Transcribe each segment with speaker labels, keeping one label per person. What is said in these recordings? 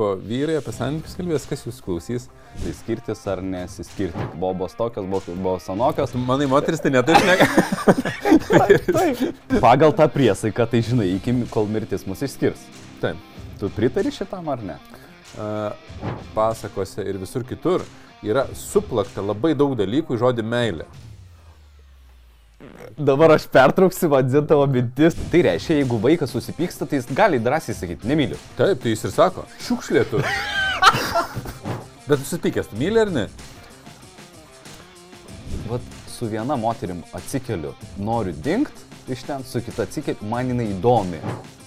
Speaker 1: tipo, vyrai apie santykius kalbės, kas jūs klausys.
Speaker 2: Tai skirtis ar nesiskirti. Bobos tokios, bobos sanokios.
Speaker 1: Manai, moteris tai netaip nega.
Speaker 2: Pagal tą priesaiką, tai žinai, iki kol mirtis mus išskirs.
Speaker 1: Taip.
Speaker 2: Tu pritari šitam ar ne?
Speaker 1: Uh, pasakose ir visur kitur yra suplakta labai daug dalykų į žodį meilė.
Speaker 2: Dabar aš pertrauksiu, vadinu tavo mintis. Tai reiškia, jeigu vaikas susipyksta, tai jis gali drąsiai sakyti, nemyliu.
Speaker 1: Taip, tai jis ir sako, šiukšlė tu. Bet susipykęs, tu myli ar ne?
Speaker 2: Vat su viena moterim atsikeliu, noriu dingt iš ten, su kita atsikeliu, man jinai įdomi.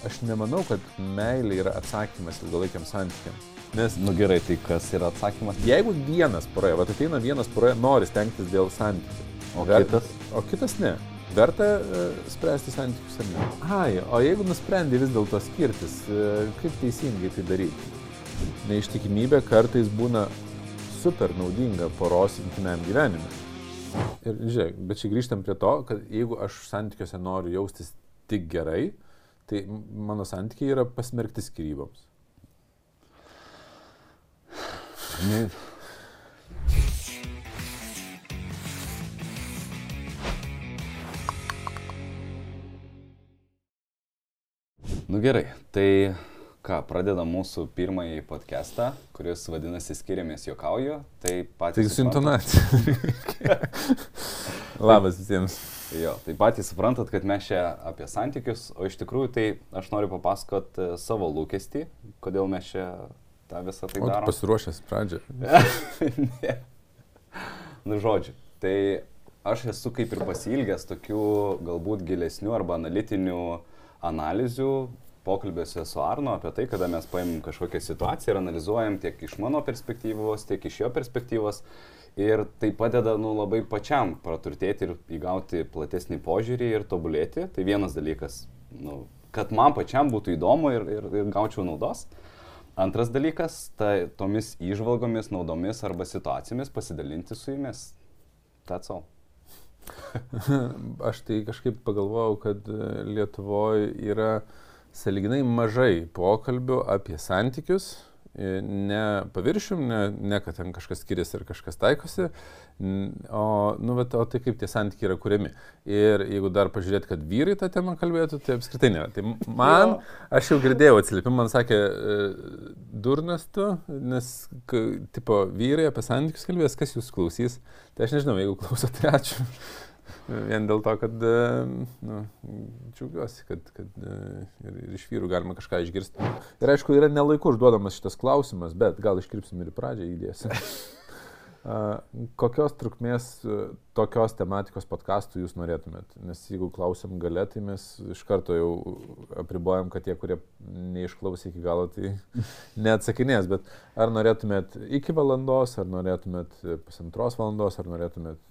Speaker 1: Aš nemanau, kad meilė yra atsakymas ilgalaikiam santykiam. Nes
Speaker 2: Nu gerai, tai kas yra atsakymas?
Speaker 1: jeigu vienas poroje, va ateina vienas poroje, nori stengtis dėl santykių.
Speaker 2: O
Speaker 1: Ver-
Speaker 2: kitas?
Speaker 1: O kitas ne. Verta uh, spręsti santykius ar ne? Ai, o jeigu nusprendė vis dėlto skirtis, uh, kaip teisingai tai daryti? Neištikimybė kartais būna super naudinga poros intimiam gyvenime. Ir žiūrėk, bet čia grįžtam prie to, kad jeigu aš santykiuose noriu jaustis tik gerai, tai mano santykiai yra pasmerkti skyryboms.
Speaker 2: Ne. Nu gerai, tai ką, pradedam mūsų pirmąjį podcastą, kuris vadinasi Skiriamės juokauju. Tai
Speaker 1: Tai
Speaker 2: patys...
Speaker 1: su
Speaker 2: suprantat-
Speaker 1: intonacija. Labas visiems.
Speaker 2: Jo, tai patys suprantat, kad mes čia apie santykius, o iš tikrųjų tai aš noriu papasakot e, savo lūkestį, kodėl mes čia tą visą tai
Speaker 1: O tu
Speaker 2: darom.
Speaker 1: pasiruošęs pradžią.
Speaker 2: ne. Nu, žodžiu, tai aš esu kaip ir pasilgęs tokių galbūt gilesnių arba analitinių analizių pokalbėse su Arno apie tai, kada mes paimam kažkokią situaciją ir analizuojam tiek iš mano perspektyvos, tiek iš jo perspektyvos. Ir tai padeda nu, labai pačiam praturtėti ir įgauti platesnį požiūrį ir tobulėti. Tai vienas dalykas, nu, kad man pačiam būtų įdomu ir, ir, ir gaučiau naudos. Antras dalykas, tai tomis įžvalgomis, naudomis arba situacijomis pasidalinti su jumis. That's all.
Speaker 1: Aš tai kažkaip pagalvojau, kad Lietuvoje yra saliginai mažai pokalbių apie santykius, e, ne paviršium, ne, ne kad ten kažkas skiriasi ir kažkas taikosi, o, nu, bet, o tai kaip tie santykiai yra kuriami. Ir jeigu dar pažiūrėt, kad vyrai tą temą kalbėtų, tai apskritai ne. Tai man, aš jau girdėjau atsiliepimą, man sakė, e, durnas tu, nes, tipo, vyrai apie santykius kalbės, kas jūs klausys. Tai aš nežinau, jeigu klausote, tai ačiū. Vien dėl to, kad e, nu, džiaugiuosi, kad, kad e, ir, ir iš vyrų galima kažką išgirsti. Ir aišku, yra nelaiku užduodamas šitas klausimas, bet gal iškirpsim ir pradžią įdėsim. A, Kokios trukmės e, tokios tematikos podkastų jūs norėtumėt? Nes jeigu klausim gale, tai mes iš karto jau apribojam, kad tie, kurie neišklausė iki galo, tai neatsakinės. Bet ar norėtumėt iki valandos, ar norėtumėt pusantros valandos, ar norėtumėt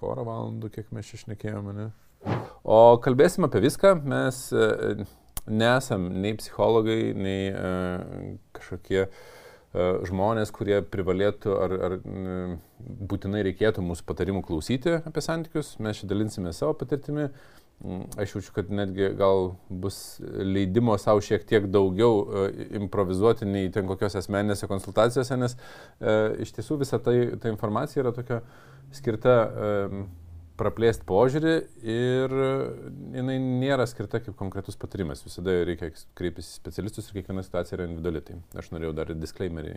Speaker 1: porą valandų, kiek mes čia šnekėjome, ne? O kalbėsim apie viską, mes e, nesam nei psichologai, nei e, kažkokie e, žmonės, kurie privalėtų ar, ar būtinai reikėtų mūsų patarimų klausyti apie santykius, mes čia dalinsime savo patirtimi. Mm, Aš jaučiu, kad netgi gal bus leidimo savo šiek tiek daugiau e, improvizuoti nei ten kokiose asmeninėse konsultacijose, nes e, iš tiesų visa tai, ta informacija yra tokia skirta e, praplėsti požiūrį ir jinai nėra skirta kaip konkretus patarimas. Visada reikia kreiptis į specialistus ir kiekviena situacija yra individuali. Tai aš norėjau dar disclaimerį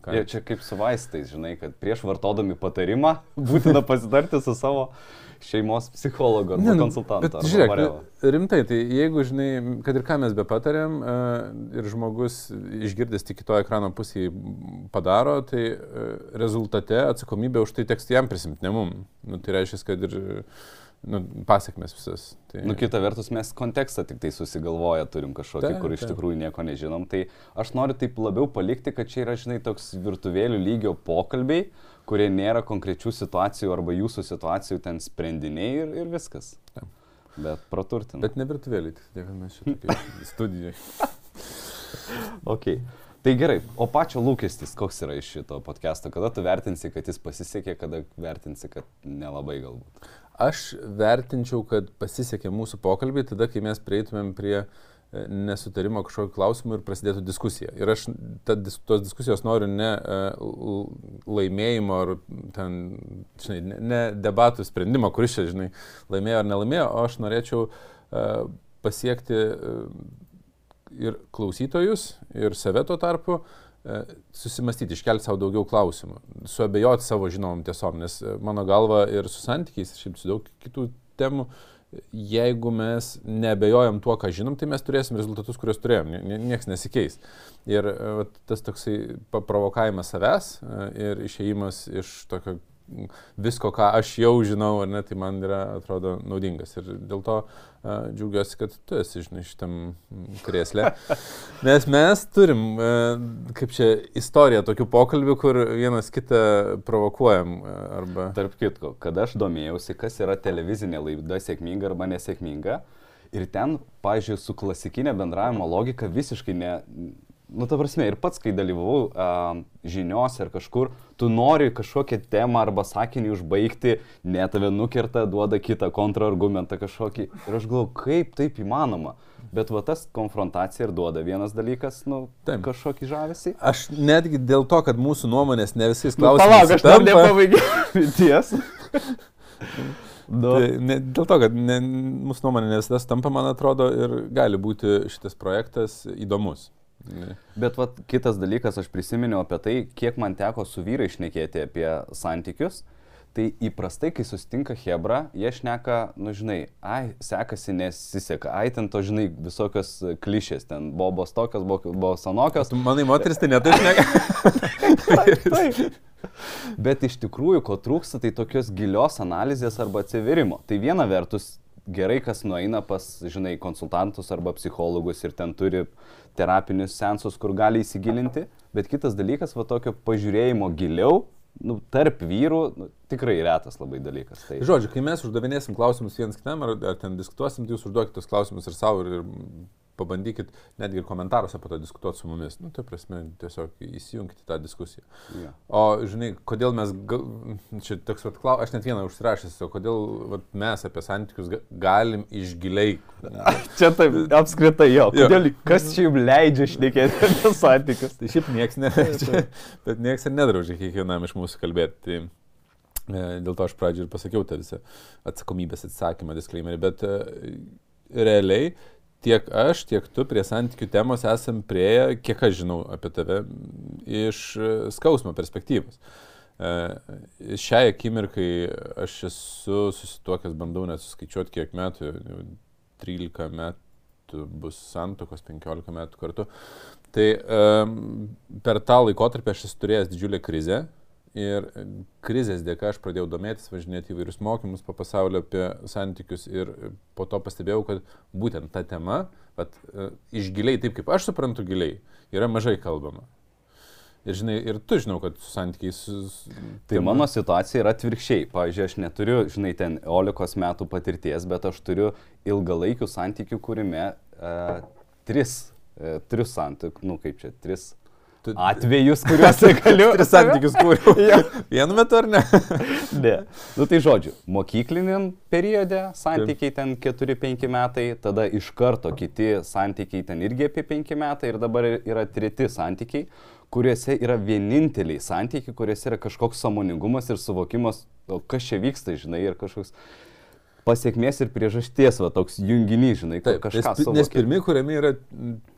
Speaker 1: ką.
Speaker 2: Jie čia kaip su vaistais, žinai, kad prieš vartodami patarimą būtina pasitarti su savo šeimos psichologu arba
Speaker 1: nu,
Speaker 2: arba
Speaker 1: žiūrėk,
Speaker 2: vareva.
Speaker 1: rimtai, tai jeigu, žinai, kad ir ką mes be patarėm e, ir žmogus išgirdęs tik kitoje ekrano pusėje padaro, tai e, rezultate atsakomybę už tai teks jam prisimti, ne mum. Nu, tai reiškia, kad ir nu, pasiekmes visas. Tai...
Speaker 2: Nu, kita vertus, mes kontekstą tik tai susigalvoję turim kažkokį,
Speaker 1: Taip,
Speaker 2: kur iš
Speaker 1: taip.
Speaker 2: tikrųjų nieko nežinom. Tai aš noriu taip labiau palikti, kad čia yra, žinai, toks virtuvėlių lygio pokalbiai, kurie nėra konkrečių situacijų arba jūsų situacijų ten sprendiniai ir, ir viskas.
Speaker 1: Taip.
Speaker 2: Bet praturtina.
Speaker 1: Bet ne virtuvėlį, tik tiek, kad mes čia tokie studijai.
Speaker 2: Ok. Tai gerai, o pačio lūkestis, koks yra iš šito podcast'o, kada tu vertinsi, kad jis pasisekė, kada vertinsi, kad nelabai galbūt.
Speaker 1: Aš vertinčiau, kad pasisekė mūsų pokalbiai tada, kai mes prieitumėm prie e, nesutarimo kažkokio klausimu ir prasidėtų diskusija. Ir aš ta, tos diskusijos noriu ne laimėjimo ar ten, žinai, ne, ne debatų sprendimo, kuris čia, žinai, laimėjo ar nelaimėjo, o aš norėčiau pasiekti ir klausytojus, ir save tuo tarpu, susimastyti, iškelti savo daugiau klausimų, suabejoti savo žinomom tiesom, nes mano galva ir su santykiais, šiaip su daug kitų temų, jeigu mes nebejojam tuo, ką žinom, tai mes turėsim rezultatus, kuriuos turėjom, niekas nesikeis. Ir tas toksai provokavimas savęs ir išėjimas iš tokio visko, ką aš jau žinau, ar ne, tai man yra, atrodo, naudingas. Ir dėl to uh, džiaugiuosi, kad tu esi, žinai, šitam krėslė. Nes mes turim, uh, kaip čia, istoriją tokių pokalbių, kur vienas kitą provokuojam. Uh, arba...
Speaker 2: Tarp kitko, kada aš domėjausi, kas yra televizinė laida sėkminga arba nesėkminga, ir ten, pažiūrėjau, su klasikinė bendravimo logika visiškai ne nu, ta prasme, ir pats, kai dalyvavau uh, žiniuose ar kažkur, tu nori kažkokią temą arba sakinį užbaigti, ne tave nukerta, duoda kitą kontrargumentą kažkokį. Ir aš galvoju, kaip taip įmanoma. Bet va tas konfrontacija ir duoda vienas dalykas, nu, Taip. kažkokį žavesį.
Speaker 1: Aš netgi dėl to, kad mūsų nuomonės ne visais nu, klausimais.
Speaker 2: Nu, palauk, aš tam nepabaigiau minties.
Speaker 1: Nu. Tai ne, dėl to, kad ne, mūsų nuomonė ne visada tampa, man atrodo, ir gali būti šitas projektas įdomus.
Speaker 2: Ne. Bet vat, kitas dalykas, aš prisiminiau apie tai, kiek man teko su vyrai išnekėti apie santykius. Tai įprastai, kai susitinka Hebra, jie šneka, nu žinai, ai, sekasi, nesiseka, ai, ten to, žinai, visokios klišės, ten bobos tokios, bobos anokios.
Speaker 1: Manai, moteris tai netaip šneka?
Speaker 2: taip, taip. Bet iš tikrųjų, ko trūksta, tai tokios gilios analizės arba atsiverimo. Tai viena vertus, gerai, kas nueina pas, žinai, konsultantus arba psichologus ir ten turi terapinius sensus, kur gali įsigilinti, bet kitas dalykas, va tokio pažiūrėjimo giliau, nu, tarp vyrų, nu, tikrai retas labai dalykas.
Speaker 1: Tai... Žodžiu, kai mes uždavinėsim klausimus vienas kitam, ar, ar ten diskutuosim, tai jūs užduokite tos klausimus ir savo, ir, ir pabandykit netgi ir komentaruose po to diskutuoti su mumis. Nu, tai prasme, tiesiog įsijungti tą diskusiją. Yeah. O, žinai, kodėl mes, čia toks, vat, klau, aš net vieną užsirašęs, o kodėl vat, mes apie santykius galim iš giliai.
Speaker 2: čia taip, apskritai jo. Kodėl, jo. kas čia jums leidžia šnekėti apie santykius?
Speaker 1: tai šiaip nieks neleidžia, bet nieks ir nedraudžia kiekvienam iš mūsų kalbėti. Tai, e, Dėl to aš pradžioje ir pasakiau tą visą atsakomybės atsakymą, disclaimerį, bet e, realiai tiek aš, tiek tu prie santykių temos esam prieėję, kiek aš žinau apie tave, iš e, skausmo perspektyvos. E, šiai akimirkai aš esu susituokęs, bandau net suskaičiuoti, kiek metų, 13 metų bus santokos, 15 metų kartu. Tai per tą laikotarpį aš esu turėjęs didžiulę krizę, Ir krizės dėka aš pradėjau domėtis, važinėti įvairius mokymus po pasaulio apie santykius ir po to pastebėjau, kad būtent ta tema, bet iš giliai, taip kaip aš suprantu giliai, yra mažai kalbama. Ir, žinai, ir tu žinau, kad su santykiais.
Speaker 2: Tai tema... mano situacija yra atvirkščiai. Pavyzdžiui, aš neturiu, žinai, ten olikos metų patirties, bet aš turiu ilgalaikių santykių kūrime e, tris, e, tris santykių, nu kaip čia, tris Tu... Atvejus, kuriuos galiu.
Speaker 1: Tris santykius kūriau. Vienu metu ar ne?
Speaker 2: ne. Nu tai žodžiu, mokykliniam periode santykiai ten 4-5 metai, tada iš karto kiti santykiai ten irgi apie 5 metai ir dabar yra treti santykiai, kuriuose yra vieninteliai santykiai, kuriuose yra kažkoks samoningumas ir suvokimas, kas čia vyksta, žinai, ir kažkoks pasiekmės ir priežasties, va toks junginys, žinai, Taip, kažkas.
Speaker 1: Nes, nes pirmi, kuriami yra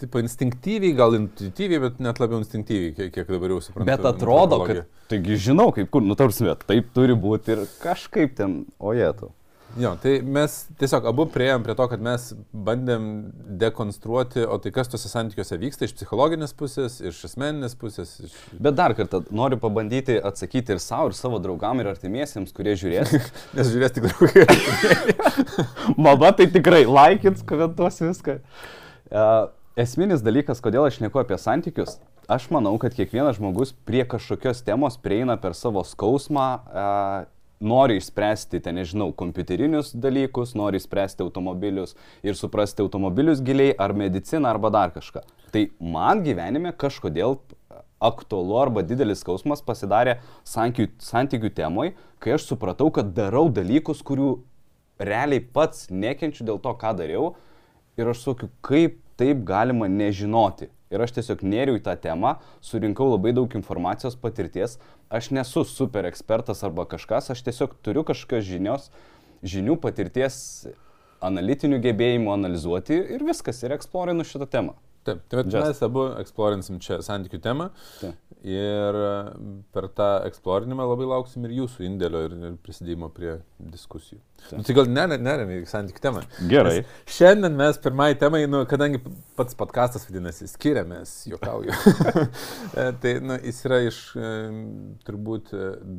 Speaker 1: tipo, instinktyviai, gal intuityviai, bet net labiau instinktyviai, kiek, kiek dabar jau suprantu.
Speaker 2: Bet atrodo, kad, taigi žinau, kaip kur, nu tarsi, taip turi būti ir kažkaip ten, ojetu.
Speaker 1: Jo, tai mes tiesiog abu prieėm prie to, kad mes bandėm dekonstruoti, o tai kas tuose santykiuose vyksta iš psichologinės pusės, iš asmeninės pusės. Iš...
Speaker 2: Bet dar kartą noriu pabandyti atsakyti ir savo, ir savo draugam, ir artimiesiems, kurie žiūrės.
Speaker 1: Nes žiūrės tik draugai.
Speaker 2: Mama tai tikrai, laikins, komentuos viską. Uh, esminis dalykas, kodėl aš neku apie santykius, aš manau, kad kiekvienas žmogus prie kažkokios temos prieina per savo skausmą, nori išspręsti, ten nežinau, kompiuterinius dalykus, nori išspręsti automobilius ir suprasti automobilius giliai, ar mediciną, arba dar kažką. Tai man gyvenime kažkodėl aktualu arba didelis skausmas pasidarė santykių, santykių temoj, kai aš supratau, kad darau dalykus, kurių realiai pats nekenčiu dėl to, ką dariau. Ir aš suokiu, kaip taip galima nežinoti. Ir aš tiesiog nėriau į tą temą, surinkau labai daug informacijos, patirties. Aš nesu super ekspertas arba kažkas, aš tiesiog turiu kažkokios žinios, žinių, patirties, analitinių gebėjimų analizuoti ir viskas, ir eksplorinu šitą temą.
Speaker 1: Taip, tai mes abu eksplorinsim čia santykių temą
Speaker 2: Taip.
Speaker 1: ir e, per tą eksplorinimą labai lauksim ir jūsų indėlio ir, ir prisidėjimo prie diskusijų.
Speaker 2: Taip.
Speaker 1: Nu, tai gal nerėmė į santykių temą.
Speaker 2: Gerai.
Speaker 1: Nes Šiandien mes pirmai temai, nu, kadangi pats podkastas vadinasi Skiriamės, juokauju. E, tai nu, jis yra iš e, turbūt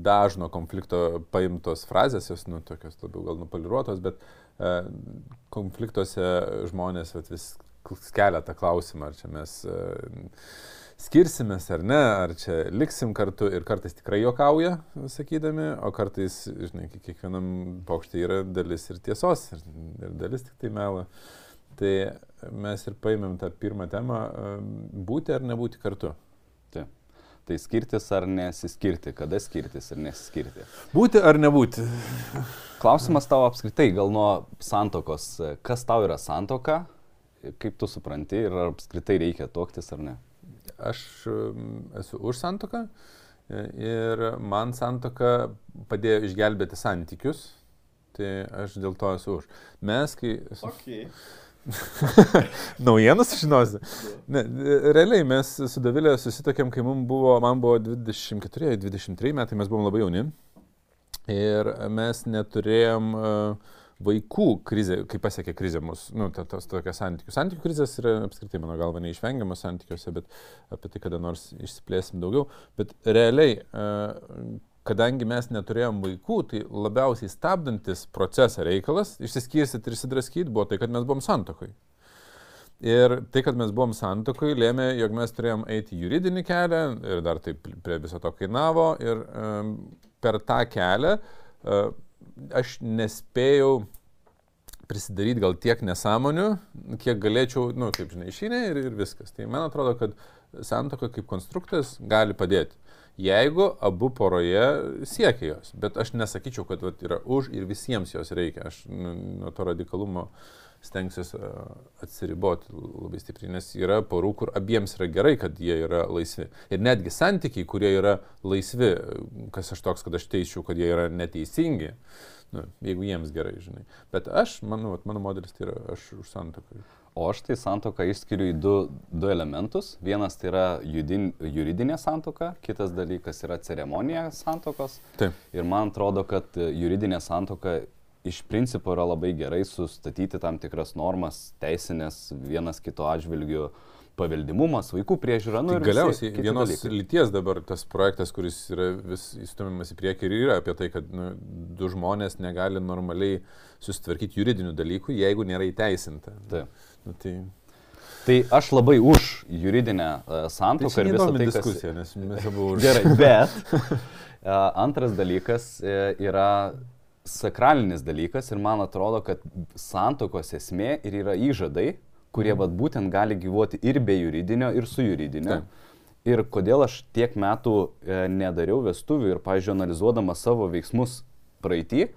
Speaker 1: dažno konflikto paimtos frazės, jos nu, tokios labiau gal nupoliruotos, bet konfliktuose žmonės vat, vis kelia tą klausimą, ar čia mes e, skirsimės ar ne, ar čia liksim kartu ir kartais tikrai juokauja, sakydami, o kartais, žinai, kiek- kiekvienam pokštė yra dalis ir tiesos, ir, ir dalis tik tai melo. Tai mes ir paėmėm tą pirmą temą e, - būti ar nebūti kartu.
Speaker 2: Taip. Tai skirtis ar nesiskirti, kada skirtis ir nesiskirti.
Speaker 1: Būti ar nebūti?
Speaker 2: Klausimas tavo apskritai, gal nuo santokos. Kas tau yra santoka, kaip tu supranti ir ar apskritai reikia tuoktis ar ne?
Speaker 1: Aš um, esu už santoką e, ir man santoka padėjo išgelbėti santykius. Tai aš dėl to esu už. Mes, kai...
Speaker 3: Okay.
Speaker 1: Naujienas žinosi. Ne, realiai mes su Davilė susitokėm, kai buvo, man buvo 24-23 metai, mes buvom labai jauni. Ir mes neturėjom uh, vaikų krizė, kai pasiekė krizė mus, nu, ta- tos tokios santykių. Santykių krizės yra apskritai, mano galva, neišvengiamas santykiuose, bet apie tai kada nors išsiplėsim daugiau. Bet realiai, uh, kadangi mes neturėjom vaikų, tai labiausiai stabdantis procesą reikalas, išsiskirsit ir įsidraskyti, buvo tai, kad mes buvom santokoj. Ir tai, kad mes buvom santokoj, lėmė, jog mes turėjom eiti juridinį kelią ir dar taip prie viso to kainavo. Ir um, per tą kelią uh, aš nespėjau prisidaryti gal tiek nesąmonių, kiek galėčiau, na, nu, kaip žinai, išinė ir, ir viskas. Tai man atrodo, kad santoka kaip konstruktas gali padėti. Jeigu abu poroje siekia jos, bet aš nesakyčiau, kad vat, yra už ir visiems jos reikia. Aš nu, nuo to radikalumo stengsiuosi a, atsiriboti labai stipriai, nes yra porų, kur abiems yra gerai, kad jie yra laisvi. Ir netgi santykiai, kurie yra laisvi, kas aš toks, kad aš teisčiau, kad jie yra neteisingi, nu, jeigu jiems gerai, žinai. Bet aš, manau, mano modelis tai yra aš už santoką.
Speaker 2: O aš tai santoką išskiriu į du, du elementus. Vienas tai yra judin, juridinė santoka, kitas dalykas yra ceremonija santokos.
Speaker 1: Taip.
Speaker 2: Ir man atrodo, kad juridinė santoka iš principo yra labai gerai sustatyti tam tikras normas, teisinės vienas kito atžvilgių, paveldimumas, vaikų priežiūra. Nu,
Speaker 1: Tai galiausiai vienos
Speaker 2: dalykai.
Speaker 1: lyties dabar tas projektas, kuris yra vis įstumiamas į priekį ir yra apie tai, kad nu, du žmonės negali normaliai susitvarkyti juridinių dalykų, jeigu nėra įteisinta.
Speaker 2: Taip.
Speaker 1: Nu, tai
Speaker 2: Tai aš labai už juridinę uh,
Speaker 1: tai
Speaker 2: santoką
Speaker 1: čia
Speaker 2: ir visą tai, kas...
Speaker 1: diskusija, nes mes abu už.
Speaker 2: Gerai, bet a, antras dalykas e, yra sakralinis dalykas ir man atrodo, kad santokos esmė ir yra įžadai, kurie vat, būtent gali gyvuoti ir be juridinio, ir su juridinio.
Speaker 1: Taip.
Speaker 2: Ir kodėl aš tiek metų e, nedariau vestuvių ir, pažiūrėjau, analizuodama savo veiksmus praeitį,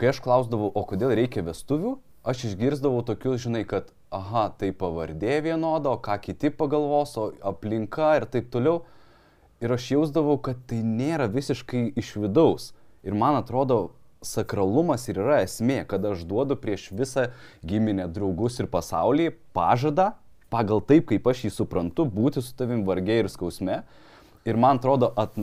Speaker 2: kai aš klausdavau, o kodėl reikia vestuvių, aš išgirdavau tokius, žinai, kad, aha, tai pavardė vienoda, o ką kiti pagalvos, o aplinka ir taip toliau. Ir aš jausdavau, kad tai nėra visiškai iš vidaus. Ir man atrodo, sakralumas ir yra esmė, kad aš duodu prieš visą giminę, draugus ir pasaulį pažadą, pagal taip, kaip aš jį suprantu, būti su tavim vargiai ir skausme. Ir man atrodo, at,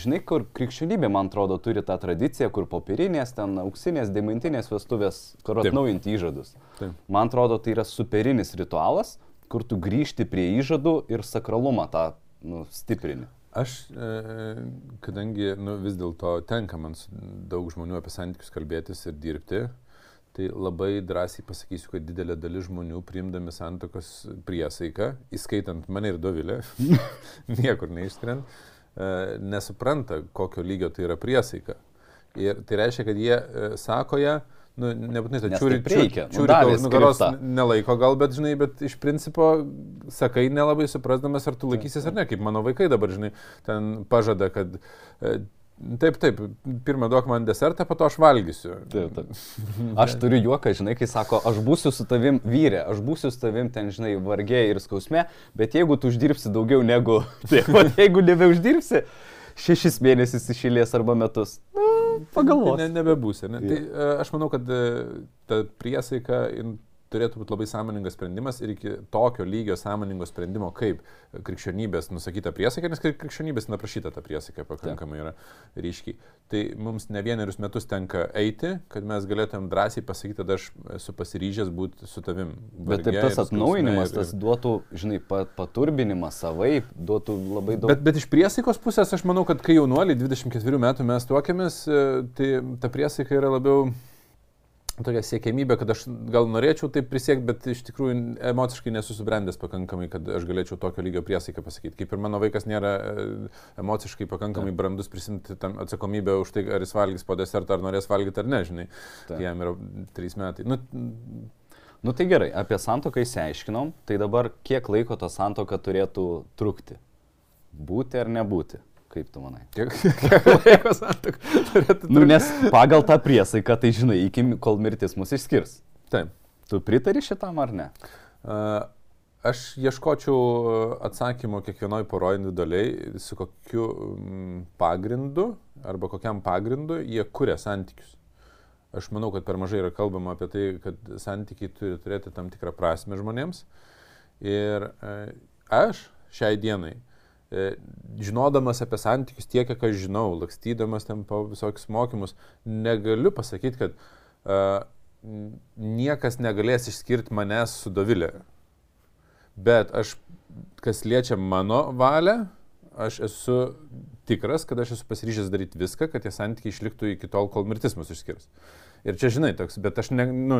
Speaker 2: žinai, kur krikščionybė, man atrodo, turi tą tradiciją, kur popierinės, ten auksinės, demantinės vestuvės, kur atnaujinti įžadus.
Speaker 1: Taip.
Speaker 2: Man atrodo, tai yra superinis ritualas, kur tu grįžti prie įžadų ir sakralumą tą nu, stiprini.
Speaker 1: Aš, e, kadangi nu, vis dėlto tenka man su daug žmonių apie santykius kalbėtis ir dirbti, tai labai drąsiai pasakysiu, kad didelė dalis žmonių priimdami santokos priesaiką, įskaitant mane ir Dovilę, niekur neišskrent, e, nesupranta, kokio lygio tai yra priesaika. Ir tai reiškia, kad jie e, sako ją, nu, nebūtinai tai čiūri,
Speaker 2: taip reikia,
Speaker 1: čiūri kol nugaros nelaiko gal, bet žinai, bet iš principo sakai nelabai suprasdamas, ar tu laikysies ar ne, kaip mano vaikai dabar, žinai, ten pažada, kad e, Taip, taip, pirmą duok man desertą, po to aš valgysiu.
Speaker 2: Taip, taip. Aš turiu juoką, žinai, kai sako, aš būsiu su tavim vyrė, aš būsiu su tavim ten, žinai, vargė ir skausme, bet jeigu tu uždirbsi daugiau negu, tai jeigu nebeuždirbsi, šešis mėnesius išėlės arba metus, nu, pagalvok.
Speaker 1: Ne, nebebūsi. Ne? Tai, e, aš manau, kad e, ta priesaika turėtų būti labai sąmoningas sprendimas ir iki tokio lygio sąmoningo sprendimo, kaip krikščionybės nusakyta priesaika, nes krikščionybės naprašyta ta priesaika pakankamai yra ryškiai. Tai mums ne vienerius metus tenka eiti, kad mes galėtum drąsiai pasakyti, kad aš esu pasiryžęs būti su tavim.
Speaker 2: Bet taip tas atnaujinimas, ir... tas duotų, žinai, paturbinimą savai, duotų labai daug.
Speaker 1: Bet, bet iš priesaikos pusės aš manau, kad kai jaunuoliai 24 metų mes tuokėmės, e, tai ta priesaika yra labiau tokia siekėmybė, kad aš gal norėčiau taip prisiekti, bet iš tikrųjų emociškai nesusibrendęs pakankamai, kad aš galėčiau tokio lygio priesaiką pasakyti. Kaip ir mano vaikas nėra e, emociškai pakankamai Ta. brandus prisimti tam atsakomybę už tai, ar jis valgys po desertą, ar norės valgyti ar ne, žinai. Tai jam yra trys metai. Nu,
Speaker 2: nu tai gerai, apie santoką įsiaiškinom, tai dabar kiek laiko ta santoka turėtų trukti? Būti ar nebūti? Kaip tu manai?
Speaker 1: Kiek, kiek laiko santoka turėtų?
Speaker 2: Nu, nes pagal tą priesaiką, tai žinai, iki kol mirtis mus išskirs.
Speaker 1: Taip.
Speaker 2: Tu pritari šitam ar ne?
Speaker 1: Uh, aš ieškočiau atsakymo kiekvienoj poroje individualiai, su kokiu mm, pagrindu arba kokiam pagrindu jie kuria santykius. Aš manau, kad per mažai yra kalbama apie tai, kad santykiai turi turėti tam tikrą prasme žmonėms. Ir uh, aš šiai dienai E, žinodamas apie santykius tiek, kiek aš žinau, lakstydamas ten po visokius mokymus, negaliu pasakyti, kad uh, niekas negalės išskirti manęs su Dovilė. Bet aš, kas liečia mano valią, aš esu tikras, kad aš esu pasiryžęs daryti viską, kad tie santykiai išliktų iki tol, kol mirtis mus išskirs. Ir čia, žinai, toks, bet aš ne, nu,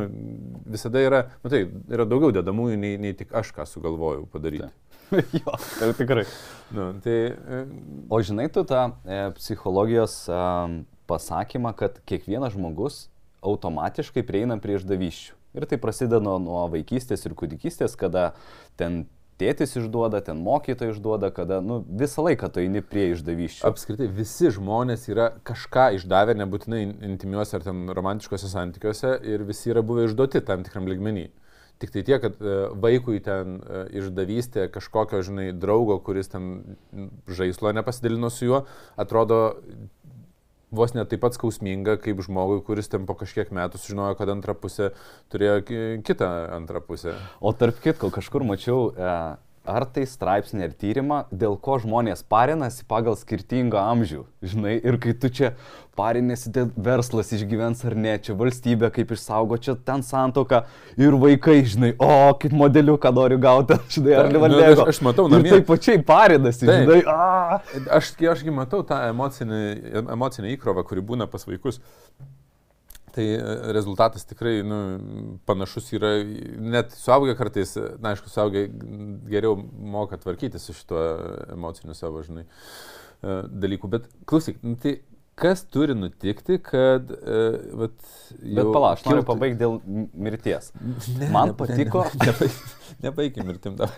Speaker 1: visada yra, nu tai, yra daugiau dedamųjų, nei, nei tik aš ką sugalvojau padaryti. Ta.
Speaker 2: jo, tai tikrai.
Speaker 1: Nu, tai, e...
Speaker 2: O žinai, tu tą e, psichologijos e, pasakymą, kad kiekvienas žmogus automatiškai prieina prie išdavyščių. Ir tai prasideda nuo, nuo vaikystės ir kūdikystės, kada ten tėtis išduoda, ten mokytojai išduoda, kada nu, visą laiką tu eini prie išdavyščių.
Speaker 1: Apskritai, visi žmonės yra kažką išdavę, nebūtinai intimiuose ar ten romantiškose santykiuose ir visi yra buvę išduoti tam tikram ligmenį. Tik tai tiek, kad e, vaikui ten e, išdavystė kažkokio, žinai, draugo, kuris ten žaislo nepasidalino su juo, atrodo vos net taip pat skausminga, kaip žmogui, kuris ten po kažkiek metų sužinojo, kad antra pusė turėjo kitą antrą pusę.
Speaker 2: O tarp kitko, kažkur mačiau e, ar tai straipsnį ar tyrimą, dėl ko žmonės parinasi pagal skirtingą amžių. Žinai, ir kai tu čia parinėsi, dėl verslas išgyvens ar ne, čia valstybė kaip išsaugo, čia ten santoka ir vaikai, žinai, o kaip modeliuką noriu gauti, žinai, ar ne valdė.
Speaker 1: Aš, aš matau, namie.
Speaker 2: Taip pačiai parinasi, Taip. žinai. A.
Speaker 1: Aš, ašgi matau tą emocinį, emocinį įkrovą, kuri būna pas vaikus tai e, rezultatas tikrai nu, panašus yra, net suaugę kartais, na aišku, suaugę geriau moka tvarkyti su šituo emociniu savo, žinai, e, dalyku. Bet klausyk, nu, tai kas turi nutikti, kad... Uh, vat,
Speaker 2: Bet palauk, aš noriu kiltų... pabaigti dėl mirties. Ne, man ne, patiko...
Speaker 1: Ne, ne, Nebaigim mirtim dar.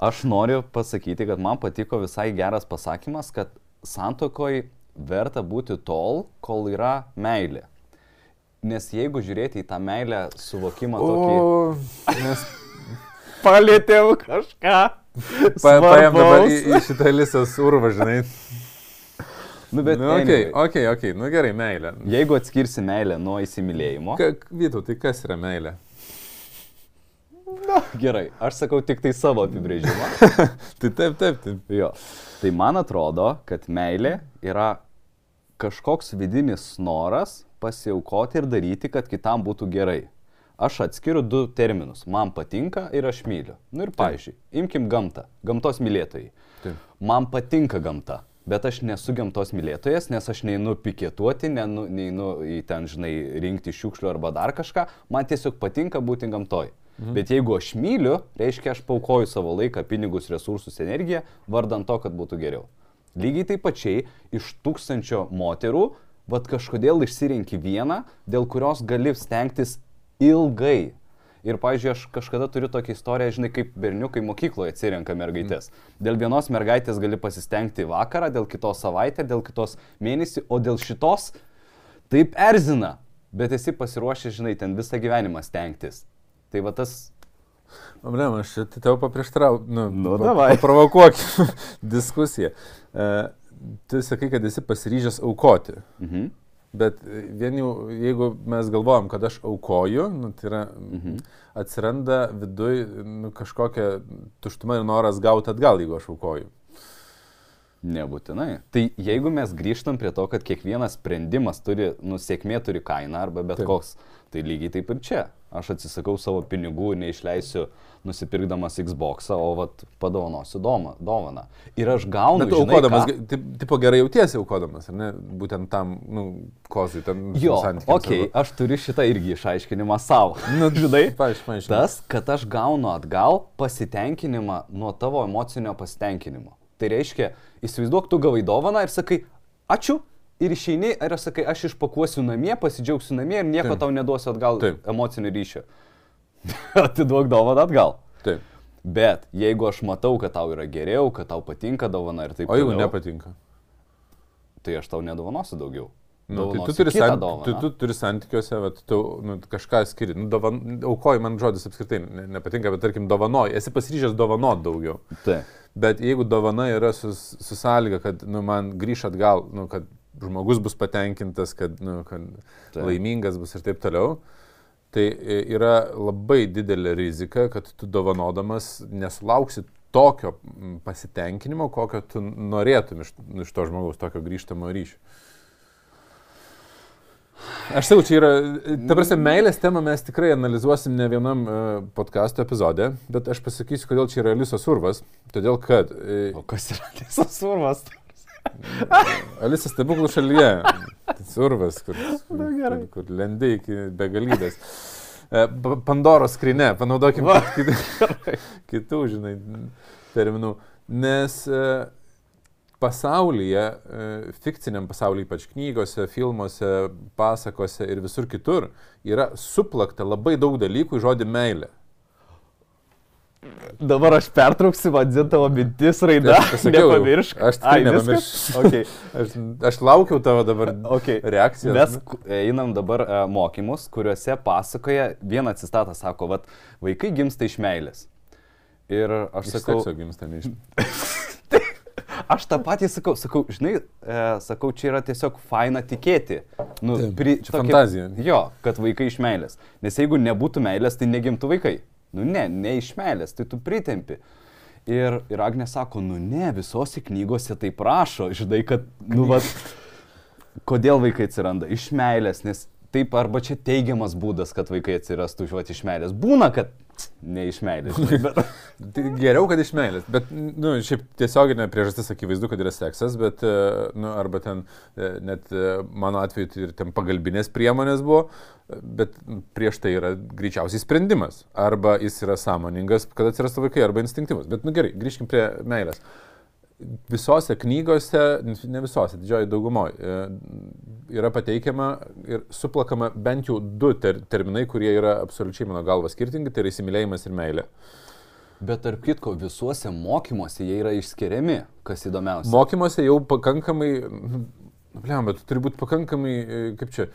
Speaker 2: Aš noriu pasakyti, kad man patiko visai geras pasakymas, kad santokoj verta būti tol, kol yra meilė. Nes jeigu žiūrėti į tą meilę suvokimą tokį... O, nes palėtėm kažką.
Speaker 1: Pa, paėm dabar į, į šitą lisas urvą, žinai.
Speaker 2: Nu, bet...
Speaker 1: Nu, okay, ok, ok, nu gerai, meilė.
Speaker 2: Jeigu atskirsi meilę nuo įsimylėjimo.
Speaker 1: Ka, Vytau, tai kas yra meilė?
Speaker 2: Na, gerai, aš sakau tik tai savo apibrėžimą.
Speaker 1: tai taip, taip, taip.
Speaker 2: Jo. Tai man atrodo, kad meilė yra kažkoks vidinis noras pasiaukoti ir daryti, kad kitam būtų gerai. Aš atskiriu du terminus. Man patinka ir aš myliu. Na nu ir pavyzdžiui, imkim gamtą. Gamtos mylėtojai. Taip. Man patinka gamta. Bet aš nesu gamtos mylėtojas, nes aš neinu pikėtuoti, neinu, neinu į ten, žinai, rinkti šiukšlių arba dar kažką. Man tiesiog patinka būti gamtoj. Mhm. Bet jeigu aš myliu, reiškia, aš paukoju savo laiką, pinigus, resursus, energiją, vardant to, kad būtų geriau. Lygiai taip pačiai iš tūkstančio moterų vad kažkodėl išsirinki vieną, dėl kurios gali stengtis ilgai. Ir, pavyzdžiui, aš kažkada turiu tokią istoriją, žinai, kaip berniukai mokykloje atsirenka mergaitės. Dėl vienos mergaitės gali pasistengti vakarą, dėl kitos savaitę, dėl kitos mėnesį, o dėl šitos taip erzina. Bet esi pasiruošęs, žinai, ten visą gyvenimą stengtis. Tai va tas
Speaker 1: Problema, aš čia tau paprieštrau, nu,
Speaker 2: Nu, davai.
Speaker 1: paprovokuok diskusiją. E, tu sakai, kad esi pasiryžęs aukoti.
Speaker 2: Mhm.
Speaker 1: Bet vien jau, jeigu mes galvojam, kad aš aukoju, nu, tai yra, mhm. atsiranda viduj nu, kažkokia tuštuma ir noras gauti atgal, jeigu aš aukoju.
Speaker 2: Nebūtinai. Tai jeigu mes grįžtam prie to, kad kiekvienas sprendimas turi, nusėkmė turi kainą arba bet
Speaker 1: Taip.
Speaker 2: koks, tai lygiai taip ir čia. Aš atsisakau savo pinigų, neišleisiu nusipirkdamas Xbox, o vat padovanosiu dovaną. Ir aš gaunu...
Speaker 1: Bet aukodamas,
Speaker 2: ką?
Speaker 1: taip, tipo gerai jautiesi aukodamas, ar ne? Būtent tam, nu, kozui, tam
Speaker 2: Jo,
Speaker 1: santykiams
Speaker 2: okei, okay,
Speaker 1: arba-
Speaker 2: aš turiu šitą irgi išaiškinimą savo.
Speaker 1: Nu,
Speaker 2: žinai,
Speaker 1: paaišk- paaiškink.
Speaker 2: tas, kad aš gaunu atgal pasitenkinimą nuo tavo emocinio pasitenkinimo. Tai reiškia, įsivaizduok, tu gavai dovaną ir sakai, ačiū. Ir išeini, ir sakai, aš išpakuosiu namie, pasidžiaugsiu namie ir nieko.
Speaker 1: Taip.
Speaker 2: tau neduosiu atgal
Speaker 1: Taip.
Speaker 2: emocinio ryšio. Atiduok dovaną atgal.
Speaker 1: Taip.
Speaker 2: Bet jeigu aš matau, kad tau yra geriau, kad tau patinka dovana ir taip
Speaker 1: O jeigu
Speaker 2: toliau,
Speaker 1: nepatinka?
Speaker 2: tai aš tau nedovanosiu daugiau.
Speaker 1: Nu, tai tu turi,
Speaker 2: kitą
Speaker 1: san,
Speaker 2: dovaną.
Speaker 1: tu, tu turi santykiuose, vat, tu nu, kažką skiri. Nu, dovan, aukoji man žodis apskritai ne, nepatinka, bet tarkim dovanoji. Esi pasiryžęs dovanot daugiau.
Speaker 2: Taip.
Speaker 1: Bet jeigu dovana yra su, su sąlyga, kad nu, man grįž atgal, nu, kad žmogus bus patenkintas, kad, nu, kad
Speaker 2: Taip.
Speaker 1: laimingas bus ir taip toliau, tai e, yra labai didelė rizika, kad tu dovanodamas nesulauksi tokio pasitenkinimo, kokio tu norėtum iš, nu, iš to žmogaus, tokio grįžtamo ryšio. Aš sakau, čia yra, ta prasme, meilės temą mes tikrai analizuosim ne vienam uh, podkastų epizode, bet aš pasakysiu, kodėl čia yra Alisos urvas. Todėl, kad uh,
Speaker 2: O kas yra tiesas urvas?
Speaker 1: Alisa stebuklų šalyje. Tas urvas, kur, kur, kur, lendi iki begalybės. E, Pa- Pandoros skrinė, panaudokim
Speaker 2: Va.
Speaker 1: kit- kitų, žinai, terminų. Nes e, pasaulyje, e, fikciniam pasaulyje, ypač knygose, filmuose, pasakose ir visur kitur, yra suplakta labai daug dalykų į žodį meilė.
Speaker 2: Dabar aš pertrauksiu, vadinu tavo mintis raidą.
Speaker 1: Tai aš.
Speaker 2: Nepamiršk.
Speaker 1: Aš tikrai
Speaker 2: Ai, viskas?
Speaker 1: nepamiršiu.
Speaker 2: Okay.
Speaker 1: Aš, aš laukiau tavo dabar
Speaker 2: Okay.
Speaker 1: reakcijos.
Speaker 2: Mes einam dabar uh, mokymus, kuriuose pasakoja, vieną citatą sako, vad, vaikai gimsta iš meilės. Ir aš
Speaker 1: Iš
Speaker 2: sakau,
Speaker 1: gimsta ne iš.
Speaker 2: aš tą patį sakau, sakau, žinai, e, sakau, čia yra tiesiog faina tikėti. Nu,
Speaker 1: Taip, čia fantazija.
Speaker 2: Jo, kad vaikai iš meilės. Nes jeigu nebūtų meilės, tai negimtų vaikai. Nu ne, ne iš meilės, tai tu pritempi. Ir, ir Agnė sako, nu ne, visose knygose tai prašo, žinai, kad, nu, va, kodėl vaikai atsiranda? Iš meilės, nes taip arba čia teigiamas būdas, kad vaikai atsirastų žuoti iš meilės. Būna, kad ne iš meilės. Bet...
Speaker 1: Tai Geriau, kad iš meilės, bet, nu, šiaip tiesioginė priežastis akivaizdu, kad yra seksas, bet, e, nu, arba ten, e, net e, mano atveju tai ir ten pagalbinės priemonės buvo, bet prieš tai yra greičiausiai sprendimas. Arba jis yra sąmoningas, kad atsirastų vaikai, arba instinktyvus. Bet, nu gerai, grįžkim prie meilės. Visose knygose, ne visose, didžioji daugumoje, yra pateikiama ir suplakama bent jau du ter terminai, kurie yra absoliučiai mano galva skirtingi, tai yra įsimylėjimas ir meilė.
Speaker 2: Bet tarp kitko, visuose mokymuose jie yra išskiriami, kas įdomiausia.
Speaker 1: Mokymuose jau pakankamai, blem, bet tu turi būti pakankamai, e, kaip čia,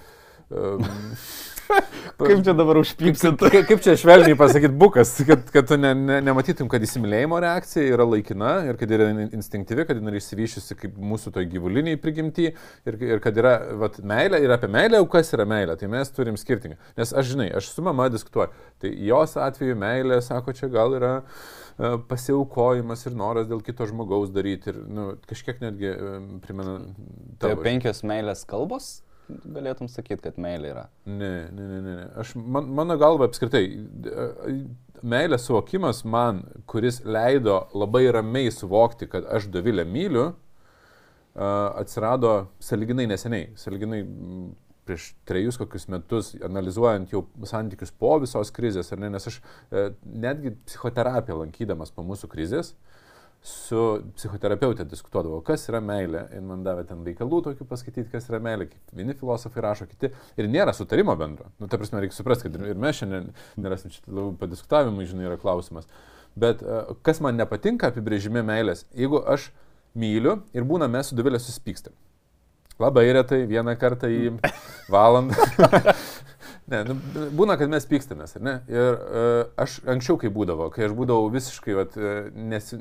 Speaker 1: um,
Speaker 2: Kaip čia dabar užpyksit?
Speaker 1: kaip, kaip čia švelniai pasakyti bukas, kad, kad tu ne, ne, nematytum, kad įsimylėjimo reakcija yra laikina ir kad yra in- instinktyvi, kad jinai išsivyščiusi kaip mūsų toj gyvuliniai prigimti ir, ir kad yra vat, meilė ir apie meilę, o kas yra meilė, tai mes turim skirtingą. Nes aš žinai, aš su mama diskutuoju, tai jos atveju meilė, sako, čia gal yra e, pasiaukojimas ir noras dėl kito žmogaus daryti ir nu, kažkiek netgi e, primena
Speaker 2: Tai penkios meilės kalbos, galėtum sakyti, kad meilė yra.
Speaker 1: Ne, ne, ne, ne. Aš, man, mano galva apskritai, meilės suvokimas man, kuris leido labai ramiai suvokti, kad aš Dovilę myliu, atsirado saliginai neseniai. Saliginai prieš trejus kokius metus, analizuojant jau santykius po visos krizės, ne, nes aš e, netgi psichoterapiją lankydamas po mūsų krizės, su psichoterapeutė diskutuodavau, kas yra meilė. Ir man davė ten reikalų tokių paskaityti, kas yra meilė. Vieni filosofai rašo, kiti. Ir nėra sutarimo bendro. Nu, ta prasme, reikia suprasti, kad ir mes šiandien nerasim čia labiau padiskutavimai, žinai, yra klausimas. Bet e, kas man nepatinka apibrėžime meilės, jeigu aš myliu ir būna mes su duvilė susipykstam. Labai retai, vieną kartą į valandą. Ne, nu, būna, kad mes pykstamės, ne? Ir uh, aš anksčiau, kai būdavo, kai aš būdavau visiškai, vat, e, nesi,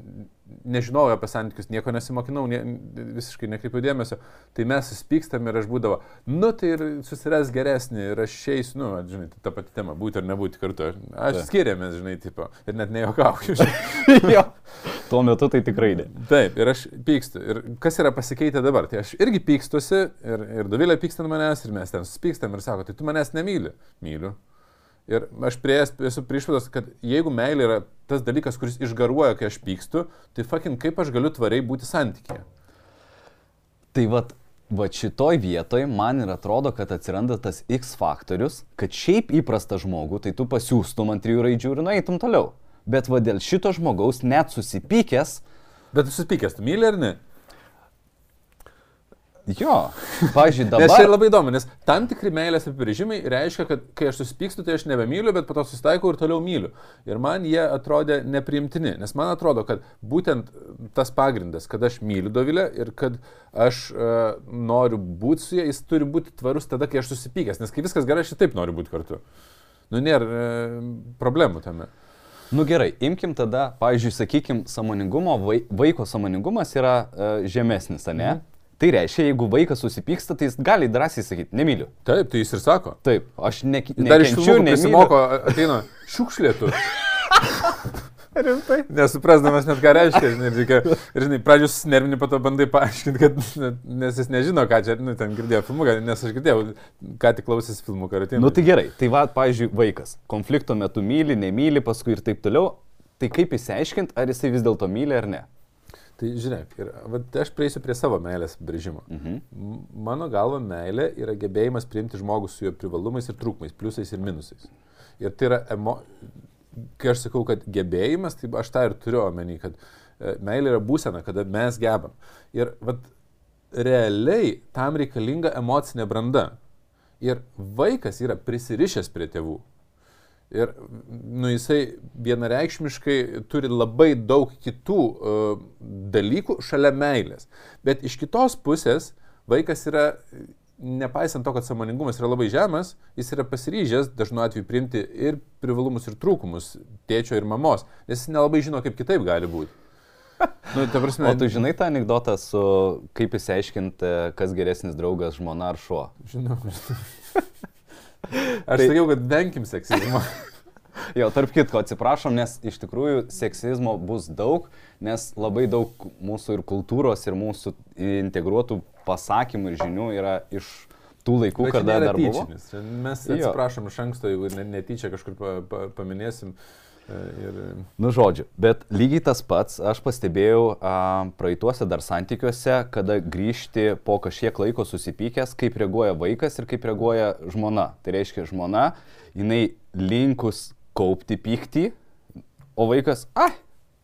Speaker 1: nežinojau apie santykius, nieko nesimokinau, ne, visiškai nekreipiu dėmesio, tai mes susipykstam ir aš būdavo, nu tai ir susiras geresnį ir aš šiais, nu, žinai, tai ta pati tema, būti ar nebūti kartu. Aš skiriamės, žinai, tipo, ir net nejokauju.
Speaker 2: jo. Tuo metu tai tikrai ne.
Speaker 1: Taip, ir aš pykstu. Ir kas yra pasikeitę dabar? Tai aš irgi pykstusi ir, ir Dovilė pyksta ant manęs ir mes ten susipykstam ir sako, tai tu manęs nemyli. Myliu. Ir aš prieėjęs esu priešvadas, kad jeigu meilė yra tas dalykas, kuris išgaruoja, kai aš pykstu, tai fucking kaip aš galiu tvariai būti santykėje.
Speaker 2: Tai vad, va šitoj vietoj man ir atrodo, kad atsiranda tas X faktorius, kad šiaip įprastą žmogų, tai tu pasiūstum ant trijų raidžių ir nueitum toliau. Bet va dėl šito žmogaus net susipykęs.
Speaker 1: Bet susipykęs, tu myli ar ne?
Speaker 2: Jo, pažiūrėjau, dabar.
Speaker 1: Nes čia labai įdomu, nes tam tikri meilės apibrėžimai reiškia, kad kai aš susipykstu, tai aš nebemyliu, bet po to susitaikau ir toliau myliu. Ir man jie atrodė nepriimtini, nes man atrodo, kad būtent tas pagrindas, kad aš myliu Dovilę ir kad aš uh, noriu būti su ja, jis turi būti tvarus tada, kai aš susipykęs, nes kai viskas gerai, aš ir taip noriu būti kartu. Nu, nėra uh, problemų tame.
Speaker 2: Nu gerai, imkim tada, pavyzdžiui, sakykim, samoningumo, vaiko samoningumas yra uh, žemesnis, ne? Mhm. Tai reiškia, jeigu vaikas susipyksta, tai jis gali drąsiai sakyti, nemyliu.
Speaker 1: Taip, tai jis ir sako.
Speaker 2: Taip, aš ne,
Speaker 1: Dar iš jų nesimoko, ateina šiukšlėtų. Rimtai? Nesuprasdamas net ką reiškia, žinai, reikia, žinai, pradžius nervinį pato bandai paaiškinti, kad, nes jis nežino, ką čia, nu, ten girdėjo filmuką, nes aš girdėjau, ką tik klausęs filmuką ir atėjo.
Speaker 2: Nu tai gerai, tai va, pavyzdžiui, vaikas, konflikto metu myli, nemyli, paskui ir taip toliau, tai kaip įsiaiškinti, ar jisai vis dėlto myli ar ne?
Speaker 1: Tai žiūrėk, ir, va, aš prieisiu prie savo meilės brėžimo. Mhm. Mano galva meilė yra gebėjimas priimti žmogų su jo privalumais ir trūkumais, pliusais ir minusais. Ir tai yra, emo... kai aš sakau, kad gebėjimas, tai aš tą ir turiu omeny, kad e, meilė yra būsena, kada mes gebam. Ir vat, realiai tam reikalinga emocinė branda. Ir vaikas yra prisirišęs prie tėvų. Ir nu, jisai vienareikšmiškai turi labai daug kitų uh, dalykų šalia meilės. Bet iš kitos pusės vaikas yra, nepaisant to, kad samoningumas yra labai žemas, jis yra pasiryžęs dažnu atveju priimti ir privalumus, ir trūkumus tėčio ir mamos, nes jis nelabai žino, kaip kitaip gali būti.
Speaker 2: Nu, prasme, o tu žinai tą anegdotą su kaip įsiaiškinti, kas geresnis draugas, žmona ar šuo?
Speaker 1: Žinau. žinau. Aš tai... sakiau, kad venkim seksizmo.
Speaker 2: Jo, tarp kitko, atsiprašom, nes iš tikrųjų seksizmo bus daug, nes labai daug mūsų ir kultūros, ir mūsų integruotų pasakymų ir žinių yra iš tų laikų,
Speaker 1: Bet
Speaker 2: kada dar
Speaker 1: tyčinis. buvo. Mes atsiprašom iš anksto, jeigu netyčia kažkur pa, pa, paminėsim. E, ir...
Speaker 2: Nu, žodžiu, bet lygiai tas pats aš pastebėjau a, praeituose dar santykiuose, kada grįžti po kažkiek laiko susipykęs, kaip reaguoja vaikas ir kaip reaguoja žmona. Tai reiškia, žmona, jinai linkus kaupti pyktį, o vaikas, ah,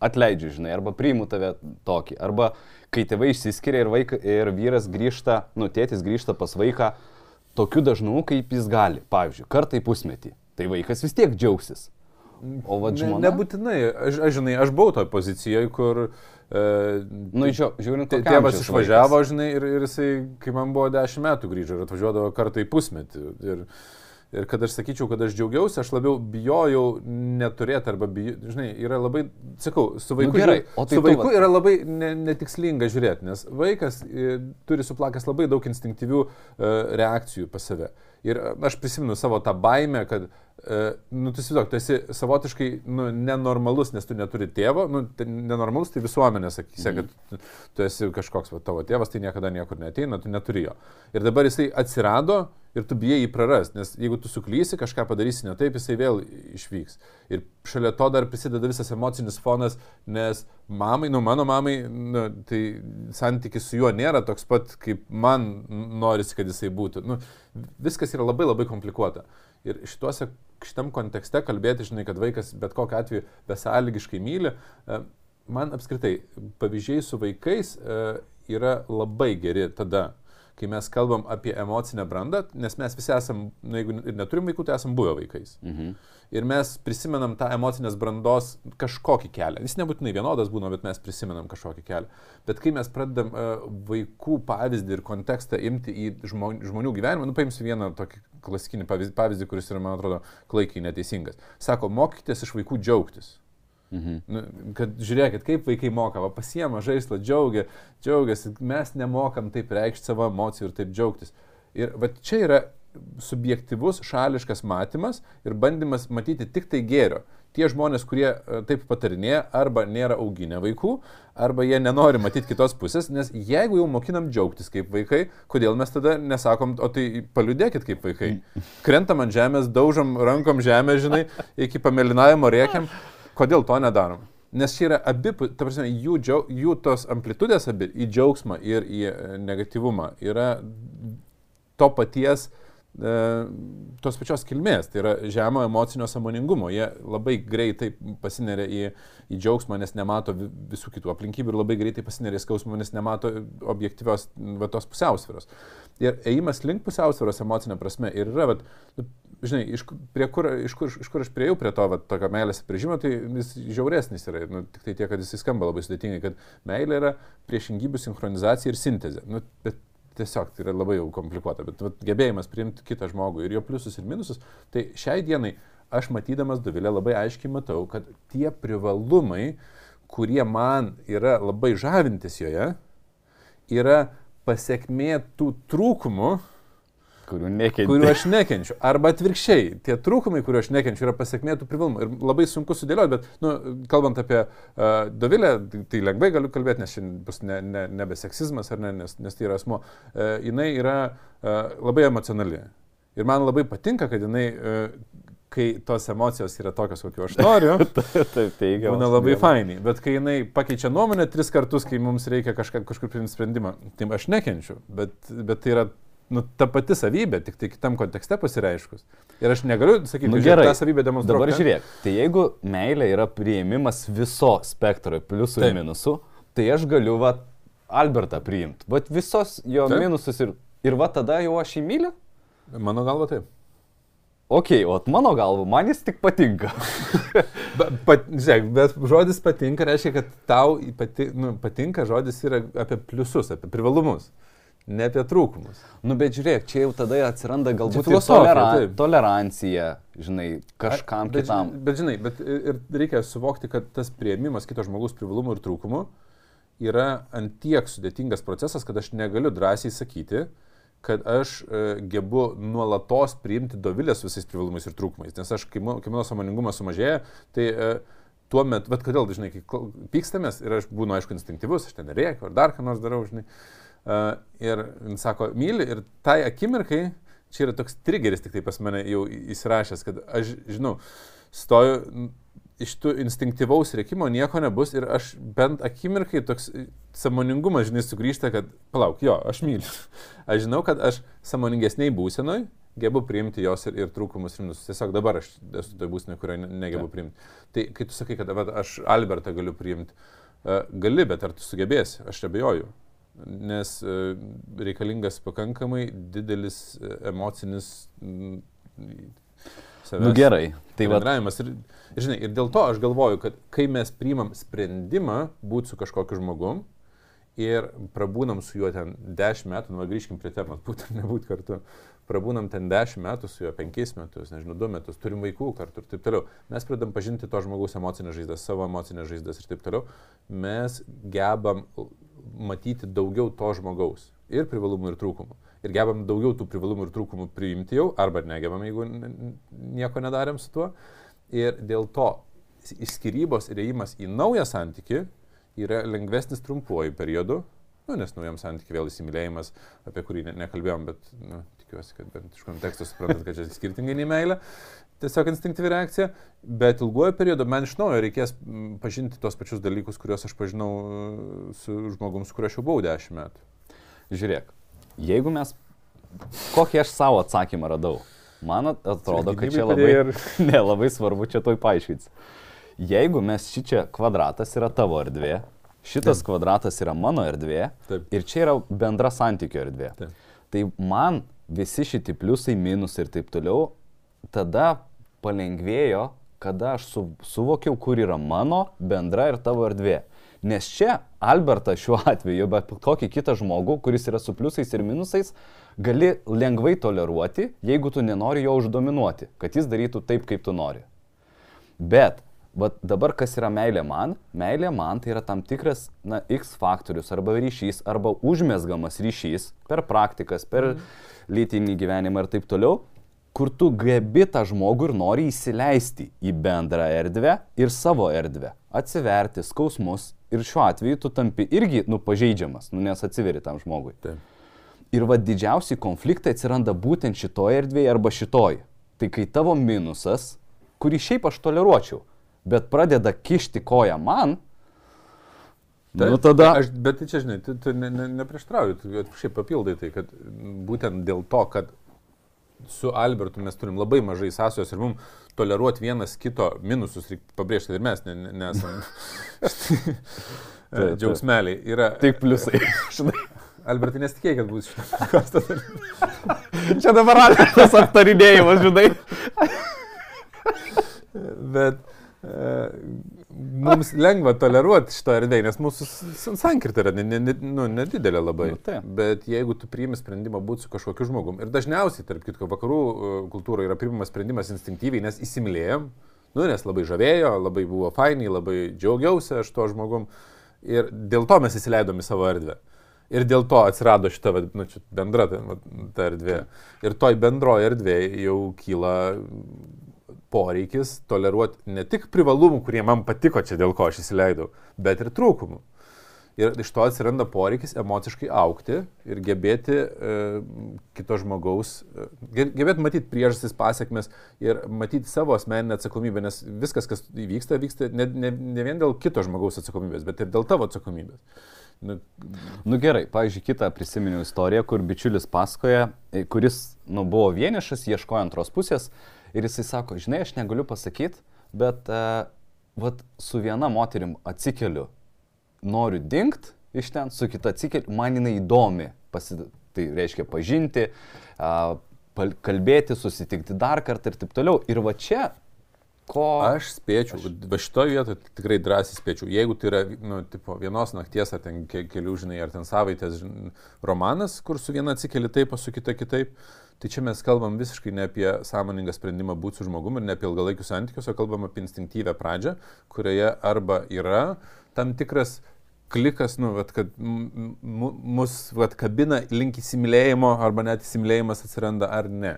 Speaker 2: atleidžiu, žinai, arba priimu tave tokį, arba kai tėvai išsiskiria ir, vaika, ir vyras grįžta, nu, tėtis grįžta pas vaiką tokiu dažnumu, kaip jis gali, pavyzdžiui, kartą į pusmetį, tai vaikas vis tiek džiaugsis.
Speaker 1: O va, žmona. Ne, nebūtinai, aš, aš žinai, aš buvau toje pozicijoje, kur...
Speaker 2: E, nu, žiūrint,
Speaker 1: tai tėvas išvažiavo, vaikas. žinai, ir, ir jisai, kai man buvo 10 metų grįžo ir atvažiuodavo kartą į pusmetį. Ir, Ir kad aš sakyčiau, kad aš džiaugiausi, aš labiau bijojau neturėti arba, bijo, žinai, yra labai, sakau, su vaiku, nu, gerai, žiūrėk, tai su vaiku yra labai ne, netikslinga žiūrėti, nes vaikas e, turi suplakęs labai daug instinktyvių e, reakcijų pas save. Ir aš prisimenu savo tą baimę, kad nu, tu įsivaizduok, tu esi savotiškai nu, nenormalus, nes tu neturi tėvo, nu, tai nenormalus tai visuomenė sakysi, mm. kad tu, tu esi kažkoks, va, tavo tėvas tai niekada niekur neteina, tu neturi jo. Ir dabar jisai atsirado ir tu bijai jį prarasti, nes jeigu tu suklysi, kažką padarysi ne taip, jisai vėl išvyks. Ir šalia to dar prisideda visas emocinis fonas, nes mamai, nu mano mamai, nu, tai santykis su juo nėra toks pat, kaip man norisi, kad jisai būtų. Nu, viskas yra labai labai komplikuota. Ir šituose šitam kontekste kalbėti, žinai, kad vaikas bet kokiu atveju besąlygiškai myli, e, man apskritai pavyzdžiai su vaikais e, yra labai geri tada, kai mes kalbam apie emocinę brandą, nes mes visi esam, na, jeigu ir neturim vaikų, tai esam buvę vaikais. Mhm. Ir mes prisimenam tą emocinės brandos kažkokį kelią. Jis nebūtinai vienodas būna, bet mes prisimenam kažkokį kelią. Bet kai mes pradedam uh, vaikų pavyzdį ir kontekstą imti į žmonių, žmonių gyvenimą, nu paimsiu vieną tokį klasikinį pavyzdį, pavyzdį, kuris yra, man atrodo, klaikiai neteisingas. Sako, mokykitės iš vaikų džiaugtis. Mhm. Nu, kad žiūrėkit, kaip vaikai moka, va, pasiema žaislą, džiaugia, džiaugiasi, mes nemokam taip reikšti savo emocijų ir taip džiaugtis. Ir va čia yra subjektivus, šališkas matymas ir bandymas matyti tik tai gėrio. Tie žmonės, kurie e, taip patarinėja, arba nėra auginę vaikų, arba jie nenori matyti kitos pusės, nes jeigu jau mokinam džiaugtis kaip vaikai, kodėl mes tada nesakom, o tai paliudėkit kaip vaikai. Krentam ant žemės, daužom rankom žemę, žinai, iki pamelinavimo rėkiam. Kodėl to nedarom? Nes čia yra abi, ta prasme, jų, džiaug, jų tos amplitudės abi į džiaugsmą ir į e, negativumą yra to paties, e, tos pačios kilmės, tai yra žemo emocinio samoningumo. Jie labai greitai pasineria į, į džiaugsmą, nes nemato visų kitų aplinkybių ir labai greitai pasineria į skausmą, nes nemato objektyvios va, tos pusiausvėros. Ir ėjimas link pusiausvėros emocinė prasme ir yra, va, nu, žinai, iš kur, iš, kur, iš kur aš prieėjau prie to, va, tokio meilės apibrėžimo, tai jis žiauresnis yra. Nu, tik tai tiek, kad jis skamba labai sudėtingai, kad meilė yra priešingybių sinchronizacija ir sintezė. Nu, bet tiesiog tai yra labai jau komplikuota. Bet va, gebėjimas priimti kitą žmogų ir jo pliusus ir minusus, tai šiai dienai aš matydamas Dovilę labai aiškiai matau, kad tie privalumai, kurie man yra labai žavintis joje, yra pasiekmė tų trūkumų,
Speaker 2: kurių nekenčiu.
Speaker 1: Kurių aš nekenčiu. Arba atvirkščiai, tie trūkumai, kuriuo aš nekenčiu, yra pasiekmė tų privalumų. Ir labai sunku sudėlioti, bet, nu, kalbant apie uh, Dovilę, tai, lengvai galiu kalbėti, nes šiandien bus ne, ne, nebe seksizmas, ar ne, nes, nes tai yra asmo. Uh, jinai yra uh, labai emocionali. Ir man labai patinka, kad jinai uh, kai tos emocijos yra tokios, kokiu aš noriu,
Speaker 2: taip teigiamai.
Speaker 1: Būna labai fainai. Bet kai jinai pakeičia nuomonę tris kartus, kai mums reikia kažką, kažkur priimti sprendimą, tai aš nekenčiu. Bet, bet tai yra nu, ta pati savybė, tik tai kitam kontekste pasireiškus. Ir aš negaliu sakyti, nu, gerai, tą savybę demonstruoti.
Speaker 2: Dabar žiūrėk, tai jeigu meilė yra prieimimas viso spektro pliusų ir minusų, tai aš galiu va Albertą priimti. Bet visos jo taip. minusus ir, ir va tada jau aš jį myliu?
Speaker 1: Mano galva taip.
Speaker 2: Ok, o mano galva, man jis tik patinka.
Speaker 1: bet, pat, žiūrėk, bet žodis patinka reiškia, kad tau pati, nu, patinka žodis yra apie pliusus, apie privalumus ne apie trūkumus.
Speaker 2: Nu, bet žiūrėk, čia jau tada atsiranda galbūt toleran, tolerancija, žinai, kažkam
Speaker 1: bet,
Speaker 2: kitam.
Speaker 1: Bet, žinai, bet ir reikia suvokti, kad tas prieimimas kito žmogaus privalumų ir trūkumų yra antiek sudėtingas procesas, kad aš negaliu drąsiai sakyti, kad aš e, gebu nuolatos priimti dovilės visais privalumais ir trūkumais. Nes aš, kai, kai mano samoningumas sumažėja, tai e, tuo metu, bet kodėl dažnai, kai pykstamės ir aš būnu, aišku, instinktyvus, aš ten rėkiu ar dar ką nors darau, žinai. Uh, ir jis sako, myli ir tai akimirkai, čia yra toks trigeris tik tai pas mane jau įsirašęs, kad aš, žinau, stoju iš tų instinktyvaus reikimo nieko nebus ir aš bent akimirkai toks samoningumas, žinai, sugrįžta, kad palauk, jo, aš myliu. Aš žinau, kad aš samoningesniai būsenoj gebu priimti jos ir, ir trūkumus ir minusus. Tiesiog dabar aš esu toj būsenoj, kurioje negebu priimti. Tai kai tu sakai, kad va, aš Albertą galiu priimti, uh, gali, bet ar tu sugebėsi, aš abejoju nes e, reikalingas pakankamai didelis e, emocinis
Speaker 2: savęs. Nu gerai.
Speaker 1: Tai bendravimas. Ir, žinai, ir dėl to aš galvoju, kad kai mes priimam sprendimą būti su kažkokiu žmogum ir prabūnam su juo ten 10 metų, nu grįžkim prie temos, būtent nebūti kartu, prabūnam ten 10 metų su juo, 5 metus, nežinau, 2 metus, turim vaikų kartu ir taip toliau. Mes pradedam pažinti to žmogaus emocinės žaizdas, savo emocinės žaizdas ir taip toliau. Mes gebam matyti daugiau to žmogaus ir privalumų ir trūkumų. Ir gebam daugiau tų privalumų ir trūkumų priimti jau, arba negebam, jeigu nieko nedarėm su tuo. Ir dėl to išskirybos ir įėjimas į naują santyki yra lengvesnis trumpuoju periodu, nu, nes naujam santykiui vėl įsimylėjimas, apie kurį ne, nekalbėjom, bet nu, tikiuosi, kad bent iš konteksto suprantat, kad čia skirtingai nei meilė tiesiog instinktyvi reakcija, bet ilguoju periodu man iš naujo reikės pažinti tos pačius dalykus, kuriuos aš pažinau e, su žmogum, su kuriuo aš jau buvau dešimt metų.
Speaker 2: Žiūrėk, jeigu mes, kokį aš savo atsakymą radau, man atrodo, kad čia labai, ir... ne, labai svarbu čia toj paaiškinti. Jeigu mes šį čia kvadratas yra tavo erdvė, šitas Taip. kvadratas yra mano erdvė
Speaker 1: Taip.
Speaker 2: ir čia yra bendra santykio erdvė.
Speaker 1: Taip.
Speaker 2: Tai man visi šitie pliusai, minusai ir taip toliau, tada palengvėjo, kada aš su, suvokiau, kur yra mano bendra ir tavo erdvė. Nes čia Albertas šiuo atveju, bet kokį kitą žmogų, kuris yra su pliusais ir minusais, gali lengvai toleruoti, jeigu tu nenori jo uždominuoti, kad jis darytų taip, kaip tu nori. Bet Bet dabar kas yra meilė man? Meilė man tai yra tam tikras, na, X faktorius arba ryšys, arba užmėsgamas ryšys per praktikas, per mm. lytinį gyvenimą ir taip toliau, kur tu gebi tą žmogų ir nori įsileisti į bendrą erdvę ir savo erdvę, atsiverti skausmus ir šiuo atveju tu tampi irgi, nu, pažeidžiamas, nu, nes atsiveri tam žmogui.
Speaker 1: Taip.
Speaker 2: Ir va didžiausi konfliktai atsiranda būtent šitoje erdvėje arba šitoje. Tai kai tavo minusas, kurį šiaip aš toleruočiau, bet pradeda kišti koją man,
Speaker 1: Taip, nu tada... Aš, bet tai čia, žinai, tu, tu ne, ne, neprieštrauji, tu šiaip papildai tai, kad būtent dėl to, kad su Albertu mes turim labai mažai sąsajos ir mums toleruoti vienas kito minusus, reikia pabrėžti, kad ir mes ne, ne, nesame džiaugsmeliai. Yra...
Speaker 2: Tik pliusai.
Speaker 1: Albertai, nesitikėjai, kad bus šitas.
Speaker 2: Čia dabar Albertas aptarinėjimas, žinai.
Speaker 1: bet mums lengva toleruoti šito erdvėje, nes mūsų sankirta yra nedidelė nu, ne labai. Nu, tai. Bet jeigu tu priimi sprendimą būti su kažkokiu žmogum, ir dažniausiai, tarp kitko, vakarų e, kultūroje yra priimamas sprendimas instinktyviai, nes įsimylėjom, nu, nes labai žavėjo, labai buvo fainiai, labai džiaugiausi aš tuo žmogum. Ir dėl to mes įsileidom į savo erdvę. Ir dėl to atsirado šita nu, bendra ta, ta erdvė. Ir toj bendroje erdvėje jau kyla poreikis toleruoti ne tik privalumų, kurie man patiko čia dėl ko aš įsileidau, bet ir trūkumų. Ir iš to atsiranda poreikis emociškai aukti ir gebėti e, kito žmogaus, e, gebėti matyti priežastis, pasiekmes ir matyti savo asmeninę atsakomybę, nes viskas, kas įvyksta, vyksta ne, ne, ne vien dėl kito žmogaus atsakomybės, bet ir dėl tavo atsakomybės.
Speaker 2: Nu, nu gerai, pavyzdžiui, kitą prisiminiau istoriją, kur bičiulis pasakoja, e, kuris nu, buvo vienišas, ieškojo antros pusės Ir jisai sako, žinai, aš negaliu pasakyti, bet uh, vat, su viena moterim atsikeliu, noriu dinkt iš ten, su kita atsikeliu, man jinai įdomi, pasi, tai reiškia pažinti, uh, kalbėti, susitikti dar kartą ir taip toliau. Ir va čia Ko?
Speaker 1: Aš spėčiau, aš... va šitoje vietoje tikrai drąsiai spėčiau, jeigu tai yra nu, tipo, vienos nakties ar ten kelių, žinai, ar ten savaitės žinai, romanas, kur su viena atsikeli taip, o su kita kitaip, Tai čia mes kalbam visiškai ne apie sąmoningą sprendimą būti su žmogumi ir ne apie ilgalaikius santykius, o kalbam apie instinktyvę pradžią, kurioje arba yra tam tikras klikas, nu, vat, kad mus vat, kabina link įsimylėjimo arba net įsimylėjimas atsiranda ar ne.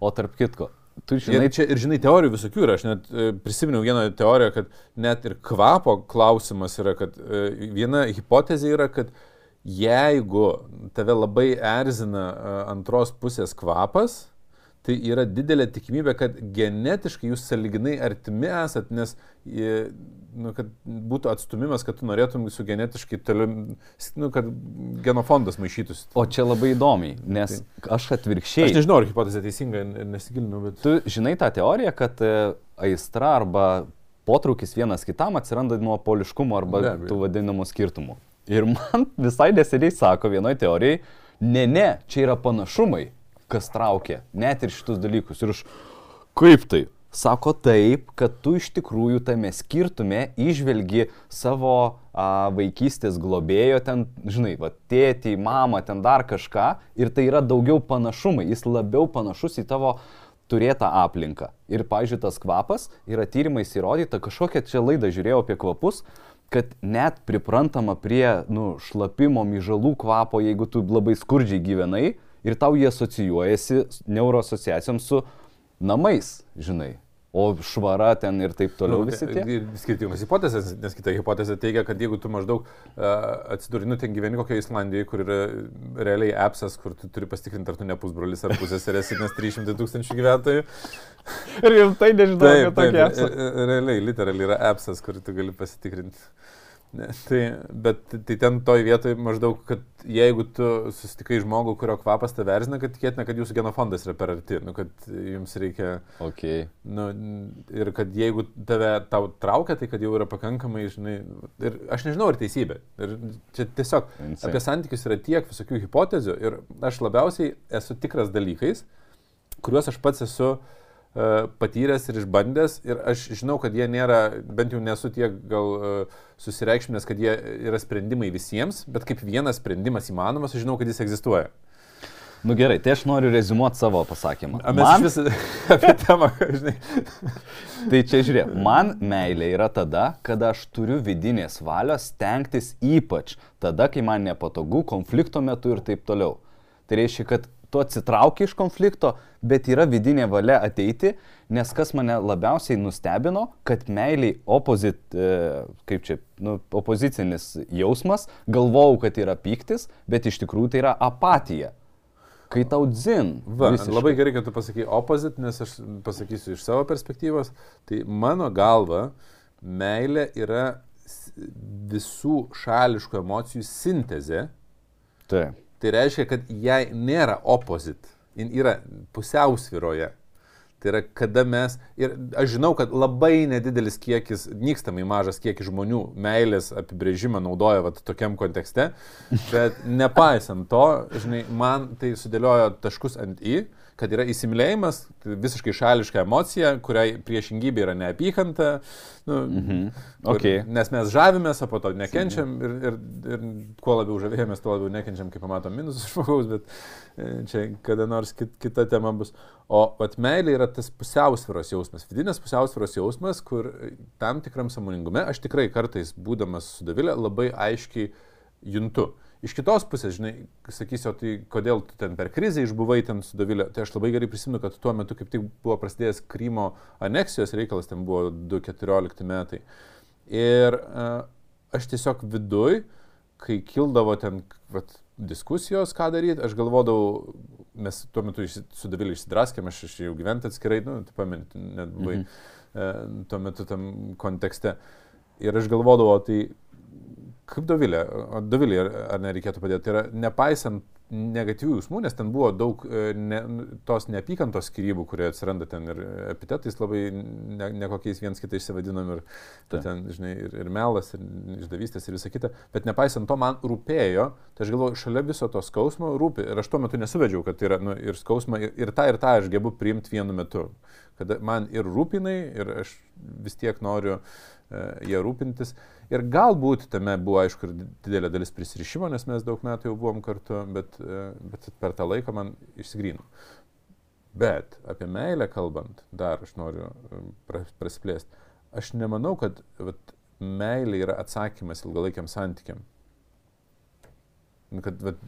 Speaker 2: O tarp kitko, tu žinai.
Speaker 1: Ir čia ir žinai, teorijų visokių yra. Aš net e, prisiminiau vieną teoriją, kad net ir kvapo klausimas yra, kad e, viena hipotezė yra, kad jeigu tave labai erzina antros pusės kvapas, tai yra didelė tikimybė, kad genetiškai jūs saliginai artimi esat, nes nu, kad būtų atstumimas, kad tu norėtum su genetiškai toliau, nu, kad genofondas maišytųsi.
Speaker 2: O čia labai įdomiai, nes tai. aš atvirkščiai.
Speaker 1: Aš nežinau, ar hipotezė teisinga, nesigilinu, bet...
Speaker 2: Tu žinai tą teoriją, kad e, aistra arba potraukis vienas kitam atsiranda nuo poliškumo arba tų vadinamų skirtumų. Ir man visai neseniai sako vienoje teorijai, ne, ne, čia yra panašumai, kas traukia, net ir šitus dalykus. Ir aš, kaip tai? Sako taip, kad tu iš tikrųjų tame skirtume išvelgi savo a, vaikystės globėjo, ten, žinai, va, tėtį, mamą, ten dar kažką, ir tai yra daugiau panašumai, jis labiau panašus į tavo turėtą aplinką. Ir, pažiūrėjau, tas kvapas yra tyrimais įrodyta, kažkokią čia laidą žiūrėjau apie kvapus, kad net priprantama prie nu, šlapimo, myžalų kvapo, jeigu tu labai skurdžiai gyvenai ir tau jie asocijuojasi neuroasociacijom su namais, žinai. O švara ten ir taip toliau nu, visi tie. Ir
Speaker 1: skirtingos hipotezės, nes kita hipotezė teigia, kad jeigu tu maždaug uh, atsiduri, nu ten gyveni kokioje Islandijoje, kur yra realiai appsas, kur tu turi pasitikrinti, ar tu ne pusbrolis ar pusėserės, nes 300 tūkstančių gyventojų.
Speaker 2: ir jau tai nežinau,
Speaker 1: taip, tokia. Realiai, literaliai yra appsas, kur tu gali pasitikrinti. Ne, tai, bet tai ten toj vietoje maždaug, kad jeigu tu susitikai žmogų, kurio kvapas tave erzina, kad tikėtina, kad jūsų genofondas yra per arti, nu, kad jums reikia...
Speaker 2: Okay.
Speaker 1: Nu, ir kad jeigu tave tau traukia, tai kad jau yra pakankamai, žinai, ir aš nežinau, ar teisybė. Ir čia tiesiog Insane. apie santykius yra tiek visokių hipotezių ir aš labiausiai esu tikras dalykais, kuriuos aš pats esu uh, patyręs ir išbandęs ir aš žinau, kad jie nėra, bent jau nesu tiek gal e, susireikšminęs, kad jie yra sprendimai visiems, bet kaip vienas sprendimas įmanomas, aš žinau, kad jis egzistuoja.
Speaker 2: Nu gerai, tai aš noriu rezumuoti savo pasakymą.
Speaker 1: A, mes man... vis apie temą, žinai.
Speaker 2: tai čia žiūrėk, man meilė yra tada, kada aš turiu vidinės valios stengtis ypač tada, kai man nepatogu, konflikto metu ir taip toliau. Tai reiškia, kad tu atsitrauki iš konflikto, bet yra vidinė valia ateiti, nes kas mane labiausiai nustebino, kad meiliai opozit, e, kaip čia, nu, opozicinis jausmas, galvojau, kad yra pyktis, bet iš tikrųjų tai yra apatija. Kai tau dzin.
Speaker 1: Va, visiškai. labai gerai, kad tu pasakai opozit, nes aš pasakysiu iš savo perspektyvos. Tai mano galva, meilė yra visų šališkų emocijų sintezė.
Speaker 2: Taip
Speaker 1: Tai reiškia, kad jai nėra opozit, jin yra pusiausviroje. Tai yra, kada mes, ir aš žinau, kad labai nedidelis kiekis, nykstamai mažas kiekis žmonių meilės apibrėžimą naudoja vat, tokiam kontekste, bet nepaisant to, žinai, man tai sudėliojo taškus ant į kad yra įsimylėjimas, tai visiškai šališka emocija, kuriai priešingybė yra neapykanta, nu,
Speaker 2: mhm. okay.
Speaker 1: kur, nes mes žavimės, o po to nekenčiam ir, ir, ir kuo labiau žavėjomės, tuo labiau nekenčiam, kai pamatom minusus žmogaus, bet e, čia kada nors kit, kita tema bus. O pat meilė yra tas pusiausvėros jausmas, vidinės pusiausvėros jausmas, kur tam tikram samoningume aš tikrai kartais, būdamas su Davilė, labai aiškiai juntu. Iš kitos pusės, žinai, sakysiu, tai kodėl tu ten per krizę išbuvai ten su Davilė, tai aš labai gerai prisimenu, kad tuo metu kaip tik buvo prasidėjęs Krymo aneksijos reikalas, ten buvo 2014 metai. Ir uh, aš tiesiog viduj, kai kildavo ten vat, diskusijos, ką daryti, aš galvodavau, mes tuo metu su Davilė išsidraskėm, aš jau gyventi atskirai, nu, tu pameni, net buvai mhm. uh, tuo metu tam kontekste. Ir aš galvodavau, tai Kaip Dovilė, Dovilė ar, nereikėtų padėti, tai yra nepaisant negatyvių jausmų, nes ten buvo daug e, ne, tos neapykantos skirybų, kurie atsiranda ten ir epitetais labai nekokiais ne viens kitą išsivadinom ir Ta. ten, žinai, ir, ir melas, ir išdavystės ir visa kita, bet nepaisant to man rūpėjo, tai aš galvoju, šalia viso to skausmo rūpi. Ir aš tuo metu nesuvedžiau, kad tai yra nu, ir skausma, ir, ir tą, ir tą aš gebu priimti vienu metu, kad man ir rūpinai, ir aš vis tiek noriu uh, jie rūpintis. Ir galbūt tame buvo, aišku, ir didelė dalis prisirišimo, nes mes daug metų jau buvom kartu, bet, e, bet per tą laiką man išsigrino. Bet apie meilę kalbant, dar aš noriu e, prasiplėsti. Aš nemanau, kad vat, meilė yra atsakymas ilgalaikiam santykiam. Nu, kad, vat,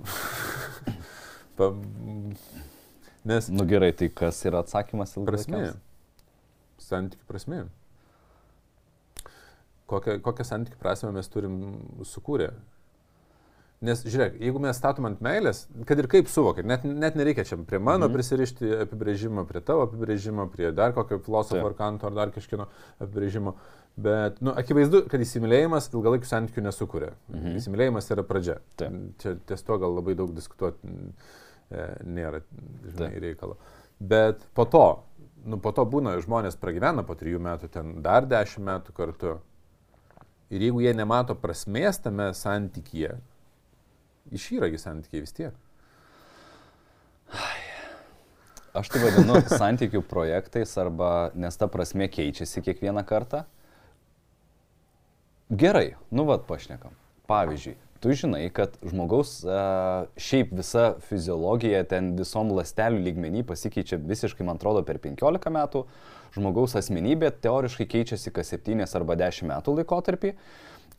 Speaker 1: pa,
Speaker 2: nes. Nu gerai, tai kas yra atsakymas
Speaker 1: ilgalaikiam? Prasmė. Santykių prasmė kokią, kokią santykių prasme mes turim sukūrę. Nes žiūrėk, jeigu mes statom ant meilės, kad ir kaip suvokia, net, net nereikia čia prie mano -hmm. prisirišti apibrėžimo, prie tavo apibrėžimo, prie dar kokio filosofo ar kanto ar dar kažkieno apibrėžimo, bet, nu, akivaizdu, kad įsimylėjimas ilgalaikių santykių nesukuria. -hmm. Įsimylėjimas yra pradžia. Taip. Čia ties to gal labai daug diskutuoti e, nėra, žinai, Taip. reikalo. Bet po to, nu, po to būna žmonės pragyvena po trijų metų, ten dar dešimt metų kartu Ir jeigu jie nemato prasmės tame santykyje, išyragi santykiai vis tiek.
Speaker 2: Aš tai vadinu santykių projektais arba nes ta prasme keičiasi kiekvieną kartą. Gerai, nu vad pašnekam. Pavyzdžiui, tu žinai, kad žmogaus a, šiaip visa fiziologija ten visom lastelių lygmenį pasikeičia visiškai, man atrodo, per 15 metų, žmogaus asmenybė teoriškai keičiasi kas 7 arba 10 metų laikotarpį.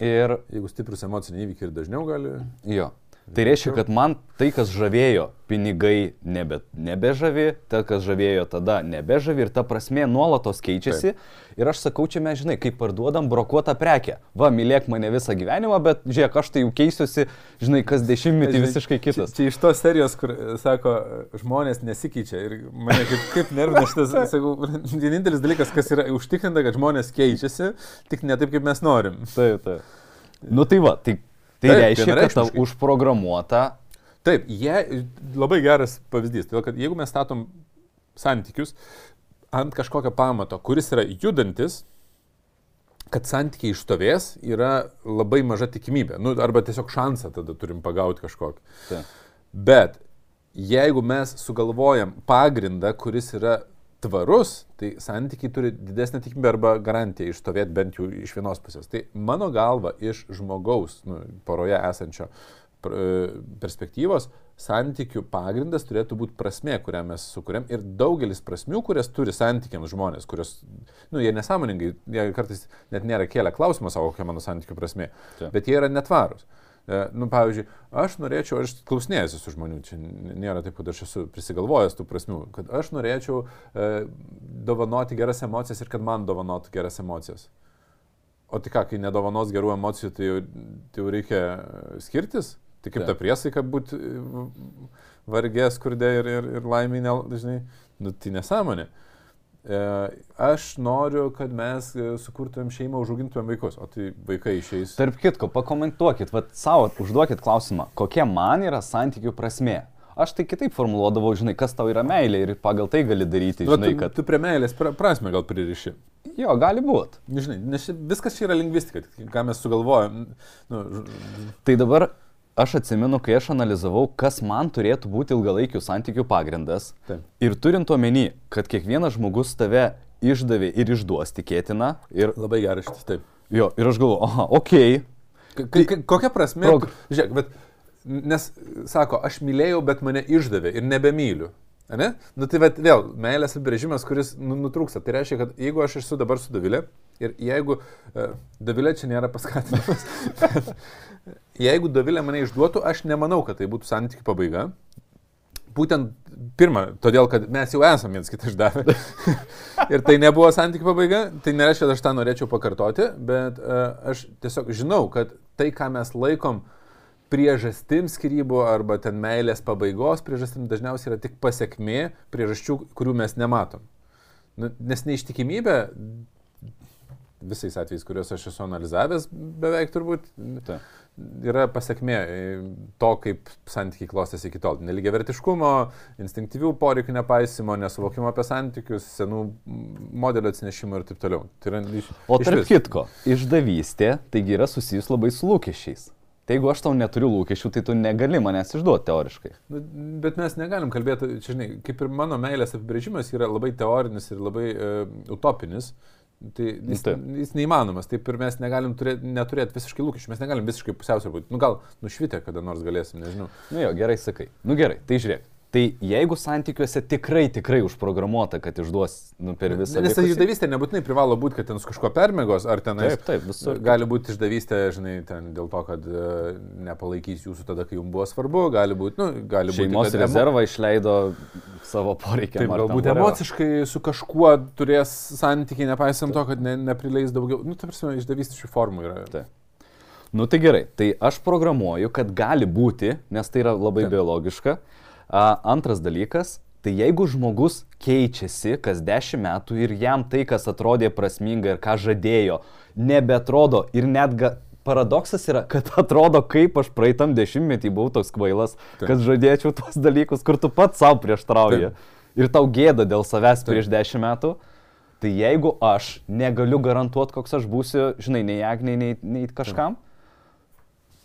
Speaker 1: Ir jeigu stiprus emociniai įvykiai ir dažniau gali.
Speaker 2: Jo. Tai reiškia, kad man tai, kas žavėjo, pinigai nebe, nebežavi, tai, kas žavėjo tada, nebežavi ir ta prasme nuolatos keičiasi. Taip. Ir aš sakau, čia mes, žinai, kaip parduodam brokuotą prekę. Va, mylėk mane visą gyvenimą, bet, žiūrėk, aš tai jau keisiuosi, žinai, kas dešimtmetį visiškai kitas.
Speaker 1: Čia, čia iš tos serijos, kur sako, žmonės nesikeičia. Ir mane kaip, kaip nervina šitas, sakau, vienintelis dalykas, kas yra užtikrinta, kad žmonės keičiasi, tik ne taip, kaip mes norim.
Speaker 2: Taip, taip. Nu tai va, tai Tai Taip, reiškia, kad tau užprogramuota.
Speaker 1: Taip, jie labai geras pavyzdys. Todėl, kad jeigu mes statom santykius ant kažkokio pamato, kuris yra judantis, kad santykiai išstovės, yra labai maža tikimybė. Nu, arba tiesiog šansą tada turim pagauti kažkokį. Taip. Bet jeigu mes sugalvojam pagrindą, kuris yra tvarus, tai santykiai turi didesnę tikimybę arba garantiją išstovėti bent jau iš vienos pusės. Tai mano galva iš žmogaus nu, poroje esančio e, perspektyvos santykių pagrindas turėtų būti prasme, kurią mes sukūrėm ir daugelis prasmių, kurias turi santykiams žmonės, kurios, nu, jie nesąmoningai, jie kartais net nėra kėlę klausimą savo, kokia mano santykių prasme, Čia. bet jie yra netvarūs. E, nu, pavyzdžiui, aš norėčiau, aš klausinėjęs su žmonių, čia nėra taip, kad aš esu prisigalvojęs tų prasmių, kad aš norėčiau e, dovanoti geras emocijas ir kad man dovanotų geras emocijas. O tai ką, kai nedovanos gerų emocijų, tai jau, tai jau reikia skirtis? Tai kaip ta priesaika būti vargė, skurdė ir, ir, ir laimė, žinai, nu, tai nesąmonė. E, aš noriu, kad mes e, sukurtumėm šeimą, užaugintumėm vaikus, o tai vaikai išeis.
Speaker 2: Tarp kitko, pakomentuokit, vad savo, užduokit klausimą, kokia man yra santykių prasme. Aš tai kitaip formuluodavau, žinai, kas tau yra meilė ir pagal tai gali daryti, žinai,
Speaker 1: kad... Tu, tu prie meilės prasme gal pririši.
Speaker 2: Jo, gali būti.
Speaker 1: Žinai, nes viskas čia yra lingvistika, ką mes sugalvojam. Nu,
Speaker 2: tai dabar aš atsimenu, kai aš analizavau, kas man turėtų būti ilgalaikių santykių pagrindas. Taip. Ir turint omeny, kad kiekvienas žmogus tave išdavė ir išduos tikėtina. Ir...
Speaker 1: Labai gerai šitas, taip.
Speaker 2: Jo, ir aš galvoju, aha, okei.
Speaker 1: Okay. K kokia prasme? Prog... Žiūrėk, bet, nes, sako, aš mylėjau, bet mane išdavė ir nebemyliu. Ne? Nu tai bet, vėl, meilės apibrėžimas, kuris nu, nutrūksta. Tai reiškia, kad jeigu aš esu dabar su Davilė ir jeigu uh, Davilė čia nėra paskatinimas, jeigu Davilė mane išduotų, aš nemanau, kad tai būtų santykių pabaiga. Būtent pirmą, todėl, kad mes jau esame viens kitą išdavę. ir tai nebuvo santykių pabaiga, tai nereiškia, kad aš tą norėčiau pakartoti, bet uh, aš tiesiog žinau, kad tai, ką mes laikom priežastim skirybų arba ten meilės pabaigos priežastim dažniausiai yra tik pasiekmė priežasčių, kurių mes nematom. Nu, nes neištikimybė visais atvejais, kuriuos aš esu analizavęs, beveik turbūt Ta. Yra pasiekmė to, kaip santykiai klostėsi iki tol. Neligia vertiškumo, instinktyvių poreikių nepaisimo, nesuvokimo apie santykius, senų modelio atsinešimo ir taip toliau. Tai yra iš,
Speaker 2: o tarp kitko, išdavystė taigi yra susijus labai su lūkesčiais. Tai jeigu aš tau neturiu lūkesčių, tai tu negali manęs išduoti teoriškai.
Speaker 1: Nu, bet mes negalim kalbėti, čia žinai, kaip ir mano meilės apibrėžimas yra labai teorinis ir labai uh, utopinis. Tai jis, Taip. jis neįmanomas, taip ir mes negalim turėt, neturėti visiškai lūkesčių, mes negalim visiškai pusiausvėr būti. Nu gal nušvitę kada nors galėsim, nežinau.
Speaker 2: Nu jo, gerai sakai. Nu gerai, tai žiūrėk. Tai jeigu santykiuose tikrai, tikrai užprogramuota, kad išduos nu, per visą...
Speaker 1: Nes ta išdavystė nebūtinai privalo būti, kad ten su kažkuo permėgos, ar ten...
Speaker 2: Taip, taip, visur.
Speaker 1: Gali būti išdavystė, žinai, ten dėl to, kad uh, nepalaikys jūsų tada, kai jums buvo svarbu, gali būti, nu, gali
Speaker 2: būti... Šeimos rezervą emo... išleido savo poreikiam.
Speaker 1: Taip, galbūt emociškai su kažkuo turės santykiai, nepaisant taip. to, kad ne, neprileis daugiau. Nu, tai prasme, išdavystė šių formų yra.
Speaker 2: Taip. Nu tai gerai, tai aš programuoju, kad gali būti, nes tai yra labai taip. biologiška Antras dalykas, tai jeigu žmogus keičiasi kas dešimt metų ir jam tai, kas atrodė prasminga ir ką žadėjo, nebetrodo ir net ga, paradoksas yra, kad atrodo, kaip aš praeitam dešimtmetį buvau toks kvailas, Taip. kad žadėčiau tuos dalykus, kur tu pats savo prieštrauji. Ir tau gėda dėl savęs Taip. prieš dešimt metų. Tai jeigu aš negaliu garantuoti, koks aš būsiu, žinai, nei Agniai, nei, nei kažkam, Taip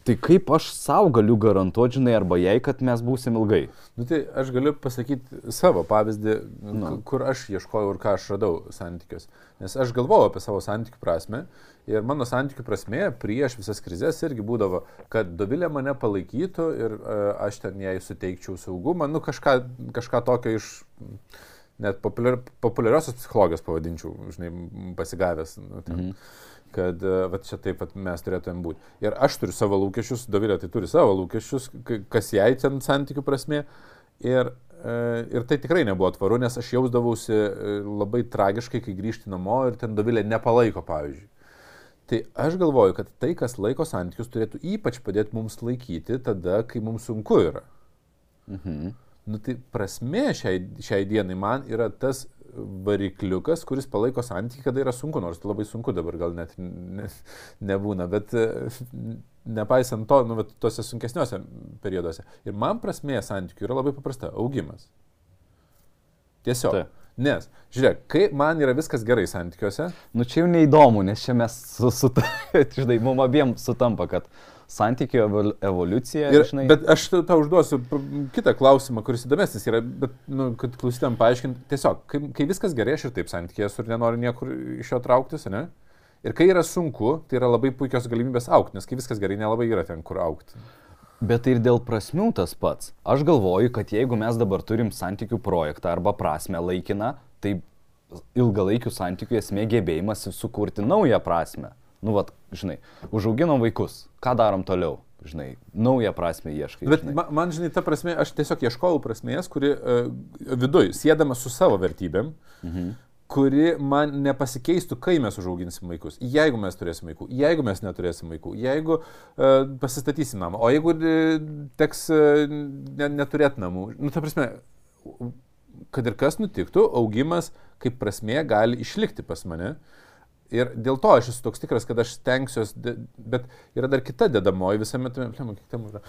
Speaker 2: Tai kaip aš savo galiu garantuoti, žinai, arba jai, kad mes būsim ilgai?
Speaker 1: Nu, tai aš galiu pasakyti savo pavyzdį, nu. kur aš ieškojau ir ką aš radau santykius. Nes aš galvojau apie savo santykių prasme ir mano santykių prasme prieš visas krizės irgi būdavo, kad Dovilė mane palaikytų ir uh, aš ten jai suteikčiau saugumą, nu kažką, kažką tokio iš net populiar, populiariosios psichologijos pavadinčiau, žinai, pasigavęs. Nu, ten. mhm kad e, va, čia taip pat mes turėtumėm būti. Ir aš turiu savo lūkesčius, Dovilė tai turi savo lūkesčius, kas jai ten santykių prasme. Ir, e, ir tai tikrai nebuvo tvaru, nes aš jausdavausi e, labai tragiškai, kai grįžti namo ir ten Dovilė nepalaiko, pavyzdžiui. Tai aš galvoju, kad tai, kas laiko santykius, turėtų ypač padėti mums laikyti tada, kai mums sunku yra.
Speaker 2: Mhm.
Speaker 1: Nu tai prasme šiai, šiai dienai man yra tas varikliukas, kuris palaiko santykių, kada yra sunku, nors tai labai sunku dabar gal net ne, nebūna, bet e, nepaisant to, nu, vat tuose sunkesniuose perioduose. Ir man prasmė santykių yra labai paprasta - augimas. Tiesiog.
Speaker 2: Taip.
Speaker 1: Nes, žiūrėk, kai man yra viskas gerai santykiuose,
Speaker 2: Nu čia jau neįdomu, nes čia mes, su, su, žinai, mums abiem sutampa, kad santykių evol- evoliucija,
Speaker 1: Ir,
Speaker 2: žinai,
Speaker 1: bet aš tau užduosiu kitą klausimą, kuris įdomesnis yra, bet, nu, kad klausytam paaiškinti, tiesiog, kai, kai viskas gerai, aš ir taip santykėje esu ir nenoriu niekur iš jo trauktis, ne? Ir kai yra sunku, tai yra labai puikios galimybės aukti, nes kai viskas gerai, nelabai yra ten, kur aukti.
Speaker 2: Bet tai ir dėl prasmių tas pats. Aš galvoju, kad jeigu mes dabar turim santykių projektą arba prasme laikiną, tai ilgalaikių santykių esmė gebėjimas sukurti naują prasme. Nu, vat, žinai, užauginom vaikus, ką darom toliau, žinai, naują prasme ieškai.
Speaker 1: Bet
Speaker 2: žinai.
Speaker 1: man, man, žinai, ta prasme, aš tiesiog ieškojau prasmės, kuri uh, viduj, sėdama su savo vertybėm, mhm. kuri man nepasikeistų, kai mes užauginsim vaikus. Jeigu mes turėsim vaikų, jeigu mes neturėsim vaikų, jeigu uh, pasistatysim namą, o jeigu uh, teks uh, ne, neturėti namų. Nu, ta prasme, kad ir kas nutiktų, augimas kaip prasmė gali išlikti pas mane. Ir dėl to aš esu toks tikras, kad aš stengsiuosi, bet yra dar kita dedamoji visame tame, plėmo, kiek temų yra.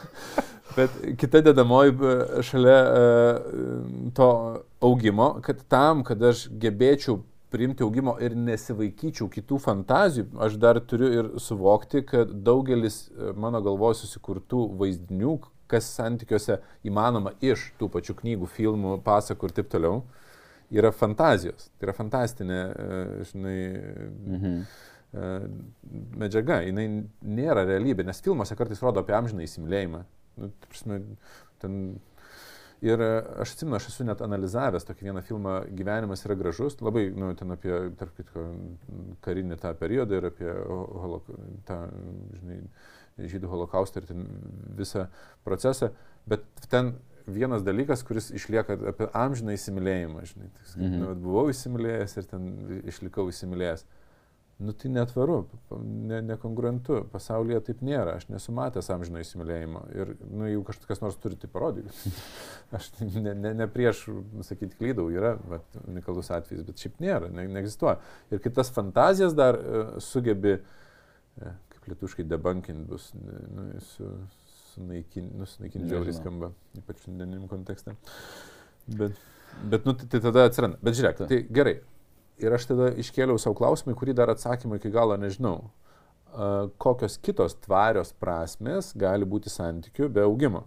Speaker 1: bet kita dedamoji e, šalia e, to augimo, kad tam, kad aš gebėčiau priimti augimo ir nesivaikyčiau kitų fantazijų, aš dar turiu ir suvokti, kad daugelis e, mano galvoje susikurtų vaizdinių, kas santykiuose įmanoma iš tų pačių knygų, filmų, pasakų ir taip toliau, yra fantazijos. Tai yra fantastinė, e, žinai,
Speaker 2: Mhm.
Speaker 1: e, medžiaga. Jis nėra realybė, nes filmuose kartais rodo apie amžiną įsimylėjimą. Nu, prasme, ten... Ir aš atsimenu, aš esu net analizavęs tokį vieną filmą Gyvenimas yra gražus, labai, nu, ten apie, tarp kitko, karinį tą periodą ir apie holo, tą, žinai, žydų holokaustą ir ten visą procesą, bet ten vienas dalykas, kuris išlieka apie amžiną įsimylėjimą, žinai, tai,
Speaker 2: Mhm.
Speaker 1: nu, buvau įsimylėjęs ir ten išlikau įsimylėjęs. Nu tai netvaru, ne, nekongruentu, pasaulyje taip nėra, aš nesu matęs amžino įsimylėjimo ir, nu, jeigu kažkas nors turi, tai parodykit. Aš ne, ne, ne prieš, sakyti, klydau, yra vat, unikalus atvejis, bet šiaip nėra, ne, neegzistuoja. Ir kai tas fantazijas dar uh, sugebi, uh, kaip lietuškai debunkint bus, nu, su, sunaikinti, nu, sunaikinti žiauriai skamba, ypač šiandieniniam kontekste. Bet, bet nu, tai, tai tada atsiranda. Bet žiūrėk, tai gerai. Ir aš tada iškėliau savo klausimą, kurį dar atsakymą iki galo nežinau. Uh, kokios kitos tvarios prasmės gali būti santykių be augimo?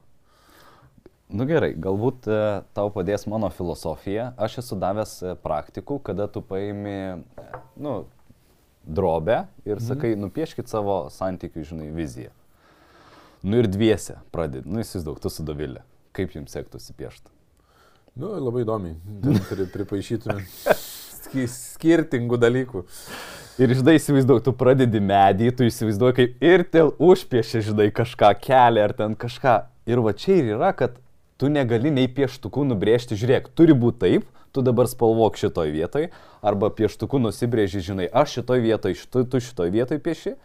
Speaker 2: Nu gerai, galbūt e, tau padės mano filosofija. Aš esu davęs e, praktikų, kada tu paimi, e, nu, drobę ir sakai, nupieškit savo santykių, žinai, viziją. Nu ir dviese pradedi, nu įsivaizduok, tu su Dovilė. Kaip jums sektųsi piešti?
Speaker 1: Nu, labai įdomiai. Pri, pripaišytume ski- skirtingų dalykų.
Speaker 2: Ir žinai, įsivaizduok, tu pradedi medį, tu įsivaizduoji, kaip ir dėl užpiešė, žinai, kažką kelią ar ten kažką. Ir va čia ir yra, kad tu negali nei pieštukų nubrėžti, žiūrėk, turi būti taip, tu dabar spalvok šitoj vietoj, arba pieštukų nusibrėži, žinai, aš šitoj vietoj, šitu, tu šitoj vietoj pieši.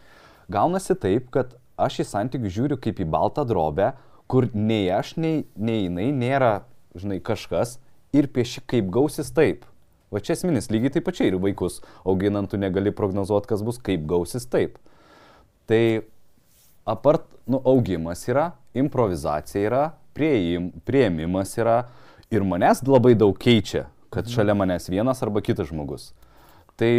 Speaker 2: Gaunasi taip, kad aš į santykių žiūriu kaip į baltą drobę, kur nei aš, nei, nei jinai nėra, žinai, kažkas ir pieši kaip gausis taip. Va čia esminis, lygiai taip pačiai ir vaikus auginant tu negali prognozuoti, kas bus, kaip gausis taip. Tai apart, nu, augimas yra, improvizacija yra, prieim, prieimimas yra ir manęs labai daug keičia, kad šalia manęs vienas arba kitas žmogus. Tai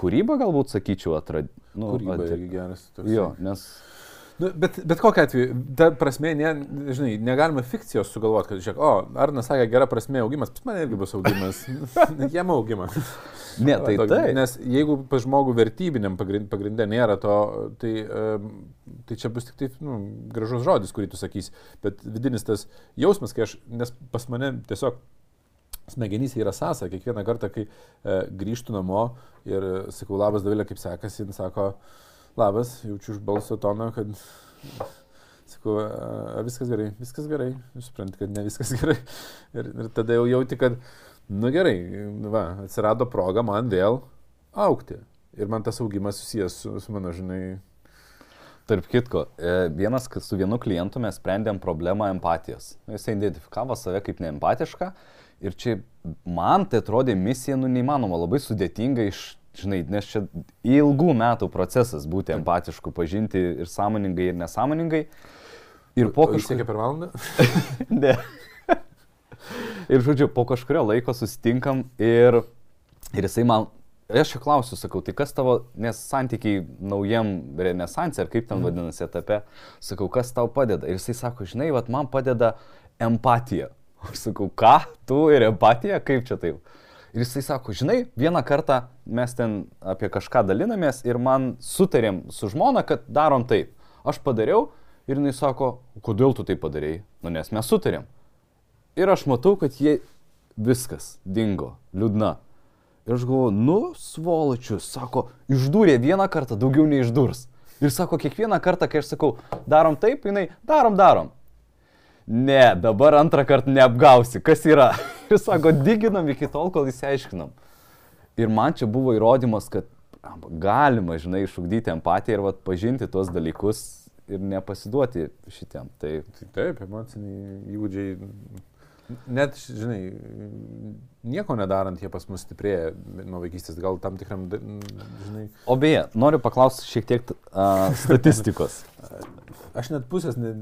Speaker 2: kūryba galbūt sakyčiau atrad... Nu,
Speaker 1: Kūryba
Speaker 2: at-
Speaker 1: irgi geras. toks.
Speaker 2: Jo, nes...
Speaker 1: Nu, bet, bet kokia atveju, ta prasme, ne, žinai, negalima fikcijos sugalvoti, kad, žiūrėk, o, Arnas sakė, gera prasme augimas, pas mane irgi bus augimas. Jam augimas.
Speaker 2: Ne, tai
Speaker 1: Toks-
Speaker 2: tai.
Speaker 1: Nes jeigu pas žmogų vertybiniam pagrin- pagrindė nėra to, tai, tai čia bus tik taip, nu, gražus žodis, kurį tu sakysi. Bet vidinis tas jausmas, kai aš, nes pas mane tiesiog smegenyse yra sąsa. Kiekvieną kartą, kai e, grįžtų namo ir e, sakau, labas Davilė, kaip sekasi, jis sako, labas, jaučiu iš balso tono, kad Sakau, a, viskas gerai, viskas gerai, jūs suprantate, kad ne viskas gerai. Ir, ir tada jau jauti, kad, nu gerai, va, atsirado proga man vėl aukti. Ir man tas augimas susijęs su, su mano, žinai.
Speaker 2: Tarp kitko, e, vienas, su vienu klientu mes sprendėm problemą empatijos. Jis identifikavo save kaip neempatišką ir čia man tai atrodė misija, nu neįmanoma, labai sudėtinga iš, žinai, nes čia ilgų metų procesas būti empatišku, pažinti ir sąmoningai, ir nesąmoningai.
Speaker 1: Ir po kažkiek per valandą?
Speaker 2: ne. ir žodžiu, po kažkurio laiko susitinkam ir, ir jisai man, aš jo klausiu, sakau, tai kas tavo, nes santykiai naujam renesansė, ar kaip ten mhm. vadinasi etape, sakau, kas tau padeda. Ir jisai sako, žinai, vat man padeda empatija. Aš sakau, ką, tu ir empatija, kaip čia taip? Ir jisai sako, žinai, vieną kartą mes ten apie kažką dalinamės ir man sutarėm su žmona, kad darom taip. Aš padariau, Ir jinai sako, kodėl tu tai padarėjai? Nu, nes mes sutarėm. Ir aš matau, kad jie viskas dingo, liūdna. Ir aš galvoju, nu, svoločius, sako, išdūrė vieną kartą, daugiau neišdurs. Ir sako, kiekvieną kartą, kai aš sakau, darom taip, jinai, darom, darom. Ne, dabar antrą kartą neapgausi, kas yra. Ir sako, diginam iki tol, kol įsiaiškinam. Ir man čia buvo įrodymas, kad galima, žinai, išugdyti empatiją ir vat, pažinti tuos dalykus ir nepasiduoti šitiem. Tai...
Speaker 1: tai taip, emociniai įgūdžiai, net, žinai, nieko nedarant jie pas mus stiprėja nuo vaikystės, gal tam tikram, žinai.
Speaker 2: O beje, noriu paklausti šiek tiek uh, statistikos.
Speaker 1: Aš net pusės, ne,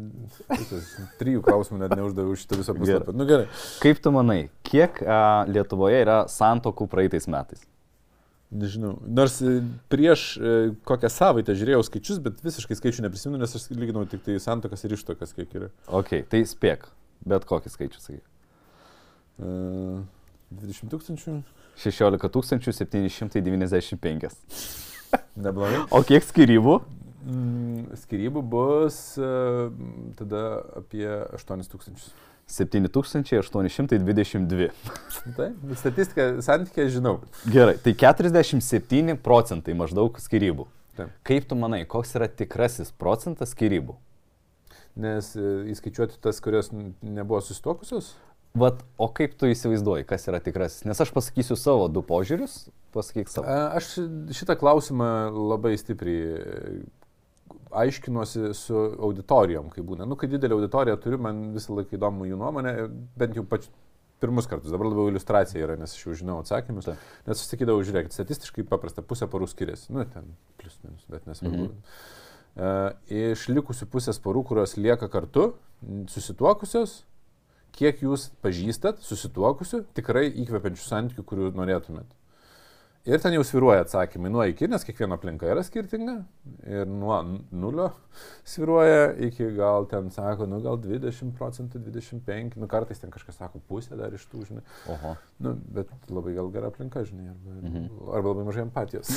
Speaker 1: pusės trijų klausimų net neuždaviau šitą visą puslapį. Nu gerai.
Speaker 2: Kaip tu manai, kiek uh, Lietuvoje yra santokų praeitais metais?
Speaker 1: Nežinau. Nors e, prieš e, kokią savaitę žiūrėjau skaičius, bet visiškai skaičių neprisimenu, nes aš lyginau tik tai santokas ir ištokas, kiek yra.
Speaker 2: Ok, tai spėk, bet kokį skaičių sakai.
Speaker 1: Uh, 20 tūkstančių?
Speaker 2: 16 795.
Speaker 1: Neblogai.
Speaker 2: O kiek skirybų?
Speaker 1: Mm, skirybų bus uh, tada apie 8 tūkstančius.
Speaker 2: 7822.
Speaker 1: Taip, statistika, santykė žinau.
Speaker 2: Gerai, tai 47 procentai maždaug skirybų.
Speaker 1: Taip.
Speaker 2: Kaip tu manai, koks yra tikrasis procentas skirybų?
Speaker 1: Nes e, įskaičiuoti tas, kurios nebuvo susitokusios?
Speaker 2: Vat, o kaip tu įsivaizduoji, kas yra tikrasis? Nes aš pasakysiu savo du požiūrius, pasakyk savo.
Speaker 1: Aš šitą klausimą labai stipriai aiškinuosi su auditorijom, kai būna. Nu, kai didelį auditoriją turiu, man visą laiką įdomu jų nuomonė, bent jau pač, pirmus kartus, dabar labiau iliustracija yra, nes aš jau žinau atsakymus. Ta. Nes aš sakydavau, žiūrėkit, statistiškai paprasta, pusė parų skiriasi. Nu, ten plus minus, bet nesvarbu. Mhm. Uh, iš likusių pusės porų, kurios lieka kartu, susituokusios, kiek jūs pažįstat susituokusių, tikrai įkvepiančių santykių, kurių norėtumėt. Ir ten jau sviruoja atsakymai nuo iki, nes kiekviena aplinka yra skirtinga. Ir nuo nulio sviruoja iki gal ten sako, nu gal 20 procentų, 25, nu kartais ten kažkas sako pusę dar iš tų, žinai.
Speaker 2: Oho.
Speaker 1: Nu, bet labai gal gera aplinka, žinai. Arba, mhm. arba labai mažai empatijos.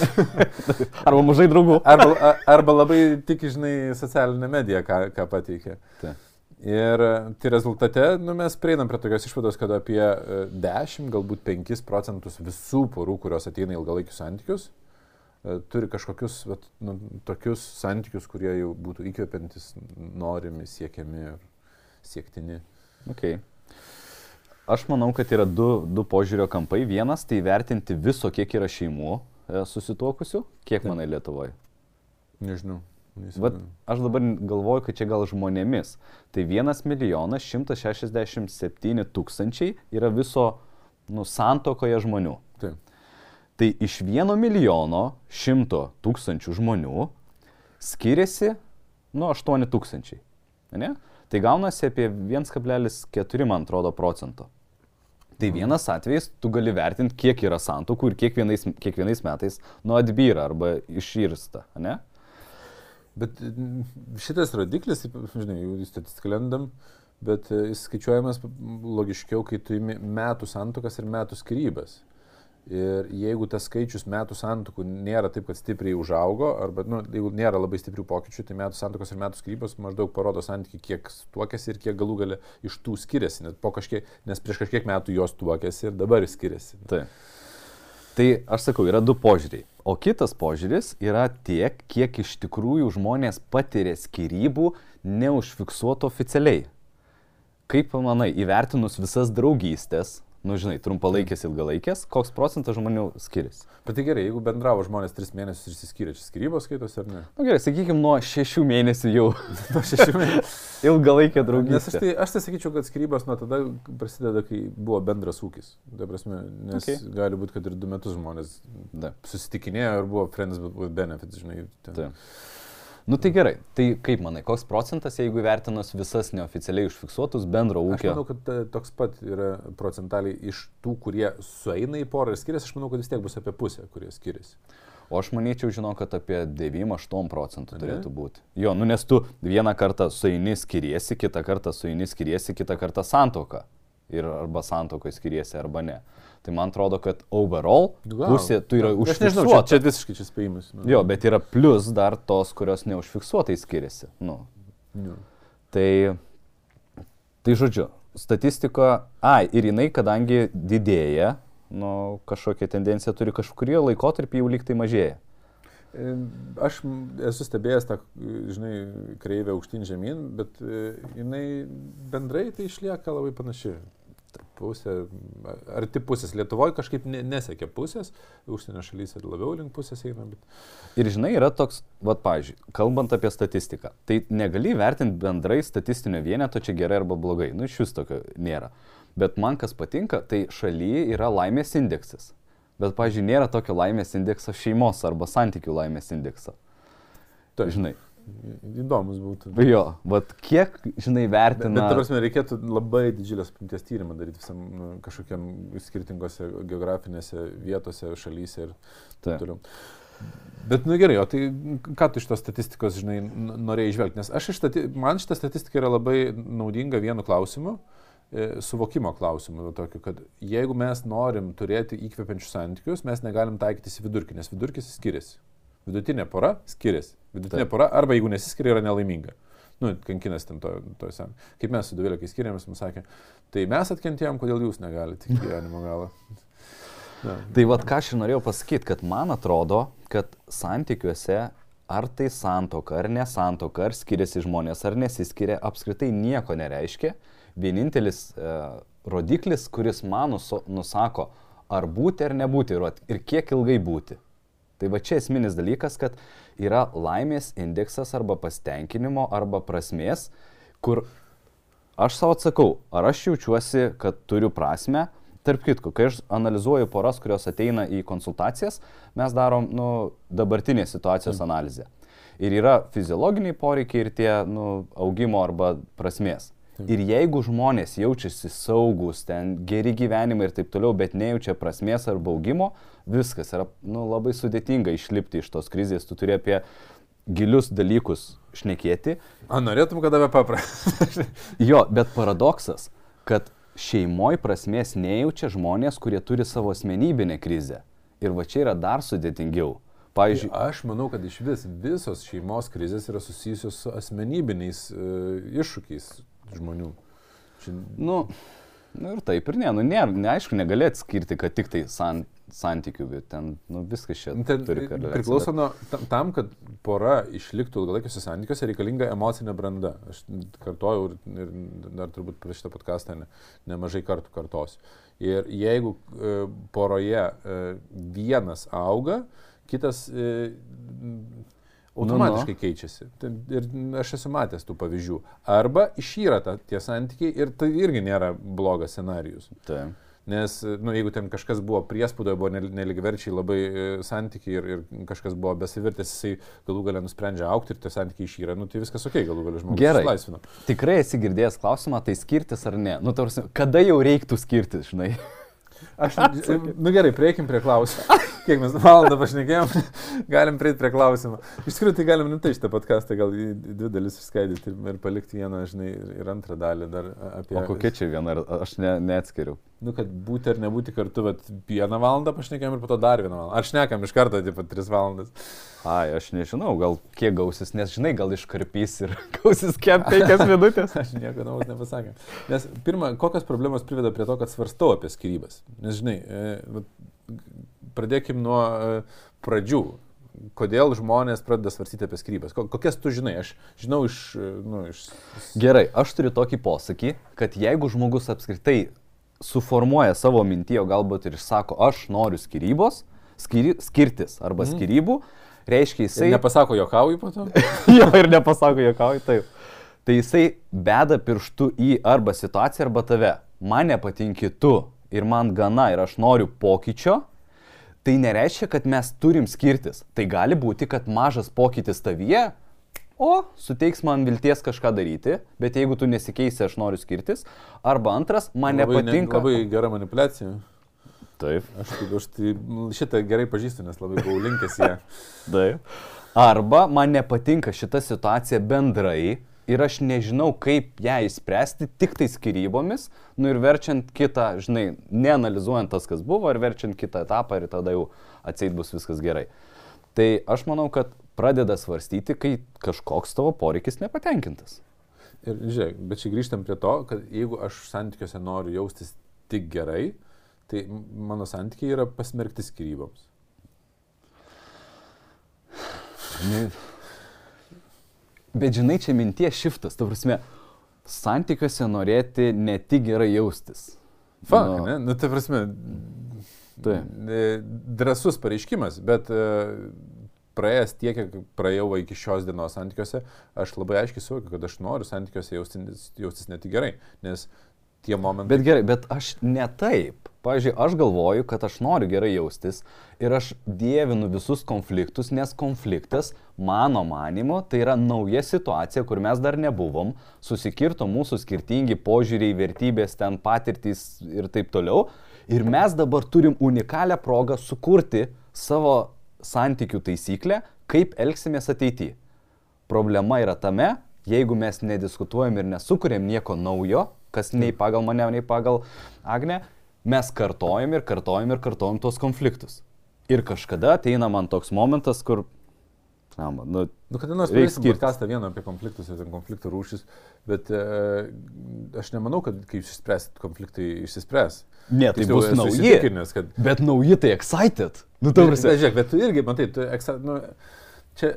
Speaker 2: arba mažai draugų.
Speaker 1: arba, arba labai tik, žinai, socialinė medija, ką, ką pateikia.
Speaker 2: Ta.
Speaker 1: Ir tai rezultate nu, mes prieinam prie tokios išvados, kad apie 10, e, galbūt 5 procentus visų porų, kurios ateina ilgalaikius santykius, e, turi kažkokius vat, nu, tokius santykius, kurie jau būtų įkvepiantis, norimi, siekiami ir siektini.
Speaker 2: Okay. Aš manau, kad yra du, du požiūrio kampai. Vienas tai vertinti viso, kiek yra šeimų e, susituokusių, kiek manai Lietuvoje.
Speaker 1: Nežinau.
Speaker 2: Vat, aš dabar galvoju, kad čia gal žmonėmis. Tai 1 milijonas 167 tūkstančiai yra viso nu, santokoje žmonių.
Speaker 1: Taip.
Speaker 2: Tai iš 1 milijono 100 tūkstančių žmonių skiriasi nu 8 tūkstančiai. Ne? Tai gaunasi apie 1,4 man atrodo procento. Tai mhm. vienas atvejis, tu gali vertinti, kiek yra santokų ir kiekvienais, kiekvienais metais nu atbyra arba iširsta. Ne?
Speaker 1: Bet mm, šitas rodiklis, žinai, jau statistiką lendam, bet e, jis skaičiuojamas logiškiau, kai tu įmi metų santokas ir metų skirybas. Ir jeigu tas skaičius metų santokų nėra taip, kad stipriai užaugo, arba nu, jeigu nėra labai stiprių pokyčių, tai metų santokos ir metų skirybos maždaug parodo santyki, kiek tuokėsi ir kiek galų gali iš tų skiriasi, nes, kažkiek, nes prieš kažkiek metų jos tuokėsi ir dabar skiriasi.
Speaker 2: Taip. Tai aš sakau, yra du požiūriai. O kitas požiūris yra tiek, kiek iš tikrųjų žmonės patiria skirybų neužfiksuoto oficialiai. Kaip manai, įvertinus visas draugystės, nu žinai, trumpalaikės, ilgalaikės, koks procentas žmonių skiriasi?
Speaker 1: Bet tai gerai, jeigu bendravo žmonės tris mėnesius ir įsiskyrė, čia skirybos skaitos ar ne?
Speaker 2: Na nu, gerai, sakykime, nuo šešių mėnesių jau.
Speaker 1: nuo šešių mėnesių.
Speaker 2: Ilgalaikė draugystė.
Speaker 1: Nes aš tai, aš tai sakyčiau, kad skirybos nuo tada prasideda, kai buvo bendras ūkis. Tai prasme, nes okay. gali būti, kad ir du metus žmonės da. susitikinėjo ir buvo friends with benefits, žinai. Ten. Taip.
Speaker 2: Nu tai gerai, tai kaip manai, koks procentas, jeigu vertinus visas neoficialiai užfiksuotus bendro ūkio?
Speaker 1: Aš manau, kad e, toks pat yra procentaliai iš tų, kurie sueina į porą ir skiriasi, aš manau, kad vis tiek bus apie pusę, kurie skiriasi.
Speaker 2: O aš manyčiau, žinau, kad apie 9-8 procentų turėtų būti. Jo, nu nes tu vieną kartą sueini skiriesi, kitą kartą sueini skiriesi, kitą kartą santoka. Ir arba santokai skiriesi, arba ne. Tai man atrodo, kad overall Gal. pusė tu yra užfiksuota. Aš nežinau,
Speaker 1: čia, čia visiškai čia spėjimas.
Speaker 2: Nu. Jo, bet yra plus dar tos, kurios neužfiksuotai skiriasi. Nu. Nu. Tai, tai žodžiu, statistika, ai, ir jinai, kadangi didėja, nu, kažkokia tendencija turi kažkurį laikotarpį jau liktai mažėja.
Speaker 1: Aš esu stebėjęs tą, žinai, kreivę aukštyn žemyn, bet e, jinai bendrai tai išlieka labai panaši pusė, arti pusės. Lietuvoje kažkaip nesiekia pusės, užsienio šalyse labiau link pusės eina. Bet...
Speaker 2: Ir žinai, yra toks, vad, pažiūrėjau, kalbant apie statistiką, tai negali vertinti bendrai statistinio vieneto čia gerai arba blogai. Nu, iš vis tokio nėra. Bet man kas patinka, tai šalyje yra laimės indeksas. Bet, pažiūrėjau, nėra tokio laimės indekso šeimos arba santykių laimės indekso.
Speaker 1: Tai žinai, Įdomus būtų.
Speaker 2: Jo, bet kiek, žinai, vertina. Bet,
Speaker 1: bet ta prasme, reikėtų labai didžiulės apimties tyrimą daryti visam nu, kažkokiam skirtingose geografinėse vietose, šalyse ir taip toliau. Bet, nu gerai, o tai ką tu iš tos statistikos, žinai, norėjai išvelgti? Nes aš iš stati... man šita statistika yra labai naudinga vienu klausimu, e, suvokimo klausimu, tokiu, kad jeigu mes norim turėti įkvepiančius santykius, mes negalim taikytis į vidurkį, nes vidurkis skiriasi. Vidutinė pora skiriasi. Vidutinė Taip. pora arba jeigu nesiskiria yra nelaiminga. Nu, kankinas ten to, to sen. Kaip mes su Dovilė, kai skiriamės, mums sakė, tai mes atkentėjom, kodėl jūs negalite iki gyvenimo galo.
Speaker 2: Ja. Tai vad ką aš ir norėjau pasakyti, kad man atrodo, kad santykiuose ar tai santoka, ar nesantoka, ar skiriasi žmonės, ar nesiskiria, apskritai nieko nereiškia. Vienintelis e, rodiklis, kuris man nusako, ar būti ar nebūti ir kiek ilgai būti. Tai va čia esminis dalykas, kad yra laimės indeksas arba pasitenkinimo arba prasmės, kur aš savo atsakau, ar aš jaučiuosi, kad turiu prasme. Tarp kitko, kai aš analizuoju poras, kurios ateina į konsultacijas, mes darom nu, dabartinės situacijos analizę. Ir yra fiziologiniai poreikiai ir tie nu, augimo arba prasmės. Ir jeigu žmonės jaučiasi saugus, ten geri gyvenimai ir taip toliau, bet nejaučia prasmės ar baugimo, viskas yra nu, labai sudėtinga išlipti iš tos krizės. Tu turi apie gilius dalykus šnekėti.
Speaker 1: O norėtum, kad apie paprastą.
Speaker 2: jo, bet paradoksas, kad šeimoje prasmės nejaučia žmonės, kurie turi savo asmenybinę krizę. Ir va čia yra dar sudėtingiau.
Speaker 1: Pavyzdžiui, tai aš manau, kad iš vis visos šeimos krizės yra susijusios su asmenybiniais uh, iššūkiais, žmonių.
Speaker 2: Čia... Nu, nu ir taip ir ne, nu ne, neaišku, negali atskirti, kad tik tai san, santykių, bet ten nu, viskas čia
Speaker 1: ten, turi karaliauti. Priklauso nuo tam, kad pora išliktų ilgalaikiuose santykiuose reikalinga emocinė branda. Aš kartojau ir, ir dar turbūt prieš šitą podcastą ne, nemažai kartų kartosiu. Ir jeigu e, poroje e, vienas auga, kitas e, automatiškai nu, nu. keičiasi. Ir aš esu matęs tų pavyzdžių. Arba išyra ta, tie santykiai ir tai irgi nėra blogas scenarius.
Speaker 2: Taip.
Speaker 1: Nes, nu, jeigu ten kažkas buvo priespūdoje, buvo neligiverčiai labai e, santykiai ir, ir kažkas buvo besivirtęs, jisai galų galę nusprendžia aukti ir tie santykiai išyra, nu, tai viskas ok, galų galę žmogus.
Speaker 2: Gerai. Laisvino. Tikrai esi girdėjęs klausimą, tai skirtis ar ne? Nu, tarsi, kada jau reiktų skirtis, žinai?
Speaker 1: Aš, nu gerai, prieikim prie klausimų. Kiek mes valandą pašnekėjom, galim prieiti prie klausimų. Iš tikrųjų, tai galim nutai šitą podcastą gal į dvi dalis išskaidyti ir, ir palikti vieną, žinai, ir antrą dalį dar apie...
Speaker 2: O kokia čia viena, aš ne, neatskiriu.
Speaker 1: Nu, kad būti ar nebūti kartu, bet vieną valandą pašnekėjom ir po to dar vieną valandą. Ar šnekam iš karto, taip pat tris valandas.
Speaker 2: Ai, aš nežinau, gal kiek gausis, nes žinai, gal iškarpys ir gausis kiek penkias minutės.
Speaker 1: aš nieko naujo nepasakė. Nes pirmą, kokios problemos priveda prie to, kad svarstau apie skirybas. Nes žinai, e, pradėkim nuo e, pradžių. Kodėl žmonės pradeda svarstyti apie skirybas? Kokias tu žinai? Aš žinau iš... E, nu, iš...
Speaker 2: Gerai, aš turiu tokį posakį, kad jeigu žmogus apskritai suformuoja savo mintį, o galbūt ir išsako, aš noriu skirybos, skiri, skirtis arba mm. skirybų, reiškia jisai...
Speaker 1: Ir nepasako jokauju po to?
Speaker 2: jo, ir nepasako jokauju, taip. Tai jisai beda pirštu į arba situaciją, arba tave. Man nepatinki tu ir man gana ir aš noriu pokyčio, tai nereiškia, kad mes turim skirtis. Tai gali būti, kad mažas pokytis tavyje o suteiks man vilties kažką daryti, bet jeigu tu nesikeisi, aš noriu skirtis. Arba antras, man
Speaker 1: labai
Speaker 2: nepatinka.
Speaker 1: Ne, labai gera manipulacija.
Speaker 2: Taip.
Speaker 1: Aš, aš tai šitą gerai pažįstu, nes labai buvau linkęs ją.
Speaker 2: Taip. Arba man nepatinka šita situacija bendrai ir aš nežinau, kaip ją įspręsti tik tai skirybomis, nu ir verčiant kitą, žinai, neanalizuojant tas, kas buvo, ir verčiant kitą etapą ir tada jau atseit bus viskas gerai. Tai aš manau, kad pradeda svarstyti, kai kažkoks tavo poreikis nepatenkintas.
Speaker 1: Ir žiūrėk, bet čia grįžtam prie to, kad jeigu aš santykiuose noriu jaustis tik gerai, tai mano santykiai yra pasmerkti skyryboms.
Speaker 2: Bet žinai, čia minties šiftas, ta prasme, santykiuose norėti ne tik gerai jaustis.
Speaker 1: Fak, nu, ne? Nu, ta prasme, tai. Drasus pareiškimas, bet praėjęs tiek, kiek praėjau iki šios dienos santykiuose, aš labai aiškiai suvokiu, kad aš noriu santykiuose jaustis, jaustis ne tik gerai, nes tie momentai.
Speaker 2: Bet gerai, bet aš ne taip. Pavyzdžiui, aš galvoju, kad aš noriu gerai jaustis ir aš dievinu visus konfliktus, nes konfliktas, mano manimo, tai yra nauja situacija, kur mes dar nebuvom, susikirto mūsų skirtingi požiūriai, vertybės, ten patirtys ir taip toliau. Ir mes dabar turim unikalią progą sukurti savo santykių taisyklę, kaip elgsimės ateityje. Problema yra tame, jeigu mes nediskutuojam ir nesukūrėm nieko naujo, kas nei pagal mane, nei pagal Agnę, mes kartojam ir kartojam ir kartojam tos konfliktus. Ir kažkada ateina man toks momentas, kur
Speaker 1: Na, nu, nu, kada nors padarysim podcastą vieną apie konfliktus ir konfliktų rūšis, bet e, aš nemanau, kad kai išspręsit konfliktai, išsispręs.
Speaker 2: Ne, tai bus nauji.
Speaker 1: Kad...
Speaker 2: Bet nauji tai excited. Nu,
Speaker 1: prasme. Bet, žiūrėk, bet tu irgi, matai, tu, exa, nu, čia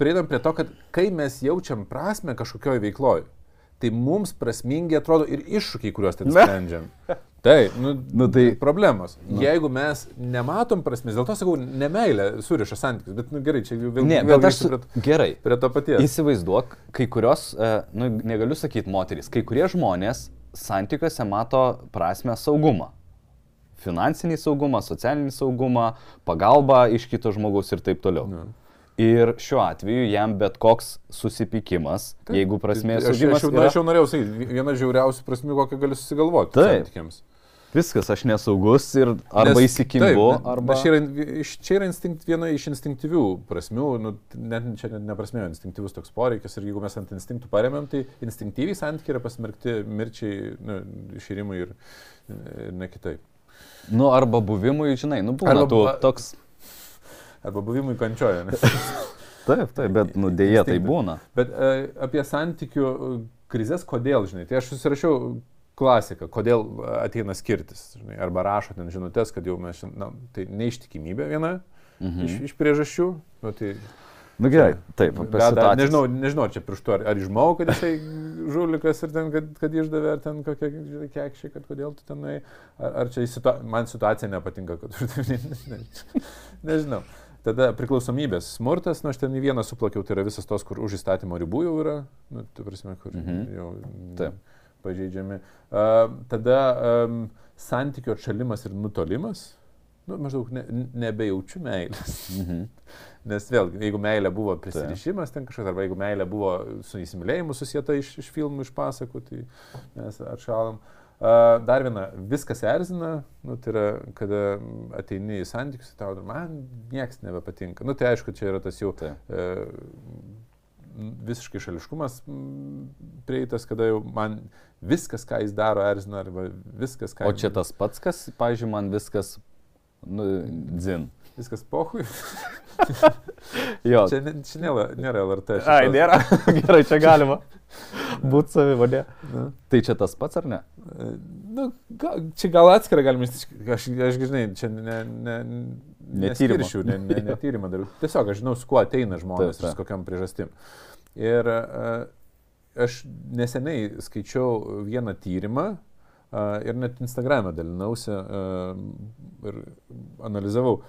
Speaker 1: prieidam prie to, kad kai mes jaučiam prasme kažkokioje veikloje, tai mums prasmingi atrodo ir iššūkiai, kuriuos ten sprendžiam. Taip, nu, nu, tai problemos. Nu. Jeigu mes nematom prasmės, dėl to sakau, nemailė suriša santykius, bet nu, gerai, čia vėl,
Speaker 2: ne,
Speaker 1: vėl
Speaker 2: aš, prie,
Speaker 1: gerai. prie to paties.
Speaker 2: Įsivaizduok, kai kurios, e, nu, negaliu sakyti moteris, kai kurie žmonės santykiuose mato prasme saugumą. Finansinį saugumą, socialinį saugumą, pagalbą iš kito žmogaus ir taip toliau. Nu. Ir šiuo atveju jam bet koks susipykimas, Taip. jeigu prasmės
Speaker 1: sužymas... Aš, aš, yra... aš jau norėjau sakyti, viena žiauriausių prasmių, kokią gali susigalvoti.
Speaker 2: Santykiams. Viskas, aš nesaugus ir arba įsikimbu, arba...
Speaker 1: Čia yra, čia yra instinkt, viena iš instinktyvių prasmių, nu, net čia net neprasmė, instinktyvus toks poreikis ir jeigu mes ant instinktų paremėm, tai instinktyviai santykiai yra pasmerkti mirčiai, nu, išėrimui ir, ir ne kitaip.
Speaker 2: Nu, arba buvimui, žinai, nu, būna arba, tu toks
Speaker 1: arba buvimui kančioje.
Speaker 2: taip, taip, bet nu, dėja tai būna.
Speaker 1: Bet e, apie santykių e, krizės, kodėl, žinai, tai aš susirašiau klasiką, kodėl ateina skirtis, žinai, arba rašo ten žinutės, kad jau mes, na, tai neištikimybė viena mhm. iš, iš priežasčių, nu, tai
Speaker 2: Na nu, gerai, taip,
Speaker 1: bet nežinau, nežinau, čia pirštu, ar, ar išmau, kad jisai žulikas ir ten, kad, kad išdavė, ar ten kokie kekšiai, kad kodėl tu tenai, ar, ar čia situa man situacija nepatinka, kad ne, nežinau. Tada priklausomybės smurtas, nu aš ten į vieną suplakiau, tai yra visas tos, kur už įstatymo ribų jau yra, nu, tu prasme, kur mhm. jau Taip. Pažeidžiami. Tada um, santykių atšalimas ir nutolimas, nu, maždaug ne, nebejaučiu meilės. Mhm. Nes vėlgi, jeigu meilė buvo prisirišimas ten kažkoks, arba jeigu meilė buvo su įsimylėjimu susijęta iš, iš filmų, iš pasakų, tai mes atšalam. Uh, dar viena, viskas erzina, nu, tai yra, kada ateini į santykius, tau, man niekas nebepatinka. Nu, tai aišku, čia yra tas jau
Speaker 2: Tai.
Speaker 1: uh, visiškai šališkumas prieitas, kada jau man viskas, ką jis daro, erzina, arba viskas, ką...
Speaker 2: O čia tas pats, kas, pažiūrėjau, man viskas, nu, dzin.
Speaker 1: Viskas pohui.
Speaker 2: Jo.
Speaker 1: Čia, ne- čia nėra, nėra LRT.
Speaker 2: Ai,
Speaker 1: šitos-
Speaker 2: nėra. Gerai, čia galima. Būti savivadė.
Speaker 1: Nu.
Speaker 2: Tai čia tas pats ar ne?
Speaker 1: E, Nu, gal, čia gal atskirą galima, aš, aš žinai, čia ne, ne,
Speaker 2: Ne tyrimo.
Speaker 1: neskirčiau, ne, ne, ne tyrimą darau. Tiesiog aš žinau, su kuo ateina žmonės
Speaker 2: Taip,
Speaker 1: ir
Speaker 2: taip.
Speaker 1: su kokiam priežastim. Ir uh, aš neseniai skaičiau vieną tyrimą uh, ir net Instagram'e dalinausi uh, ir analizavau.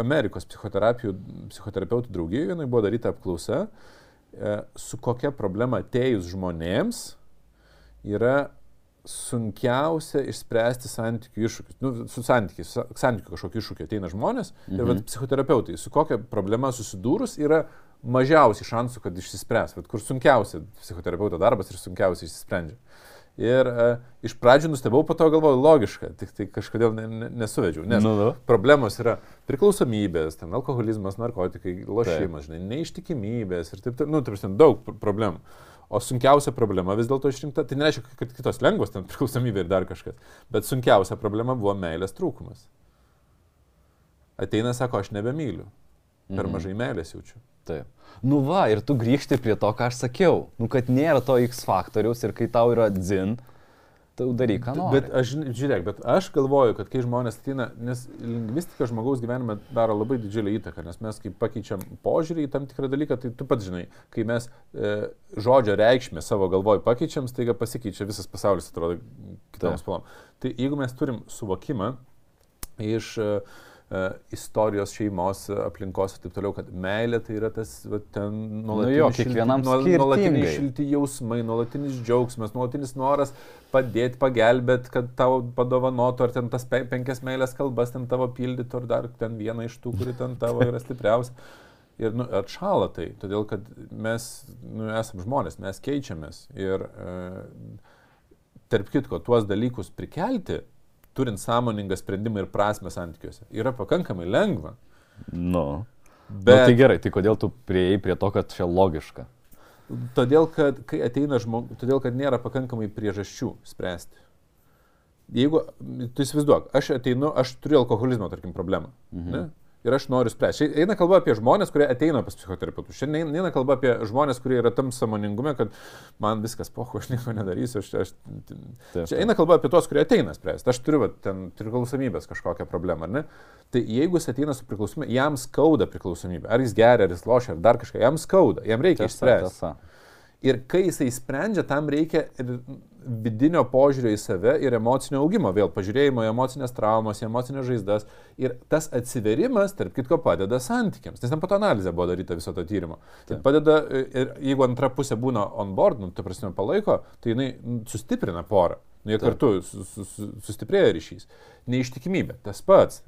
Speaker 1: Amerikos psichoterapeutų draugijoje vienai buvo daryta apklausa, su kokia problema atėjus žmonėms yra sunkiausia išspręsti santykių iššūkius. Nu, su santykiais, su santykių kažkokiu iššūkiu ateina žmonės mhm. ir vat, psichoterapeutai, su kokia problema susidūrus yra mažiausiai šansų, kad išsispręs, vat, kur sunkiausia psichoterapeuto darbas ir sunkiausiai išsisprendžia. Ir uh, iš pradžių nustebau, po to galvoju, logiška, tik tai kažkodėl ne, ne, nesuvedžiau, nes
Speaker 2: Nu, nu.
Speaker 1: problemos yra priklausomybės, ten alkoholizmas, narkotikai, lošimas, žinai, neištikimybės ir taip toliau, nu, taip prasme, daug pr- problemų. O sunkiausia problema vis dėlto išrinkta, tai nereiškia, kad kitos lengvos, ten priklausomybė ir dar kažkas, bet sunkiausia problema buvo meilės trūkumas. Ateina, sako, aš nebemyliu, per
Speaker 2: Mhm.
Speaker 1: mažai meilės jaučiu.
Speaker 2: Taip. Nu va, ir tu grįžti prie to, ką aš sakiau. Nu, kad nėra to X faktoriaus ir kai tau yra dzin, tu daryk, ką nori.
Speaker 1: Bet aš, žiūrėk, bet aš galvoju, kad kai žmonės ateina, nes lingvistika žmogaus gyvenime daro labai didžiulį įtaką, nes mes kai pakeičiam požiūrį į tam tikrą dalyką, tai tu pats žinai, kai mes e, žodžio reikšmę savo galvoj pakeičiam, staiga pasikeičia visas pasaulis, atrodo,
Speaker 2: Taip.
Speaker 1: spalvom. Tai jeigu mes turim suvokimą iš e, istorijos, šeimos, e, aplinkos ir taip toliau, kad meilė tai yra tas va, ten
Speaker 2: Nu jo,
Speaker 1: nuolatinis šilti- jausmai, nuolatinis džiaugsmas, nuolatinis noras padėti, pagelbėti, kad tau padovanotų, ar ten tas pe penkias meilės kalbas ten tavo pildytų, ar dar ten vieną iš tų, kuri ten tavo yra stipriausia. Ir nu, atšala tai, todėl kad mes nu, esame žmonės, mes keičiamės. Ir e, tarp kitko, tuos dalykus prikelti, turint sąmoningą sprendimą ir prasme santykiuose, yra pakankamai lengva.
Speaker 2: Nu. Bet... Nu, tai gerai, tai kodėl tu prieėjai prie to, kad čia logiška?
Speaker 1: Todėl, kad kai ateina žmogus, todėl, kad nėra pakankamai priežasčių spręsti. Jeigu, tu įsivaizduok, aš ateinu, aš turiu alkoholizmo, tarkim, problemą. Mhm. Ne? Ir aš noriu spręsti. Eina kalba apie žmonės, kurie ateina pas psichoterapeutus. Šiandien eina kalba apie žmonės, kurie yra tam samoningume, kad man viskas poho, aš nieko nedarysiu. Aš, aš,
Speaker 2: Taip,
Speaker 1: čia eina kalba apie tuos, kurie ateina spręsti. Aš turiu va, ten priklausomybės kažkokią problemą, ar ne? Tai jeigu jis ateina su priklausomybė, jam skauda priklausomybė. Ar jis geria, ar jis lošia, ar dar kažką, jam skauda, jam reikia
Speaker 2: Tiesa,
Speaker 1: išspręsti.
Speaker 2: tiesa.
Speaker 1: Ir kai jisai sprendžia, tam reikia ir vidinio požiūrio į save ir emocinio augimo, vėl pažiūrėjimo į emocinės traumas, į emocinės žaizdas. Ir tas atsiverimas, tarp kitko, padeda santykiams. Nes ten po to analizė buvo daryta viso to tyrimo. Tai padeda, ir jeigu antra pusė būna on board, nu, tai prasme palaiko, tai jinai nu, sustiprina porą. Nu, jie
Speaker 2: Taip.
Speaker 1: kartu su, su, su, sustiprėja ryšys. Neištikimybė, tas pats.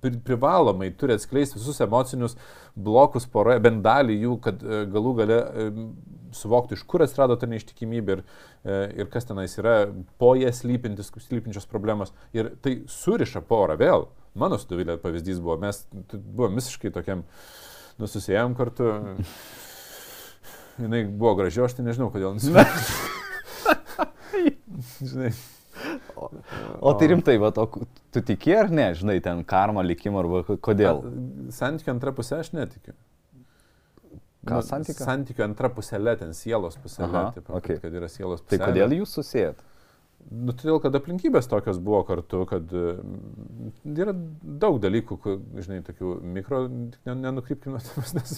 Speaker 1: Pri, privalomai turi atskleisti visus emocinius blokus poroje, bent dalį jų, kad e, galų gale e, suvokti, iš kur atsirado ta neištikimybė ir, e, ir kas tenais yra po slypintis, slypinčios problemos. Ir tai suriša porą vėl. Mano su Dovilė pavyzdys buvo, mes t- buvom visiškai tokiam, nususėjom kartu. Jis buvo graži, aš tai nežinau, kodėl nusipirkau. Žinai.
Speaker 2: O tai rimtai, va, o tu tiki ar ne, žinai, ten karma, likimą arba ko- kodėl?
Speaker 1: Santykių antra pusė aš netikiu.
Speaker 2: Ką santykių?
Speaker 1: Santykių antra puselė, ten sielos taip,
Speaker 2: okei.
Speaker 1: kad, yra sielos
Speaker 2: Tai
Speaker 1: puselė.
Speaker 2: kodėl jūs susijęt?
Speaker 1: Nu, todėl, kad aplinkybės tokios buvo kartu, kad mm, yra daug dalykų, kur, žinai, tokių mikro, tik ne- nenukrypkim nuo tavęs, nes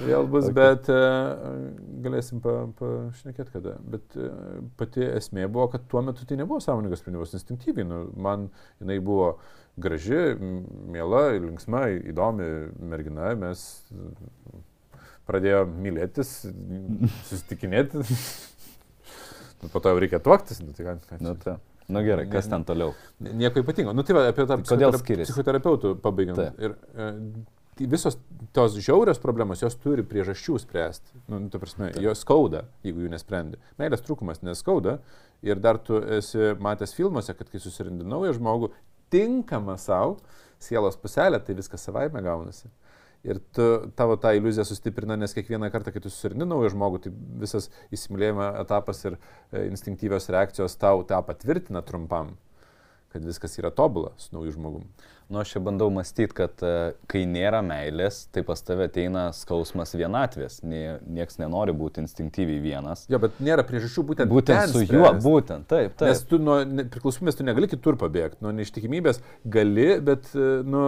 Speaker 1: vėl bus,
Speaker 2: Okay.
Speaker 1: bet uh, galėsim pašnekėti pa kada. Bet uh, pati esmė buvo, kad tuo metu tai nebuvo sąmoningas sprendimas, instinktyviai. Nu, man jinai buvo graži, miela, linksma, įdomi mergina, mes pradėjome mylėtis, susitikinėti. Nu, po to jau reikia tuoktis, nu, tai ką, ką
Speaker 2: Nu,
Speaker 1: čia?
Speaker 2: ta. nu gerai, kas ten toliau?
Speaker 1: Nieko ypatingo. Nu tai va, apie tą
Speaker 2: Tai kodėl
Speaker 1: psichotera-
Speaker 2: skiriasi?
Speaker 1: psichoterapeutų pabaigiant.
Speaker 2: Taip.
Speaker 1: Ir e, tai visos tos žiaurios problemos, jos turi priežasčių spręsti. Nu, tu prasme, jos skauda, jeigu jų nesprendi. Meilės trūkumas neskauda ir dar tu esi matęs filmuose, kad kai susirandi naują žmogų, tinkamą savo, sielos puselę, tai viskas savaime gaunasi. Ir tu, tavo tą iliuziją sustiprina, nes kiekvieną kartą, kai tu susirandi naują žmogų, tai visas įsimylėjimo etapas ir e, instinktyvios reakcijos tau tą patvirtina trumpam kad viskas yra tobula su nauju žmogum.
Speaker 2: Nu, aš čia bandau mąstyti, kad uh, kai nėra meilės, tai pas tave ateina skausmas vienatvės. Nie, nieks nenori būti instinktyviai vienas.
Speaker 1: Jo, bet nėra priežasčių būtent,
Speaker 2: būtent su juo, būtent, taip, taip.
Speaker 1: Nes tu nuo priklausomybės tu negali kitur pabėgti, nuo neištikimybės gali, bet e, nu,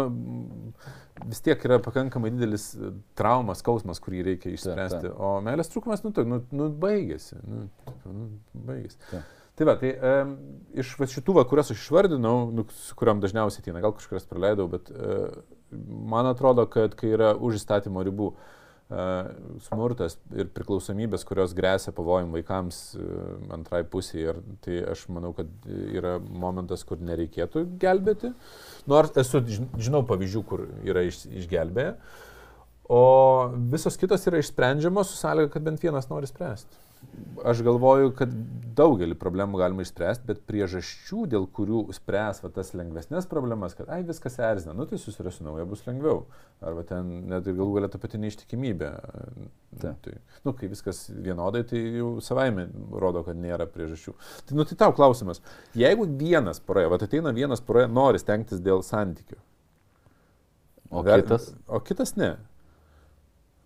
Speaker 1: vis tiek yra pakankamai didelis e, traumas, skausmas, kurį reikia išspręsti. Taip, taip. O meilės trūkumas, nu, tai, nu, nu baigėsi. Nu, nu, baigėsi. Taip. Tai va, tai um, iš va, šitų, va, kurias aš išvardinau, nu, su kuriam dažniausiai ateina, gal kažkurias praleidau, bet uh, man atrodo, kad kai yra už įstatymo ribų uh, smurtas ir priklausomybės, kurios grėsia pavojim vaikams uh, antrai pusiai, ir tai aš manau, kad yra momentas, kur nereikėtų gelbėti. Nors esu, žinau pavyzdžių, kur yra iš, išgelbėję, o visos kitos yra išsprendžiamos su sąlyga, kad bent vienas nori spręsti aš galvoju, kad daugelį problemų galima išspręsti, bet priežasčių, dėl kurių spręs va, tas lengvesnės problemas, kad ai viskas erzina, nu tai susirasiu naują, bus lengviau. Arba ten net ir galų galia ta pati neištikimybė. Ta. Tai, nu, kai viskas vienodai, tai jau savaime rodo, kad nėra priežasčių. Tai, nu, tai tau klausimas, jeigu vienas poroje, va ateina vienas poroje, nori stengtis dėl santykių.
Speaker 2: O ver, kitas?
Speaker 1: O kitas ne.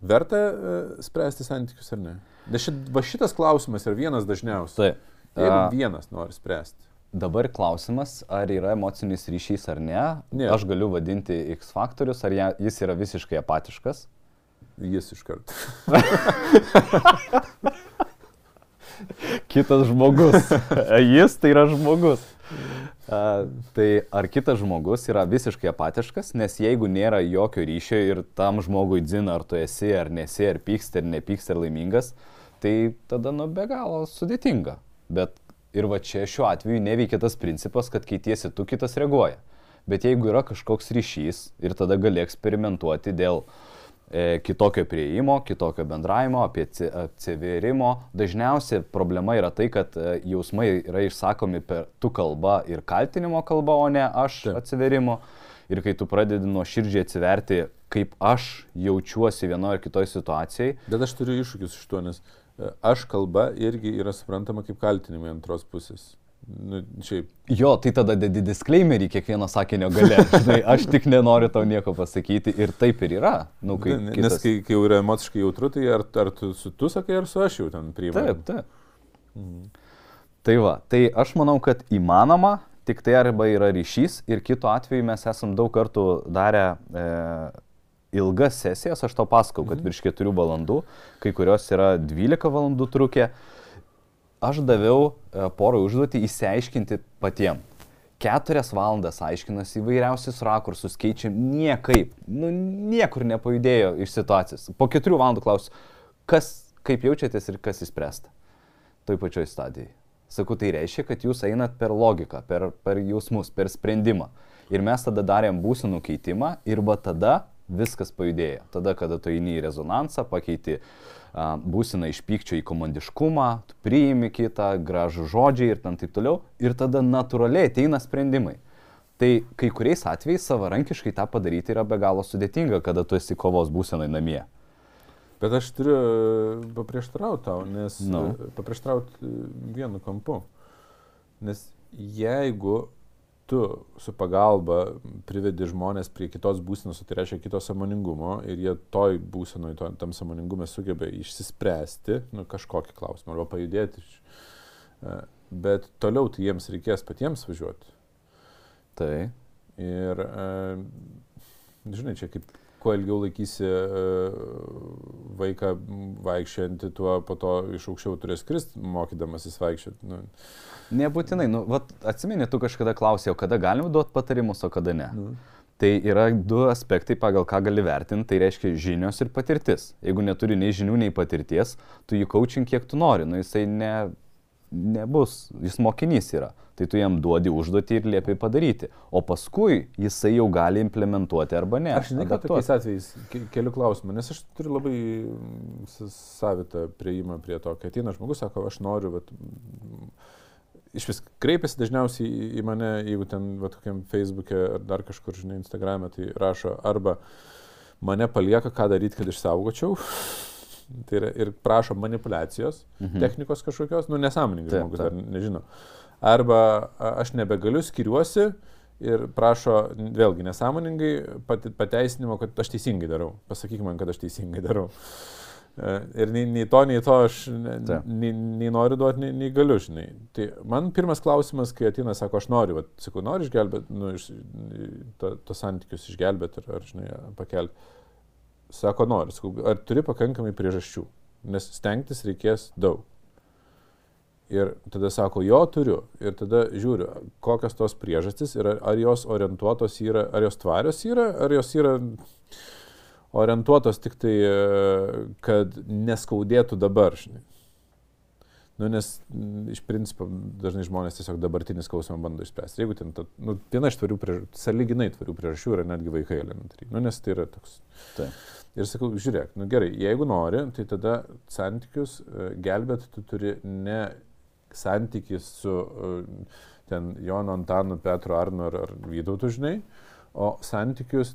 Speaker 1: Verta uh, spręsti santykius ar ne? Nes šit, va šitas klausimas yra vienas dažniausių.
Speaker 2: Taip.
Speaker 1: Jeigu vienas nori spręsti.
Speaker 2: Dabar klausimas, ar yra emocinis ryšys ar ne.
Speaker 1: ne.
Speaker 2: Aš galiu vadinti X faktorius, ar jis yra visiškai apatiškas.
Speaker 1: Jis iš karto.
Speaker 2: Kitas žmogus. jis tai yra žmogus. A, tai ar kitas žmogus yra visiškai apatiškas, nes jeigu nėra jokio ryšio ir tam žmogui dzina, ar tu esi, ar nesi, ar pyksti, ar nepyksti, ar laimingas, tai tada nu be galo sudėtinga. Bet ir va čia šiuo atveju neveikia tas principas, kad keitiesi tu, kitas reaguoja. Bet jeigu yra kažkoks ryšys ir tada gali eksperimentuoti dėl E, kitokio prieimo, kitokio bendravimo, apie atsiverimo. Dažniausiai problema yra tai, kad e, jausmai yra išsakomi per tu kalbą ir kaltinimo kalbą, o ne aš Taip. atsiverimo. Ir kai tu pradedi nuo širdžiai atsiverti, kaip aš jaučiuosi vienoje ar kitoje situacijoje.
Speaker 1: Bet aš turiu iššūkius iš to, nes aš kalba irgi yra suprantama kaip kaltinimai antros pusės. Nu, šiaip.
Speaker 2: Jo, tai tada dedi disclaimerį kiekvieno sakinio gale. Žinai, aš tik nenoriu tau nieko pasakyti ir taip ir yra. Nu,
Speaker 1: kai, Nes kitas... kai, kai jau yra emociškai jautru, tai ar, ar tu su tu sakai, ar su aš jau ten priimu.
Speaker 2: Taip, taip. Mhm. Tai va, tai aš manau, kad įmanoma, tik tai arba yra ryšys ir kitu atveju mes esam daug kartų darę e, ilgas sesijas, aš tau pasakau, kad mhm. virš 4 valandų, kai kurios yra 12 valandų trukė aš daviau e, porą užduotį įsiaiškinti patiem. Keturias valandas aiškinasi įvairiausius rakursus, keičia niekaip, nu, niekur nepajudėjo iš situacijos. Po keturių valandų klausiu, kas, kaip jaučiatės ir kas įspręsta. Toj pačioj stadijai. Sakau, tai reiškia, kad jūs einat per logiką, per, per jausmus, per sprendimą. Ir mes tada darėm būsenų keitimą ir va tada viskas pajudėjo. Tada, kada tu eini į rezonansą, pakeiti uh, būsina iš pykčio į komandiškumą, tu priimi kitą, gražų žodžiai ir taip toliau, ir tada natūraliai ateina sprendimai. Tai kai kuriais atvejais savarankiškai tą padaryti yra be galo sudėtinga, kada tu esi kovos būsenai namie.
Speaker 1: Bet aš turiu e, paprieštarauti tau, nes no. E, paprieštarauti e, vienu kampu. Nes jeigu tu su pagalba privedi žmonės prie kitos būsenos, tai reiškia kito samoningumo ir jie toj būsenoj, to, tam samoningume sugeba išsispręsti nu, kažkokį klausimą arba pajudėti. E, bet toliau tai jiems reikės patiems važiuoti.
Speaker 2: Tai.
Speaker 1: Ir, e, žinai, čia kaip kuo ilgiau laikysi e, vaiką vaikščiojantį, tuo po to iš aukščiau turės krist, mokydamasis vaikščioti. Nu.
Speaker 2: Nebūtinai, nu, vat, atsimeni, tu kažkada klausėjau, kada galim duoti patarimus, o kada ne. Nu. Tai yra du aspektai, pagal ką gali vertinti, tai reiškia žinios ir patirtis. Jeigu neturi nei žinių, nei patirties, tu jį coaching kiek tu nori, nu jisai ne, nebus, jis mokinys yra. Tai tu jam duodi užduotį ir liepi padaryti. O paskui jisai jau gali implementuoti arba ne.
Speaker 1: Aš žinai, kad tokiais atvejais ke- keliu klausimą, nes aš turiu labai mm, savitą prieimą prie to, kai ateina žmogus, sako, aš noriu, bet iš vis kreipiasi dažniausiai į- mane, jeigu ten, va, tokiam Facebook'e ar dar kažkur, žinai, Instagram'e, tai rašo arba mane palieka, ką daryti, kad išsaugočiau. Tai yra ir prašo manipulacijos, mhm. technikos kažkokios, nu nesąmoningai žmogus dar nežino. Arba aš nebegaliu, skiriuosi ir prašo vėlgi nesąmoningai pati- pateisinimo, kad aš teisingai darau. Pasakyk man, kad aš teisingai darau. E, Ir nei, nei to, nei to aš nei, nei noriu duoti, nei, nei galiu, žinai. Tai man pirmas klausimas, kai ateina, sako, aš noriu, vat, sakau, noriu išgelbėti, nu, iš, to, tos santykius išgelbėti ar, ar, žinai, pakelti. Sako, noriu, sakau, ar turi pakankamai priežasčių, nes stengtis reikės daug. Ir tada sako, jo turiu. Ir tada žiūriu, kokios tos priežastys ir ar, jos orientuotos yra, ar jos tvarios yra, ar jos yra orientuotos tik tai, e, kad neskaudėtų dabar, žinai. Nu, nes iš principo dažnai žmonės tiesiog dabartinį skausmą bando išspręsti. Jeigu ten, ta, nu, viena iš tvarių priežasčių, saliginai tvarių priežasčių yra netgi vaikai elementariai. Nu, nes tai yra toks.
Speaker 2: Taip.
Speaker 1: Ir sakau, žiūrėk, nu gerai, jeigu nori, tai tada santykius e, gelbėti tu turi ne santykis su e, ten Jono Antanu, Petru Arnu ar, ar Vytautu, žinai, o santykius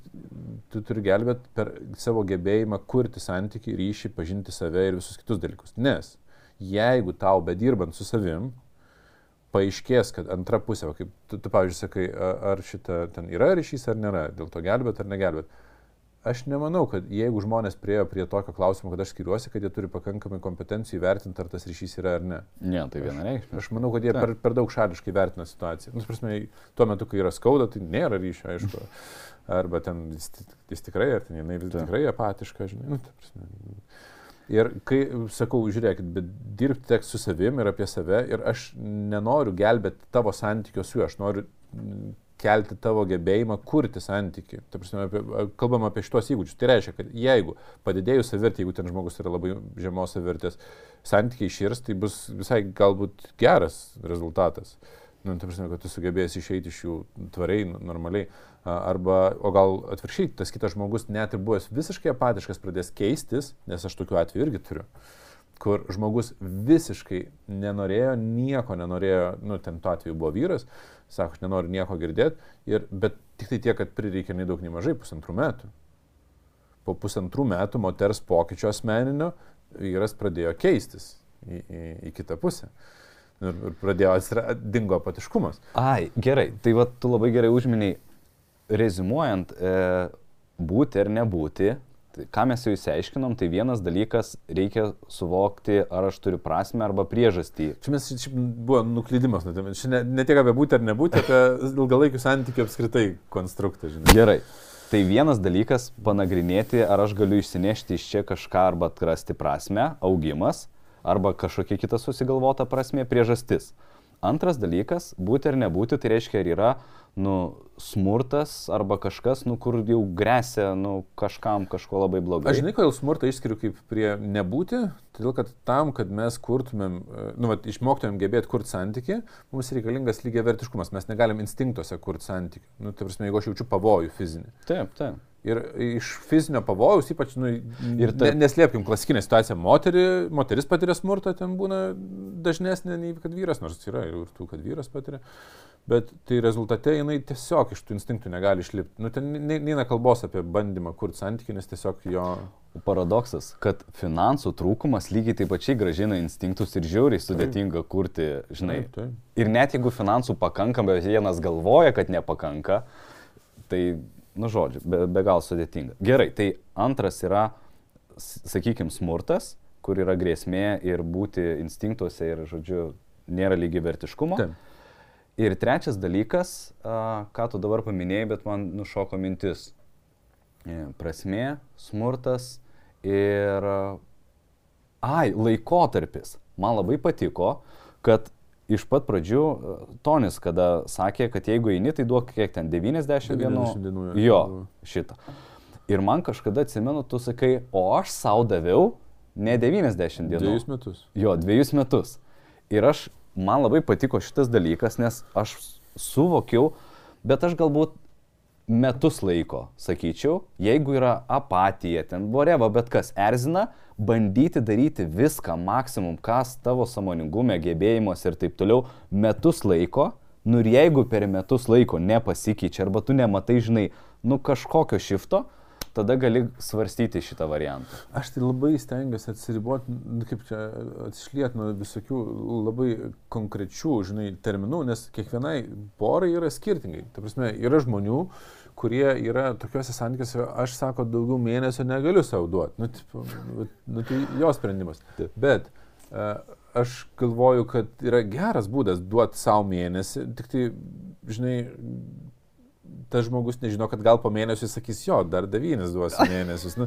Speaker 1: tu turi gelbėti per savo gebėjimą kurti santykių, ryšį, pažinti save ir visus kitus dalykus. Nes jeigu tau bedirbant su savim, paaiškės, kad antra pusė, kaip tu, tu pavyzdžiui, sakai, ar šita ten yra ryšys ar nėra, dėl to gelbėt ar negelbėt. Aš nemanau, kad jeigu žmonės priejo prie tokio klausimo, kad aš skiriuosi, kad jie turi pakankamai kompetencijų įvertinti, ar tas ryšys yra ar ne.
Speaker 2: Ne, tai vienareikšmiai.
Speaker 1: Aš manau, kad jie per, per daug šališkai vertina situaciją. Nu, ta prasme, tuo metu, kai yra skauda, tai nėra ryšio, aišku. Arba ten jis, jis tikrai, ar ten jinai vis tikrai apatiška, žinai. Nu, prasme. Ir kai sakau, žiūrėkit, bet dirbti teks su savim ir apie save ir aš nenoriu gelbėti tavo santykio su juo, aš noriu kelti tavo gebėjimą kurti santyki. Prasme, apie, kalbam apie šitos įgūdžius. Tai reiškia, kad jeigu padidėjus savirtį, jeigu ten žmogus yra labai žemos savirtės, santykiai iširs, tai bus visai galbūt geras rezultatas. Nu, ta prasme, kad tu sugebėsi išeiti iš jų tvariai, n- normaliai. Arba, o gal atvirkščiai, tas kitas žmogus net ir buvęs visiškai apatiškas pradės keistis, nes aš tokiu atveju irgi turiu kur žmogus visiškai nenorėjo, nieko nenorėjo, nu, ten tuo atveju buvo vyras, sako, aš nenoriu nieko girdėti, ir, bet tik tai tiek, kad prireikė nei daug, nei mažai, pusantrų metų. Po pusantrų metų moters pokyčio asmeninio vyras pradėjo keistis į, į, į kitą pusę. Ir, ir pradėjo atsirasti, dingo apatiškumas.
Speaker 2: Ai, gerai, tai va tu labai gerai užminiai, rezumuojant, e, būti ar nebūti, ką mes jau įsiaiškinom, tai vienas dalykas reikia suvokti, ar aš turiu prasme arba priežastį.
Speaker 1: Čia mes čia buvo nuklydimas, nuo tavęs. čia ne, ne tiek apie būti ar nebūti, apie ilgalaikių santykių apskritai konstruktą, žinai.
Speaker 2: Gerai. Tai vienas dalykas panagrinėti, ar aš galiu išsinešti iš čia kažką arba atrasti prasme, augimas, arba kažkokia kita susigalvota prasme, priežastis. Antras dalykas, būti ar nebūti, tai reiškia, ar yra, nu, smurtas arba kažkas, nu, kur jau grėsia, nu, kažkam kažko labai blogai.
Speaker 1: Aš žinai, kodėl smurtą išskiriu kaip prie nebūti, todėl kad tam, kad mes kurtumėm, nu, vat, išmoktumėm gebėti kurti santyki, mums reikalingas lygiai vertiškumas, mes negalim instinktuose kurti santyki. Nu, tai prasme, jeigu aš jaučiu pavojų fizinį.
Speaker 2: Taip, taip.
Speaker 1: Ir iš fizinio pavojaus, ypač, nu,
Speaker 2: Ir tarp-
Speaker 1: ne, neslėpkim, klasikinė situacija, moteri, moteris patiria smurtą, ten būna dažnesnė nei kad vyras, nors yra ir tų, kad vyras patiria. Bet tai rezultate jinai tiesiog iš tų instinktų negali išlipti. Nu, ten ne- neina kalbos apie bandymą kurti santykių, nes tiesiog jo...
Speaker 2: Paradoksas, kad finansų trūkumas lygiai taip pačiai gražina instinktus ir žiauriai sudėtinga kurti, žinai.
Speaker 1: Taip, taip.
Speaker 2: Ir net jeigu finansų pakanka, bet vienas galvoja, kad nepakanka, tai, nu žodžiu, be, be gal sudėtinga. Gerai, tai antras yra, sakykime, smurtas, kur yra grėsmė ir būti instinktuose ir, žodžiu, nėra lygiai vertiškumo.
Speaker 1: Taip.
Speaker 2: Ir trečias dalykas, ką tu dabar paminėjai, bet man nušoko mintis. E, Prasmė, smurtas ir... Ai, laikotarpis. Man labai patiko, kad iš pat pradžių a, Tonis, kada sakė, kad jeigu eini, tai duok kiek ten 90 dienų.
Speaker 1: 90 dienų, jo.
Speaker 2: Jo, šitą. Ir man kažkada atsimenu, tu sakai, o aš savo daviau ne 90 dienų.
Speaker 1: Dviejus metus.
Speaker 2: Jo, dviejus metus. Ir aš man labai patiko šitas dalykas, nes aš suvokiau, bet aš galbūt metus laiko, sakyčiau, jeigu yra apatija, ten voreva, bet kas erzina, bandyti daryti viską, maksimum, kas tavo samoningume, gebėjimuose ir taip toliau, metus laiko, nu ir jeigu per metus laiko nepasikeičia arba tu nematai, žinai, nu kažkokio šifto, tada gali svarstyti šitą variantą.
Speaker 1: Aš tai labai stengiuosi atsiriboti, nu, kaip čia atsišliet nuo visokių labai konkrečių, žinai, terminų, nes kiekvienai porai yra skirtingai. Ta prasme, yra žmonių, kurie yra tokiuose santykiuose, aš sako, daugiau mėnesio negaliu savo duoti. Nu, tipo, nu, tai jo sprendimas. Bet uh, aš galvoju, kad yra geras būdas duoti savo mėnesį, tik tai, žinai, tas žmogus nežino, kad gal po mėnesio jis sakys, jo, dar devynis duosiu mėnesius. Nu,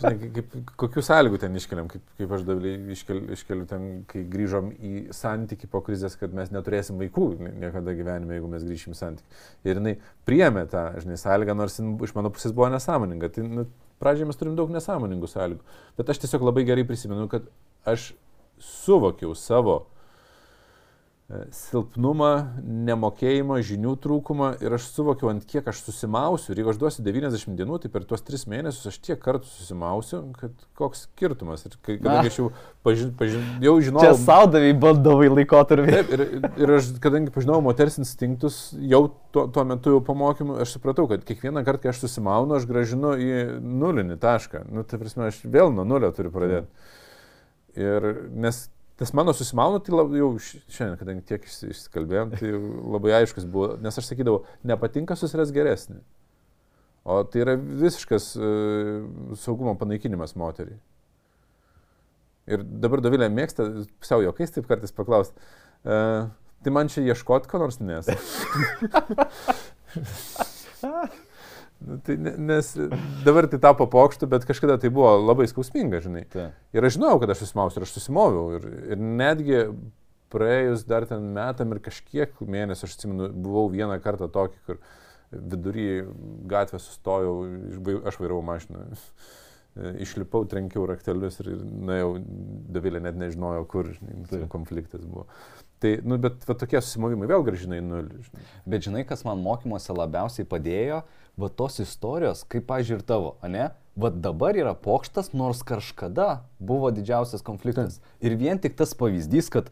Speaker 1: žinai, kaip, kokių sąlygų ten iškeliam, kaip, kaip aš dabar iškeliu, iškeliu ten, kai grįžom į santyki po krizės, kad mes neturėsim vaikų niekada gyvenime, jeigu mes grįšim į santyki. Ir jinai priemė tą, žinai, sąlygą, nors iš mano pusės buvo nesąmoninga. Tai, nu, pradžioje mes turim daug nesąmoningų sąlygų. Bet aš tiesiog labai gerai prisimenu, kad aš suvokiau savo silpnumą, nemokėjimą, žinių trūkumą ir aš suvokiau, ant kiek aš susimausiu. Ir jeigu aš duosiu 90 dienų, tai per tuos 3 mėnesius aš tiek kartų susimausiu, kad koks skirtumas. Ir kadangi aš jau, pažin, pažin, jau žinojau...
Speaker 2: Čia saudavai bandovai laikotarpį.
Speaker 1: Taip, ir, ir aš, kadangi pažinojau moters instinktus, jau tuo, tuo metu jau pamokymu, aš supratau, kad kiekvieną kartą, kai aš susimaunu, aš gražinu į nulinį tašką. Nu, tai prasme, aš vėl nuo nulio turiu pradėti. Ir nes Tas mano susimaunu, tai lab, jau šiandien, kadangi tiek išsikalbėjom, tai labai aiškus buvo, nes aš sakydavau, nepatinka susiras geresnį. O tai yra visiškas uh, saugumo panaikinimas moteriai. Ir dabar Davilė mėgsta, pusiau jokais taip kartais paklausti, uh, tai man čia ieškoti ko nors nes. Nu, tai nes dabar tai tapo pokštų, bet kažkada tai buvo labai skausminga, žinai. Ta. Ir aš žinojau, kad aš susimausiu ir aš susimoviau. Ir, ir netgi praėjus dar ten metam ir kažkiek mėnesių, aš atsimenu, buvau vieną kartą tokį, kur vidury gatvę sustojau, aš vairavau mašiną. Išlipau, trenkiau raktelius ir nuėjau, Davilė net nežinojo, kur, žinai, tai konfliktas buvo. Tai, nu, bet va, tokie susimovimai vėl gražinai nulį.
Speaker 2: Bet žinai, kas man mokymuose labiausiai padėjo, uh, va tos istorijos, kaip, pažiūrėjau, ir tavo, ne? Va dabar yra pokštas, nors kažkada buvo didžiausias konfliktas. Ir vien tik tas pavyzdys, kad,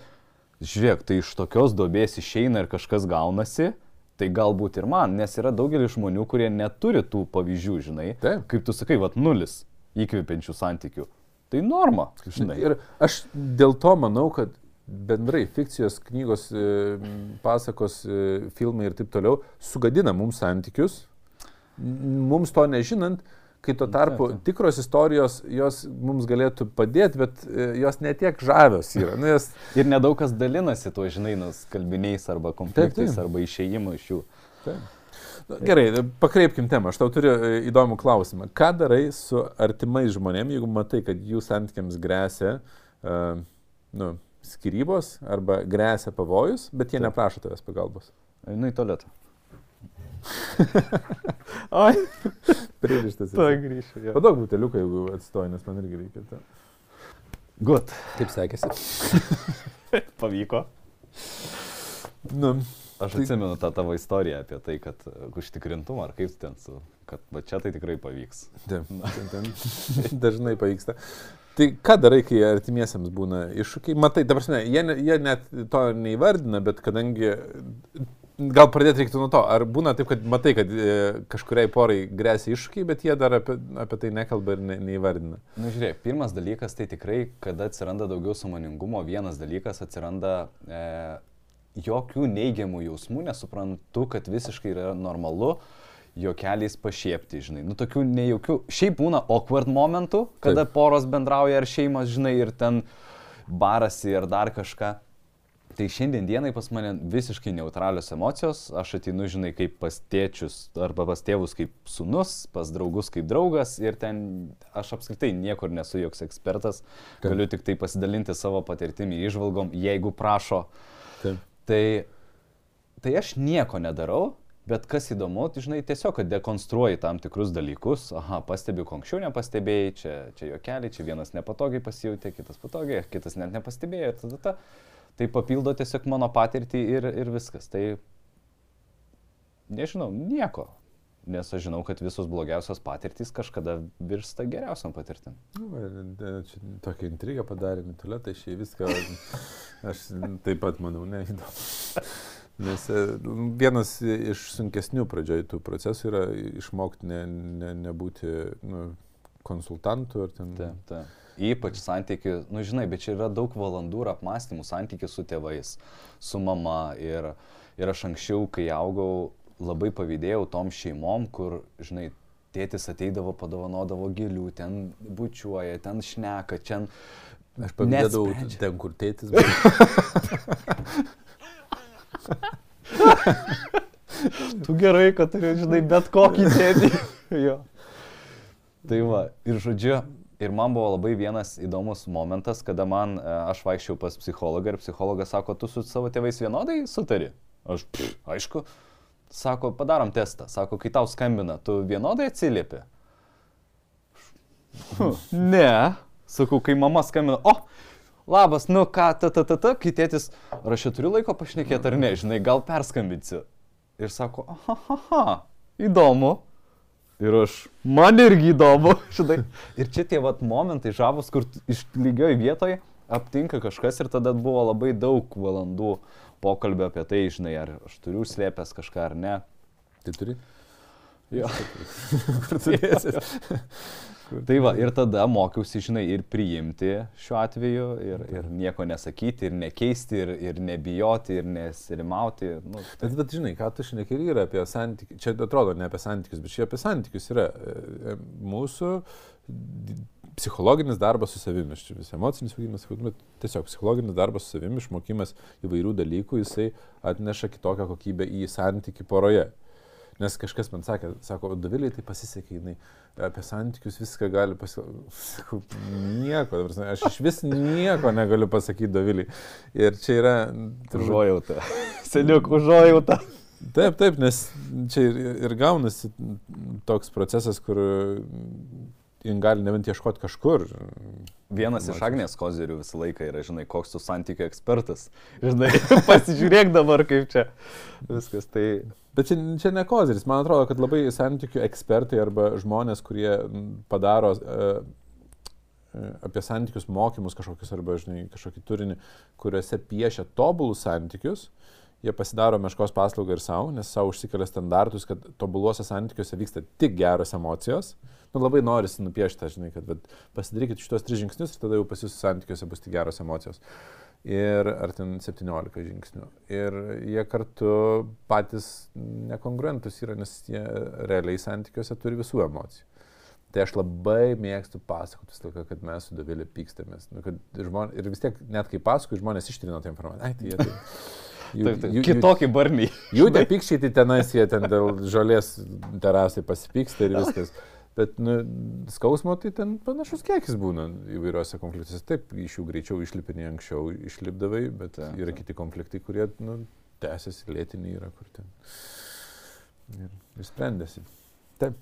Speaker 2: žiūrėk, tai iš tokios dobės išeina ir kažkas gaunasi, tai galbūt ir man, nes yra daugelis žmonių, kurie neturi tų pavyzdžių, žinai. Taip. Kaip tu sakai, va nulis įkvepiančių santykių. Tai norma, žinai.
Speaker 1: Ir aš dėl to manau, kad bendrai fikcijos, knygos, e, pasakos, e, filmai ir taip toliau sugadina mums santykius, mums to nežinant, kai tuo tarpu taip, taip. tikros istorijos jos mums galėtų padėti, bet e, jos netiek žavios yra. Nu, jos...
Speaker 2: Ir nedaug kas dalinasi tuo, žinai, nus kalbiniais arba konfliktais taip, taip. arba išėjimu iš jų. Taip.
Speaker 1: Nu, gerai, pakreipkim temą. Aš tau turiu e, įdomų klausimą. Ką darai su artimais žmonėmis, jeigu matai, kad jų santykiams grėsia uh, nu, skirybos arba grėsia pavojus, bet jie Taip. neprašo tavęs pagalbos?
Speaker 2: Einu į tualetą.
Speaker 1: Oi. Pririštas.
Speaker 2: To grįšiu.
Speaker 1: Padaug buteliuką, jeigu atsistoji, nes man irgi reikia. Ta.
Speaker 2: Gut.
Speaker 1: Kaip sekėsi?
Speaker 2: Pavyko. Nu, Aš tai... atsimenu tą tavo istoriją apie tai, kad užtikrintumą, ar kaip ten su, kad va čia tai tikrai pavyks.
Speaker 1: Taip, ten, ten dažnai pavyksta. Tai ką darai, kai artimiesiams būna iššūkiai? Matai, dabar, ne, jie, jie net to neįvardina, bet kadangi Gal pradėti reiktų nuo to, ar būna taip, kad matai, kad e, kažkuriai porai grėsia iššūkiai, bet jie dar apie, apie tai nekalba ir ne, neįvardina.
Speaker 2: Na, nu, žiūrėk, pirmas dalykas tai tikrai, kada atsiranda daugiau samoningumo, vienas dalykas atsiranda e, jokių neigiamų jausmų, nesuprantu, kad visiškai yra normalu juokeliais pašiepti, žinai. Nu, tokių nejaukių, šiaip būna awkward momentų, kada Taip. poros bendrauja ar šeimos, žinai, ir ten barasi ar dar kažką. Tai šiandien dienai pas mane visiškai neutralios emocijos, aš ateinu, žinai, kaip pas tėčius arba pas tėvus kaip sunus, pas draugus kaip draugas ir ten aš apskritai niekur nesu joks ekspertas, galiu tik tai pasidalinti savo patirtimi išvalgom, jeigu prašo. Taip. Tai, tai aš nieko nedarau, Bet kas įdomu, tai žinai, tiesiog dekonstruoji tam tikrus dalykus, aha, pastebiu, ko anksčiau nepastebėjai, čia, čia jo keliai, čia vienas nepatogiai pasijutė, kitas patogiai, kitas net nepastebėjo ir tada ta, Tai papildo tiesiog mano patirtį ir, ir viskas. Tai nežinau, nieko. Nes aš žinau, kad visos blogiausios patirtys kažkada virsta geriausiam patirtim.
Speaker 1: Nu, čia tokia intriga padarė, Mitulė, tai šiai viską aš taip pat manau, neįdomu. Nes e, vienas iš sunkesnių pradžioj tų procesų yra išmokti ne, ne, nebūti nu, konsultantų ar ten.
Speaker 2: Taip, taip. Ypač santykių, nu žinai, bet čia yra daug valandų ir apmąstymų santykių su tėvais, su mama. Ir, ir aš anksčiau, kai augau, labai pavydėjau tom šeimom, kur, žinai, tėtis ateidavo, padovanodavo gėlių, ten bučiuoja, ten šneka, ten...
Speaker 1: Aš pavydėdavau ten, kur tėtis.
Speaker 2: tu gerai, kad turi, žinai, bet kokį tėtį. jo. Tai va, ir žodžiu, ir man buvo labai vienas įdomus momentas, kada man, e, aš vaikščiau pas psichologą ir psichologas sako, tu su savo tėvais vienodai sutari? Aš, pff, aišku, Sako, padarom testą. Sako, kai tau skambina, tu vienodai atsiliepi. ne. Sakau, kai mama skambina, o, labas, nu ką, ta, ta, ta, ta, kai tėtis, ar aš čia turiu laiko pašnekėti ar ne, žinai, gal perskambinsiu. Ir sako, aha, aha, įdomu. Ir aš, man irgi įdomu, žinai. Ir čia tie vat momentai žavus, kur iš lygioj vietoje aptinka kažkas ir tada buvo labai daug valandų pokalbio apie tai, žinai, ar aš turiu užslėpęs kažką ar ne.
Speaker 1: Tai turi?
Speaker 2: Jo. Turėsi? tai va, ir tada mokiausi, žinai, ir priimti šiuo atveju, ir, ir nieko nesakyti, ir nekeisti, ir, ir nebijoti, ir nesirimauti. Nu,
Speaker 1: tai... bet, bet, žinai, ką tu šnekėri yra apie santykius, čia atrodo ne apie santykius, bet čia apie santykius yra e, e, mūsų psichologinis darbas su savimi, aš čia vis emocinis augimas, bet tiesiog psichologinis darbas su savimi, išmokimas įvairių dalykų, jisai atneša kitokią kokybę į santyki poroje. Nes kažkas man sakė, sako, Doviliai tai pasisekė, jinai apie santykius viską gali pasakyti. Nieko, aš iš vis nieko negaliu pasakyti Doviliai. Ir čia yra...
Speaker 2: Užuojauta. Seniuk, užuojauta.
Speaker 1: Taip, taip, nes čia ir, ir gaunasi toks procesas, kur jin gali nebent ieškoti kažkur.
Speaker 2: Vienas iš Agnės kozerių visą laiką yra, žinai, koks tu santykių ekspertas. Žinai, pasižiūrėk dabar kaip čia viskas. Tai...
Speaker 1: Bet čia, čia ne kozeris. Man atrodo, kad labai santykių ekspertai arba žmonės, kurie padaro uh, apie santykius mokymus kažkokius arba, žinai, kažkokį turinį, kuriuose piešia tobulus santykius, jie pasidaro meškos paslaugą ir savo, nes savo užsikelia standartus, kad tobuluose santykiuose vyksta tik geros emocijos. Nu, labai norisi nupiešti, žinai, kad bet, pasidarykit šitos tris žingsnius ir tada jau pas jūsų santykiuose bus tik geros emocijos. Ir ar ten 17 žingsnių. Ir jie kartu patys nekongruentus yra, nes jie realiai santykiuose turi visų emocijų. Tai aš labai mėgstu pasakoti visą laiką, kad mes su Davilė pykstamės. Nu, žmonės, ir vis tiek, net kai pasakoju, žmonės ištrina tą informaciją. Ai, tai jie tai...
Speaker 2: Jų, taip, taip. Jų, Kitokį barnį.
Speaker 1: Jų tie pykščiai, tai tenais jie ten dėl žolės terasai pasipyksta ir viskas. Bet nu, skausmo tai ten panašus kiekis būna įvairiuose konfliktuose. Taip, iš jų greičiau išlipinė anksčiau išlipdavai, bet ta, yra ta. kiti konfliktai, kurie nu, tęsiasi, lėtiniai yra, kur ten. Ir, ir sprendėsi. Taip.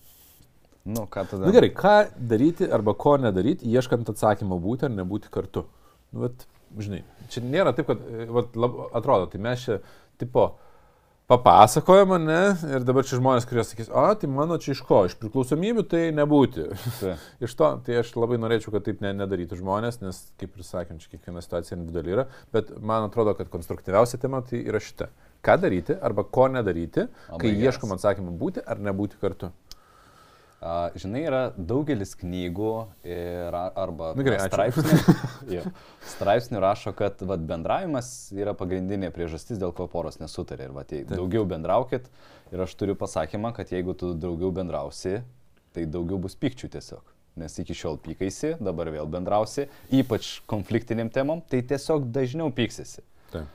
Speaker 2: Nu, ką tada?
Speaker 1: Na nu, gerai, ką daryti arba ko nedaryti, ieškant atsakymą būti ar nebūti kartu. Nu, vat, žinai, čia nėra taip, kad vat, lab, atrodo, tai mes čia tipo, uh, papasakojo mane ir dabar čia žmonės, kurie sakys, o, tai mano čia iš ko, iš priklausomybių tai nebūti. Tai. iš to, tai aš labai norėčiau, kad taip ne, nedarytų žmonės, nes, kaip ir sakėm, čia kiekviena situacija individuali yra, bet man atrodo, kad konstruktyviausia tema tai yra šita. Ką daryti arba ko nedaryti, Labai kai geras. ieškom atsakymą būti ar nebūti kartu.
Speaker 2: A, žinai, yra daugelis knygų ir, arba
Speaker 1: nu, gerai,
Speaker 2: straipsnių, jo, straipsnių rašo, kad vat, bendravimas yra pagrindinė priežastis, dėl ko poros nesutarė. Ir vat, daugiau bendraukit. Ir aš turiu pasakymą, kad jeigu tu daugiau bendrausi, tai daugiau bus pykčių tiesiog. Nes iki šiol pykaisi, dabar vėl bendrausi, ypač konfliktiniam temom, tai tiesiog dažniau pyksisi.
Speaker 1: Taip.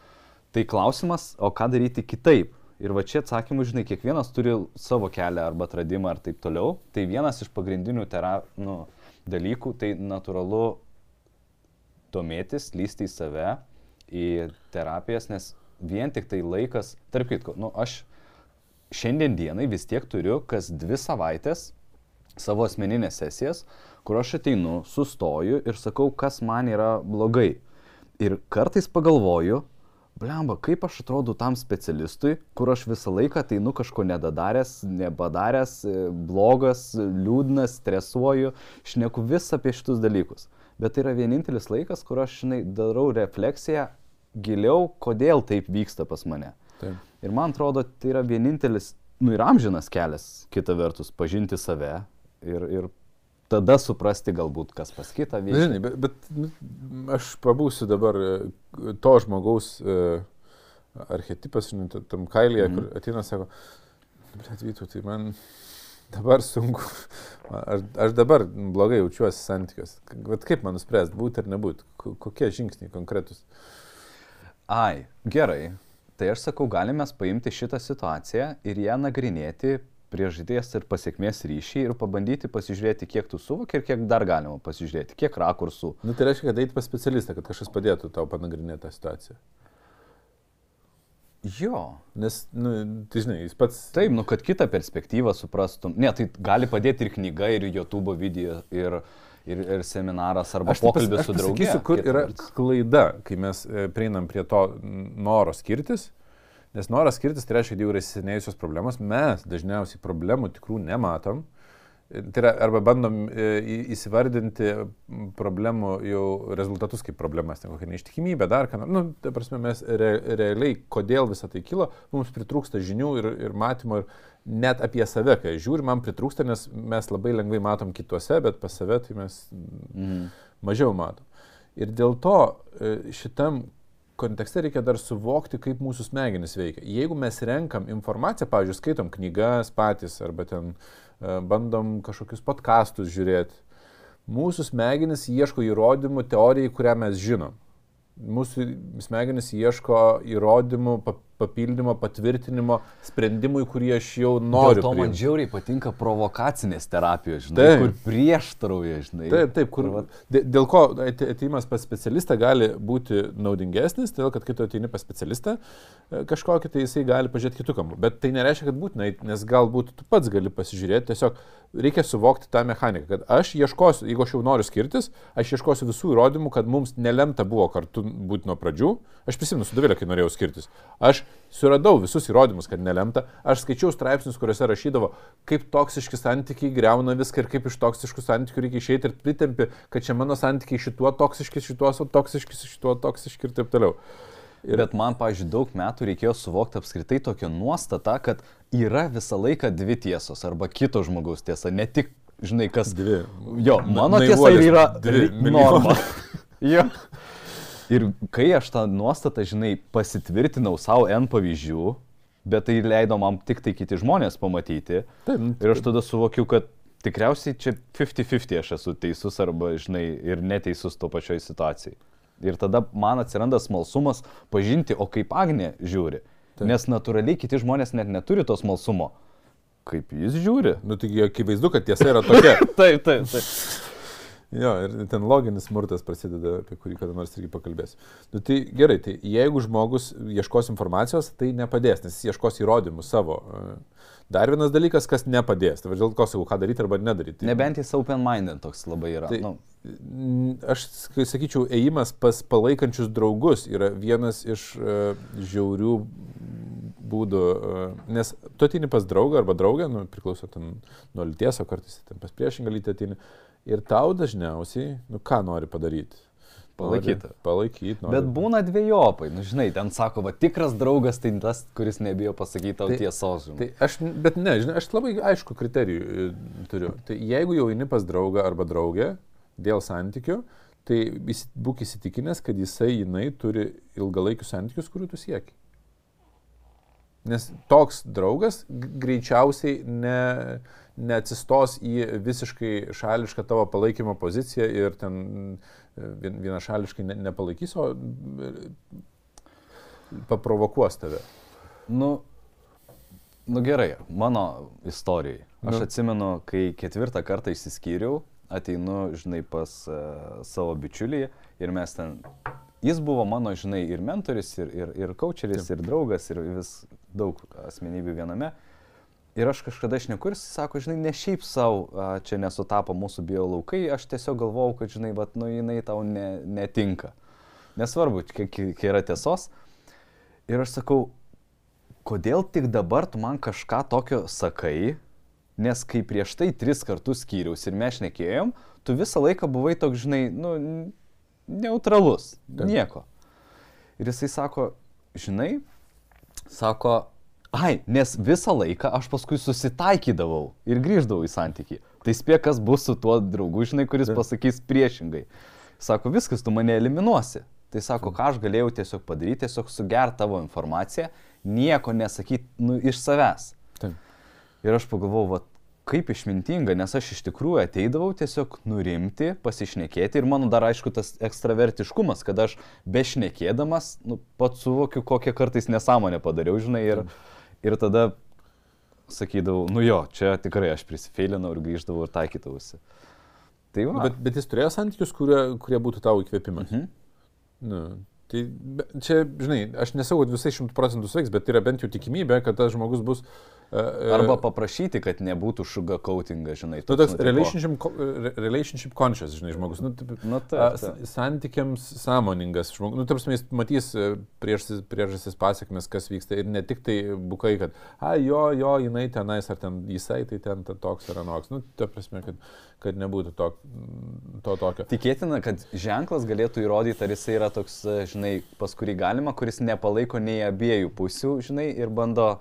Speaker 2: Tai klausimas, o ką daryti kitaip? Ir va čia atsakymų, žinai, kiekvienas turi savo kelią arba atradimą ar taip toliau. Tai vienas iš pagrindinių tera, nu, dalykų, tai natūralu domėtis, lysti į save, į terapijas, nes vien tik tai laikas, tarp kitko, nu, aš šiandien dienai vis tiek turiu kas dvi savaitės savo asmeninės sesijas, kur aš ateinu, sustoju ir sakau, kas man yra blogai. Ir kartais pagalvoju, blemba, kaip aš atrodo tam specialistui, kur aš visą laiką tai nu kažko nedadaręs, nepadaręs, e, blogas, liūdnas, stresuoju, šneku vis apie šitus dalykus. Bet tai yra vienintelis laikas, kur aš, žinai, darau refleksiją giliau, kodėl taip vyksta pas mane. Taip. Ir man atrodo, tai yra vienintelis, nu ir amžinas kelias, kita vertus, pažinti save ir, ir tada suprasti galbūt, kas pas kitą vyksta.
Speaker 1: Žinai, bet, bet aš pabūsiu dabar e, to žmogaus uh, archetipas, žinai, tam kailyje, mm kur ateina, sako, bet vytų, tai man dabar sunku, aš, aš dabar blogai jaučiuosi santykiuose. Bet kaip man nuspręsti, būti ar nebūti, kokie žingsniai konkretus?
Speaker 2: Ai, gerai. Tai aš sakau, galime paimti šitą situaciją ir ją nagrinėti priežasties ir pasiekmės ryšį ir pabandyti pasižiūrėti, kiek tu suvoki ir kiek dar galima pasižiūrėti, kiek rakursų.
Speaker 1: Nu, tai reiškia, kad eiti pas specialistą, kad kažkas padėtų tau panagrinėti tą situaciją.
Speaker 2: Jo.
Speaker 1: Nes, nu, tai žinai, jis pats.
Speaker 2: Taip, nu, kad kitą perspektyvą suprastum. Ne, tai gali padėti ir knyga, ir YouTube video, ir, ir, ir seminaras, arba aš pokalbis pas, su draugu.
Speaker 1: Sakysiu, kur yra klaida, kai mes e, prieinam prie to noro skirtis. Nes noras skirtis tai reiškia, kad jau yra įsisenėjusios problemos, mes dažniausiai problemų tikrų nematom. Tai yra, arba bandom e, įsivardinti problemų jau rezultatus kaip problemas, ten kokia neištikimybė, dar ką nors. Nu, ta prasme, mes re, realiai, kodėl visą tai kilo, mums pritrūksta žinių ir, ir matymo ir net apie save, kai žiūri, man pritrūksta, nes mes labai lengvai matom kituose, bet pas save tai mes mm. mažiau matom. Ir dėl to e, šitam kontekste reikia dar suvokti, kaip mūsų smegenys veikia. Jeigu mes renkam informaciją, pavyzdžiui, skaitom knygas patys arba ten e, bandom kažkokius podkastus žiūrėti, mūsų smegenys ieško įrodymų teorijai, kurią mes žinom. Mūsų smegenys ieško įrodymų, papildymo, patvirtinimo sprendimui, kurį aš jau noriu.
Speaker 2: Dėl to man žiauriai patinka provokacinės terapijos, žinai, taip. kur prieštarauja, žinai.
Speaker 1: Taip, taip, kur, dėl ko ateimas pas specialistą gali būti naudingesnis, todėl kad kai tu ateini pas specialistą e, kažkokį, tai jisai gali pažiūrėti kitų kampų. Bet tai nereiškia, kad būtinai, nes galbūt tu pats gali pasižiūrėti, tiesiog reikia suvokti tą mechaniką, kad aš ieškosiu, jeigu aš jau noriu skirtis, aš ieškosiu visų įrodymų, kad mums nelemta buvo kartu būti nuo pradžių. Aš prisimenu su Davilė, kai norėjau skirtis. Aš suradau visus įrodymus, kad nelemta. Aš skaičiau straipsnius, kuriuose rašydavo, kaip toksiški santykiai greuna viską ir kaip iš toksiškų santykių reikia išeiti ir pritempi, kad čia mano santykiai šituo toksiški, šituo toksiški, šituo toksiški ir taip toliau.
Speaker 2: Ir... Bet man, pažiūrėjau, daug metų reikėjo suvokti apskritai tokią nuostatą, kad yra visą laiką dvi tiesos arba kito žmogaus tiesa, ne tik, žinai, kas.
Speaker 1: Dvi.
Speaker 2: Jo, mano tiesa yra dvi norma. jo. Ir kai aš tą nuostatą, žinai, pasitvirtinau savo N pavyzdžių, bet tai leido man tik tai kiti žmonės pamatyti. Taip, nu, ir aš tada suvokiu, kad tikriausiai čia 50-50 aš esu teisus arba, žinai, ir neteisus to pačioj situacijai. Ir tada man atsiranda smalsumas pažinti, o kaip Agnė žiūri. Taip. Nes natūraliai kiti žmonės net neturi to smalsumo. Kaip jis žiūri.
Speaker 1: Nu, taigi akivaizdu, kad tiesa yra tokia.
Speaker 2: taip, taip, taip.
Speaker 1: Jo, ir ten loginis smurtas prasideda, apie kurį kada nors irgi pakalbėsiu. Nu, tai gerai, tai jeigu žmogus ieškos informacijos, tai nepadės, nes jis ieškos įrodymų savo. Dar vienas dalykas, kas nepadės, tai dėl ko sakau, ką daryti arba nedaryti. Tai,
Speaker 2: Nebent jis open-minded toks labai yra. Tai, nu.
Speaker 1: Aš sakyčiau, ėjimas pas palaikančius draugus yra vienas iš uh, žiaurių būdų, uh, nes tu atini pas draugą arba draugę, nu, priklauso ten nuo lyties, o kartais ten pas priešingą lytį atini. Ir tau dažniausiai, nu ką nori padaryti?
Speaker 2: Palaikyti.
Speaker 1: Palaikyti. Nori.
Speaker 2: Bet būna dviejopai, nu žinai, ten sako, va tikras draugas tai tas, kuris nebijo pasakyti tau tai, tiesos.
Speaker 1: Žinai. Tai aš, bet ne, žinai, aš labai aišku kriterijų e, turiu. Tai jeigu jau eini pas draugą arba draugę dėl santykių, tai būk įsitikinęs, kad jisai, jinai turi ilgalaikius santykius, kurių tu sieki. Nes toks draugas greičiausiai ne neatsistos į visiškai šališką tavo palaikymo poziciją ir ten e, vienašališkai ne, nepalaikys, o e, paprovokuos tave.
Speaker 2: Nu, nu gerai, mano istorijai. Aš nu. atsimenu, kai ketvirtą kartą išsiskyriau, ateinu, žinai, pas uh, savo bičiulį ir mes ten jis buvo mano, žinai, ir mentoris, ir, ir, ir coacheris, Taip. ir draugas, ir vis daug asmenybių viename. Ir aš kažkada šneku ir jis sako, žinai, ne šiaip savo čia nesutapo mūsų bio laukai, aš tiesiog galvojau, kad, žinai, vat, nu, jinai tau ne, netinka. nesvarbu, kiek yra tiesos. Ir aš sakau, kodėl tik dabar tu man kažką tokio sakai, nes kai prieš tai tris kartus skyriaus ir mes šnekėjom, tu visą laiką buvai toks, žinai, nu, neutralus, Taip. nieko. Ir jisai sako, žinai, sako, ai, nes visą laiką aš paskui susitaikydavau ir grįždavau į santyki. Tai spėk, kas bus su tuo draugu, žinai, kuris Taip. pasakys priešingai. Sako, viskas, tu mane eliminuosi. Tai sako, ką aš galėjau tiesiog padaryti, tiesiog sugerti tavo informaciją, nieko nesakyti nu, iš savęs. Taip. Ir aš pagalvojau, va, kaip išmintinga, nes aš iš tikrųjų ateidavau tiesiog nurimti, pasišnekėti ir mano dar aišku tas ekstravertiškumas, kad aš bešnekėdamas, nu, pats suvokiu, kokią kartais nesąmonę padariau, žinai, ir, ir tada sakydavau, nu jo, čia tikrai aš prisifeilinau ir grįždavau ir taikydavausi.
Speaker 1: Tai va. bet, bet jis turėjo santykius, kurie, kurie būtų tavo įkvėpimas. Mhm. Nu, Tai čia, žinai, aš nesakau, kad visai šimtų procentų sveiks, bet yra bent jau tikimybė, kad tas žmogus bus
Speaker 2: E, Arba paprašyti, kad nebūtų sugar coatingas, žinai.
Speaker 1: Tu toks nu, relationship, relationship conscious, žinai, žmogus. Nu, taip, nu, taip, taip. Santykiams sąmoningas žmogus. Nu, tarsi, jis matys e, priežasis pasiekmes, kas vyksta. Ir ne tik tai bukai, kad, a, jo, jo, jinai tenais, ar ten jisai, tai ten toks ar anoks. Nu, ta prasme, kad, kad nebūtų to, to tokio.
Speaker 2: Tikėtina, kad ženklas galėtų įrodyti, ar jisai yra toks, e, žinai, pas kurį galima, kuris nepalaiko nei abiejų pusių, žinai, ir bando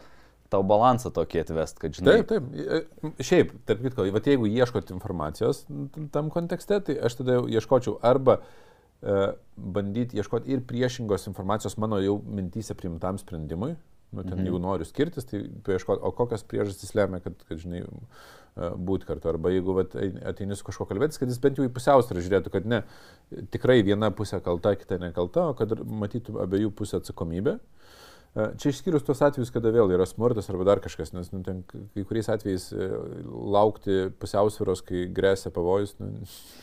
Speaker 2: tau balansą tokį atvest, kad žinai.
Speaker 1: Taip, taip. E, šiaip, tarp kitko, va, jeigu ieškot informacijos tam kontekste, tai aš tada ieškočiau arba e, bandyti ieškoti ir priešingos informacijos mano jau mintys priimtam sprendimui. Nu, ten, mhm. Jeigu noriu skirtis, tai paieškoti, o kokios priežastys lemia, kad, kad žinai, e, būti kartu. Arba jeigu vat, ateini su kažkuo kalbėtis, kad jis bent jau į pusiausvyrą žiūrėtų, kad ne, tikrai viena pusė kalta, kita nekalta, o kad matytų abiejų pusę atsakomybę. Mhm Čia išskyrus tos atvejus, kada vėl yra smurtas arba dar kažkas, nes nu, ten, kai kuriais atvejais e, laukti pusiausvėros, kai grėsia pavojus, nu,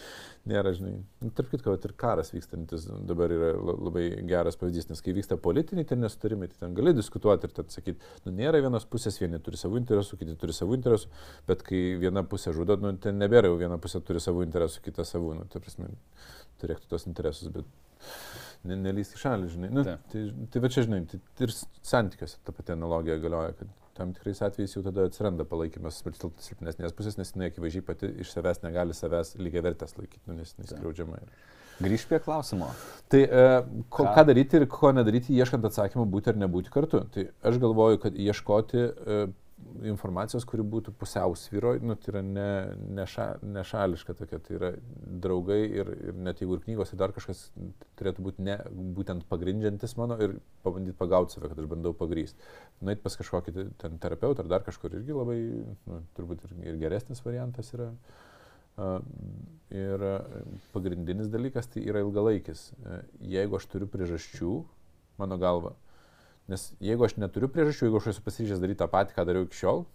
Speaker 1: nėra, žinai. Nu, tarp kitko, ir karas vykstantis dabar yra labai geras pavyzdys, nes kai vyksta politiniai ten nesutarimai, tai ten gali diskutuoti ir ten sakyti, nu, nėra vienos pusės, vieni turi savų interesų, kiti turi savų interesų, bet kai viena pusė žudo, nu, ten nebėra jau viena pusė turi savų interesų, kita savų, nu, tai prasme, turėtų tos interesus, bet nelys į šalį, žinai. Nu, tai, tai va čia, žinai, tai ir santykiuose ta pati analogija galioja, kad tam tikrais atvejais jau tada atsiranda palaikymas silpnesnės pusės, nes jinai akivaizdžiai pati iš savęs negali savęs lygiai vertės laikyti, nu, nes jis skriaudžiama.
Speaker 2: Grįžt prie klausimo.
Speaker 1: Tai e, ko, ką? ką daryti ir ko nedaryti, ieškant atsakymą būti ar nebūti kartu. Tai aš galvoju, kad ieškoti e, informacijos, kuri būtų pusiausvyroje, nu, tai yra ne, neša, nešališka tokia, tai yra draugai ir, ir net jeigu ir knygos, tai dar kažkas turėtų būti ne, būtent pagrindžiantis mano ir pabandyti pagauti save, kad aš bandau pagrysti. Nueit pas kažkokį ten terapeutą ar dar kažkur irgi labai, nu, turbūt ir, ir geresnis variantas yra. Ir pagrindinis dalykas tai yra ilgalaikis. Jeigu aš turiu priežasčių, mano galva, uh, Nes jeigu aš neturiu priežasčių, jeigu aš esu pasiryžęs daryti tą patį, ką dariau iki šiol,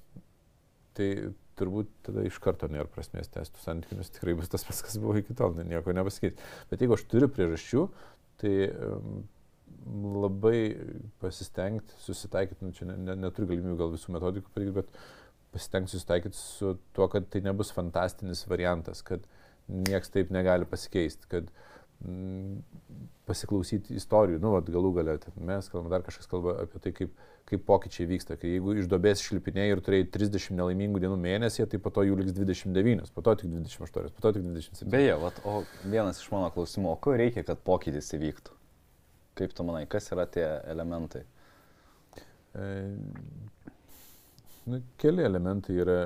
Speaker 1: tai turbūt tada iš karto nėra prasmės tęsti santykių, nes tikrai bus tas pats, kas buvo iki tol, nieko nepasakyti. Bet jeigu aš turiu priežasčių, tai labai pasistengti, susitaikyti, nu, čia ne, ne, neturiu galimybių gal visų metodikų padaryti, bet pasistengti susitaikyti su tuo, kad tai nebus fantastinis variantas, kad nieks taip negali pasikeisti, kad mm, pasiklausyti istorijų, nu, vat, galų galę, mes kalbame, dar kažkas kalba apie tai, kaip, kaip pokyčiai vyksta, kai jeigu iš dobės šlipinėjai ir turėjai 30 nelaimingų dienų mėnesį, tai po to jų liks 29, po to tik 28, po to tik 27.
Speaker 2: Beje, vat, o vienas iš mano klausimų, o ko reikia, kad pokytis įvyktų? Kaip tu manai, kas yra tie elementai? E,
Speaker 1: nu, keli elementai yra.